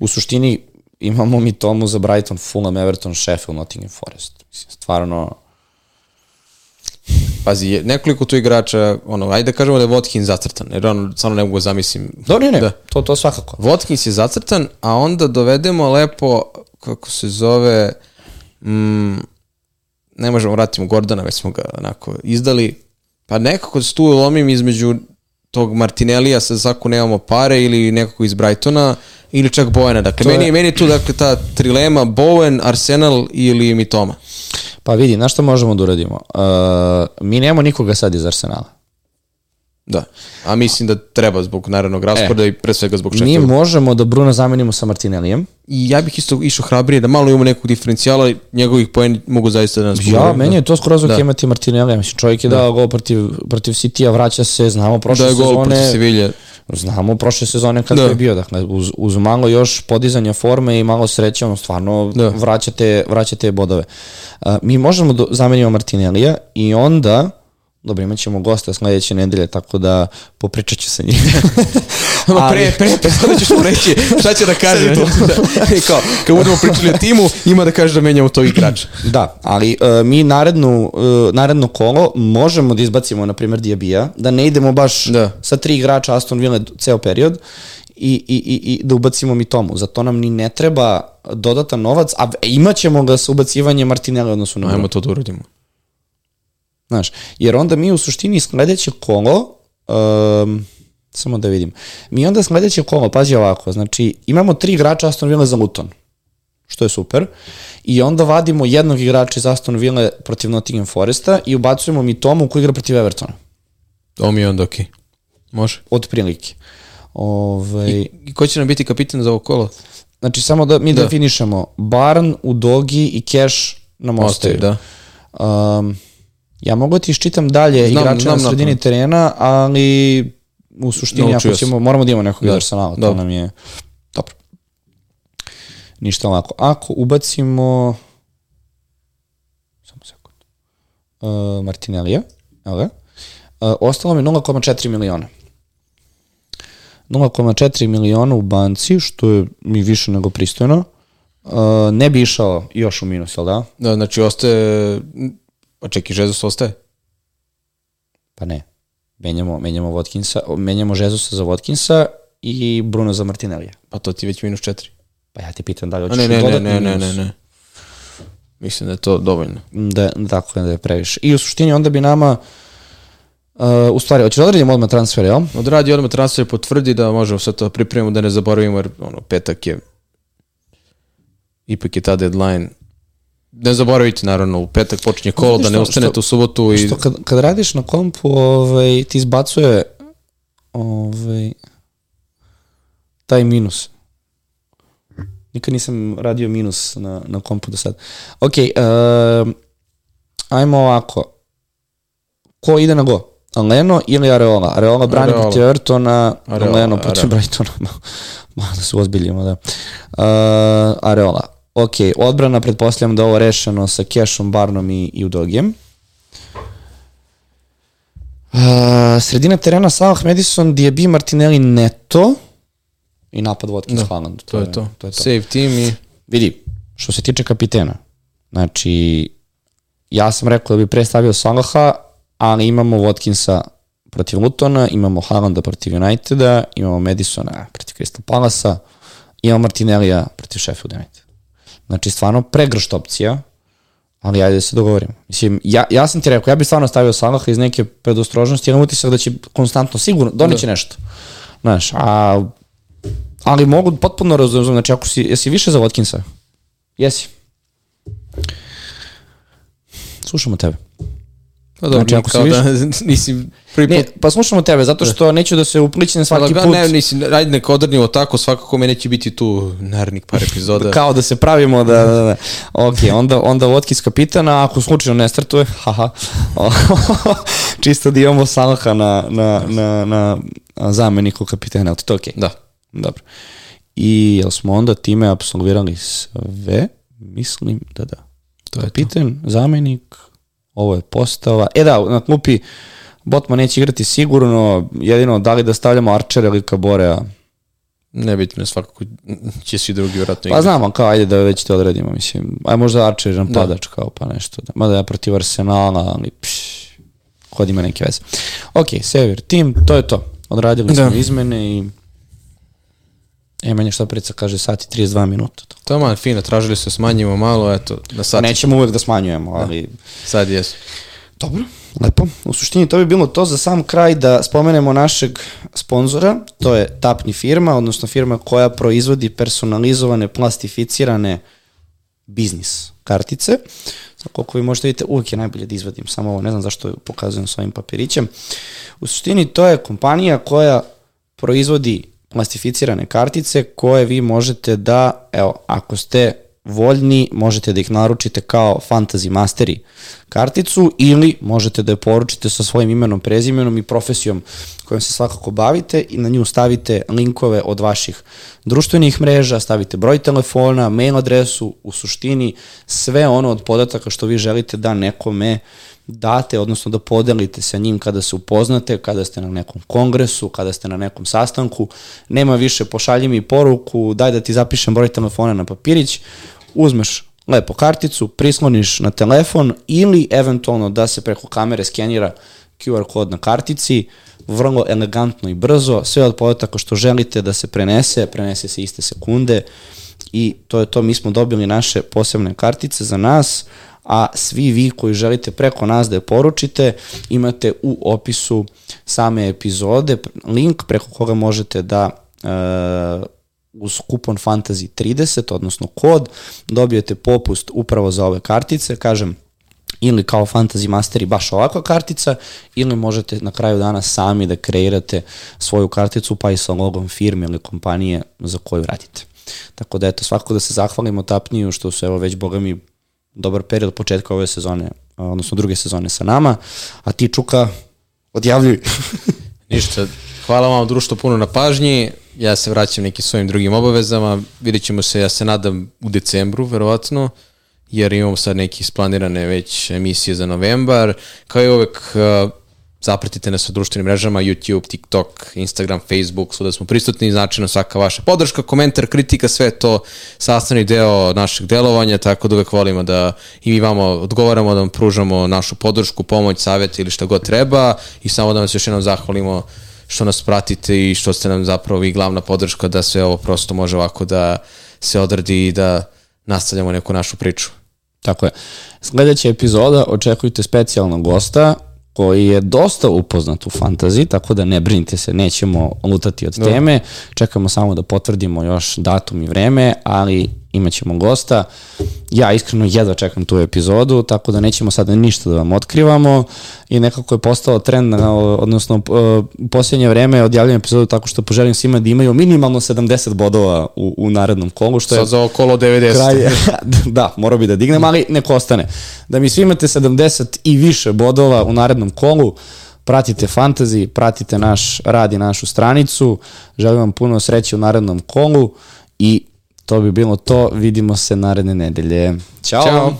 u suštini imamo mi tomu za Brighton, Fulham, Everton, Sheffield, Nottingham Forest. Mislim, stvarno, Pazi, nekoliko tu igrača, ono, ajde da kažemo da je Watkins zacrtan, jer ono, stvarno ne mogu da zamislim. Da, ne, ne, Da. to, to svakako. Watkins je zacrtan, a onda dovedemo lepo, kako se zove, mm, ne možemo vratimo Gordana, već smo ga onako izdali, pa nekako se tu lomim između tog Martinellija, sa zaku nemamo pare, ili nekako iz Brightona, ili čak Bojana. Dakle, To je- meni, meni je tu dakle, ta trilema Bowen, Arsenal ili Mitoma. Pa vidi, na što možemo da uradimo? Uh, mi nemamo nikoga sad iz Arsenala. Da. A mislim da treba zbog naravnog rasporeda i pre svega zbog Mi Sheffielda. možemo da Bruna zamenimo sa Martinellijem. I ja bih isto išao hrabrije da malo imamo nekog diferencijala, njegovih poeni mogu zaista da nas Ja, pogledaju. meni je to skroz ok Da. imati Martinellija. Mislim, čovjek je dao gol protiv, protiv City-a, vraća se, znamo prošle da je gol protiv sezone. Sevilje. Znamo prošle sezone kada Da. je bio, dakle, uz, uz malo još podizanja forme i malo sreće, ono stvarno Da. vraćate, vraćate bodove. Uh, mi možemo da zamenimo Martinellija i onda Dobro, imat ćemo gosta sledeće nedelje, tako da popričat ću sa njim. Ali... pre, pre epizoda ćeš mu reći šta će da kaže. da, kao, kad budemo pričali o timu, ima da kaže da menjamo to igrača. da, ali uh, mi narednu, uh, naredno kolo možemo da izbacimo, na primjer, Diabija, da ne idemo baš Da. sa tri igrača Aston Villa ceo period i, i, i, i da ubacimo mi tomu. Zato nam ni ne treba dodatan novac, a imat ćemo ga sa ubacivanje Martinelli odnosu na Ajmo to da uradimo. Znaš, jer onda mi u suštini sledeće kolo, um, samo da vidim, mi onda sledeće kolo, pazi ovako, znači imamo tri igrača Aston Villa za Luton, što je super, i onda vadimo jednog igrača iz Aston Villa protiv Nottingham Foresta i ubacujemo mi Tomu koji igra protiv Evertona, To mi je onda okej. Može. od prilike. Ove, I, I ko će nam biti kapitan za ovo kolo? znači samo da mi Da. definišemo, Barn, Udogi i Cash nam ostaju. da. Um, ja mogu da ti iščitam dalje Znam, igrače znam na sredini napamet. terena, ali u suštini Naučio ako ćemo, moramo da imamo nekog Da, Arsenala, to nam je dobro. Ništa lako. Ako ubacimo samo sekund. Uh, Martinellija, evo ga. Uh, ostalo mi 0,4 miliona. 0,4 miliona u banci, što je mi više nego pristojno. Uh, ne bi išao još u minus, jel da? Da, znači ostaje... Pa čekaj, Žezus ostaje? Pa ne. Menjamo, menjamo Watkinsa, menjamo Žezusa za Watkinsa i Bruno za Martinellija. Pa to ti već minus četiri. Pa ja te pitam da li hoćeš ne, ne, ne, dodatni ne, ne, minus? ne, ne. Mislim da je to dovoljno. Da, tako da je previše. I u suštini onda bi nama Uh, u stvari, hoćeš da odradimo odmah transfer, jel? Odradi odmah transfer, potvrdi da možemo sve to pripremimo, da ne zaboravimo, jer ono, petak je ipak je ta deadline. Ne zaboravite, naravno, u petak počinje kolo, da ne što- u subotu i... Što kad, kad radiš na kompu, ovaj, ti izbacuje ovaj, taj minus. Nikad nisam radio minus na, na kompu do sad. Ok, uh, ajmo ovako. Ko ide na go? Leno ili Areola? Areola brani Areola. protiv Evertona, Areola, Leno protiv. Brightona. Malo da se ozbiljimo, da. Uh, Areola. Ok, odbrana, pretpostavljam da ovo rešeno sa Kešom, Barnom i, i Udogijem. Uh, sredina terena Salah, Madison, Diaby, Martinelli, Neto i napad Watkins, Da, Haaland. To je to. to je to. Save team i... Vidi, što se tiče kapitena, znači, ja sam rekao da bi predstavio Salaha, ali imamo Watkinsa protiv Lutona, imamo Haalanda protiv Uniteda, imamo Madisona protiv Crystal Palasa, imamo Martinellija protiv Sheffield United. Znači, stvarno pregršt opcija, ali ajde da se dogovorimo. Mislim, ja, ja sam ti rekao, ja bih stvarno stavio Salaha iz neke predostrožnosti, jer imam utisak da će konstantno, sigurno, doneće nešto. Znaš, a, ali mogu potpuno razumem, znači ako si, jesi više za Watkinsa? Jesi. Slušamo tebe. Pa dobro, Znači, ako kao da nisi prvi Ne, pa slušamo tebe, zato što neću da se uplićem svaki Da, put ne, nisi, ajde neka odrnimo tako, svakako me neće biti tu narednih par epizoda. kao da se pravimo da, da, da. Ok, onda, onda Watkins kapitana, ako slučajno ne startuje, haha, čisto da imamo Salaha na, na, na, na zameniku kapitena, ali to je okej? Da. Dobro. I jel smo onda time absolvirali sve? Mislim da da. To je to. Kapitan, zamenik, ovo je postava. E da, na klupi Botman neće igrati sigurno, jedino da li da stavljamo Arčera ili Kaborea. Nebitno, svakako će svi drugi vratno Pa igrati. znamo, kao ajde da već to odredimo, mislim. Aj možda Archer napadač kao pa nešto. Da. Mada ja protiv Arsenala, ali pš, kod ima neke veze. Ok, Sever, tim, to je to. Odradili Da. smo izmene i E, manje šta preca kaže sat i 32 minuta. Tamo, fino, tražili su smanjimo malo, eto, na sat. nećemo uvek da smanjujemo, ali... Sad jesu. Dobro, lepo. U suštini to bi bilo to za sam kraj da spomenemo našeg sponzora, to je Tapni firma, odnosno firma koja proizvodi personalizovane, plastificirane biznis kartice. Sad koliko vi možete vidite, uvijek je najbolje da izvadim samo ovo, ne znam zašto pokazujem s ovim papirićem. U suštini to je kompanija koja proizvodi plastificirane kartice koje vi možete da, evo, ako ste voljni, možete da ih naručite kao Fantasy Masteri karticu ili možete da je poručite sa svojim imenom, prezimenom i profesijom kojom se svakako bavite i na nju stavite linkove od vaših društvenih mreža, stavite broj telefona, mail adresu, u suštini sve ono od podataka što vi želite da nekome date, odnosno da podelite sa njim kada se upoznate, kada ste na nekom kongresu, kada ste na nekom sastanku. Nema više pošalji mi poruku, daj da ti zapišem broj telefona na papirić, uzmeš lepo karticu, prisloniš na telefon ili eventualno da se preko kamere skenira QR kod na kartici, vrlo elegantno i brzo, sve od podataka što želite da se prenese, prenese se iste sekunde i to je to, mi smo dobili naše posebne kartice za nas, a svi vi koji želite preko nas da je poručite, imate u opisu same epizode link preko koga možete da e, uz kupon Fantasy 30, odnosno kod, dobijete popust upravo za ove kartice, kažem, ili kao Fantasy Masteri baš ovakva kartica, ili možete na kraju dana sami da kreirate svoju karticu pa i sa logom firme ili kompanije za koju radite. Tako da eto, svakako da se zahvalimo Tapniju što su evo već, boga mi, dobar period početka ove sezone, odnosno druge sezone sa nama, a ti Čuka, odjavljuj. Ništa, hvala vam društvo puno na pažnji, ja se vraćam nekim svojim drugim obavezama, vidjet ćemo se, ja se nadam, u decembru, verovatno, jer imamo sad neke isplanirane već emisije za novembar, kao i uvek zapratite nas u društvenim mrežama, YouTube, TikTok, Instagram, Facebook, svuda smo prisutni, značajno svaka vaša podrška, komentar, kritika, sve to sastavni deo našeg delovanja, tako da uvek volimo da i mi vamo odgovaramo, da vam pružamo našu podršku, pomoć, savjet ili šta god treba i samo da vam se još jednom zahvalimo što nas pratite i što ste nam zapravo vi glavna podrška da sve ovo prosto može ovako da se odradi i da nastavljamo neku našu priču. Tako je. Sledeća epizoda očekujte specijalnog gosta koji je dosta upoznat u fantazi, tako da ne brinite se, nećemo lutati od teme, čekamo samo da potvrdimo još datum i vreme, ali imaćemo gosta. Ja iskreno jedva čekam tu epizodu, tako da nećemo sada ništa da vam otkrivamo i nekako je postao trend, odnosno u posljednje vreme odjavljam epizodu tako što poželim svima da imaju minimalno 70 bodova u, u narednom kolu, što je... Sad za okolo 90. Kraj, da, morao bi da dignem, ali neko ostane. Da mi svi imate 70 i više bodova u narednom kolu, pratite fantasy, pratite naš rad i našu stranicu, želim vam puno sreće u narednom kolu i To bi bilo to. Vidimo se naredne nedelje. Ćao. Ćao.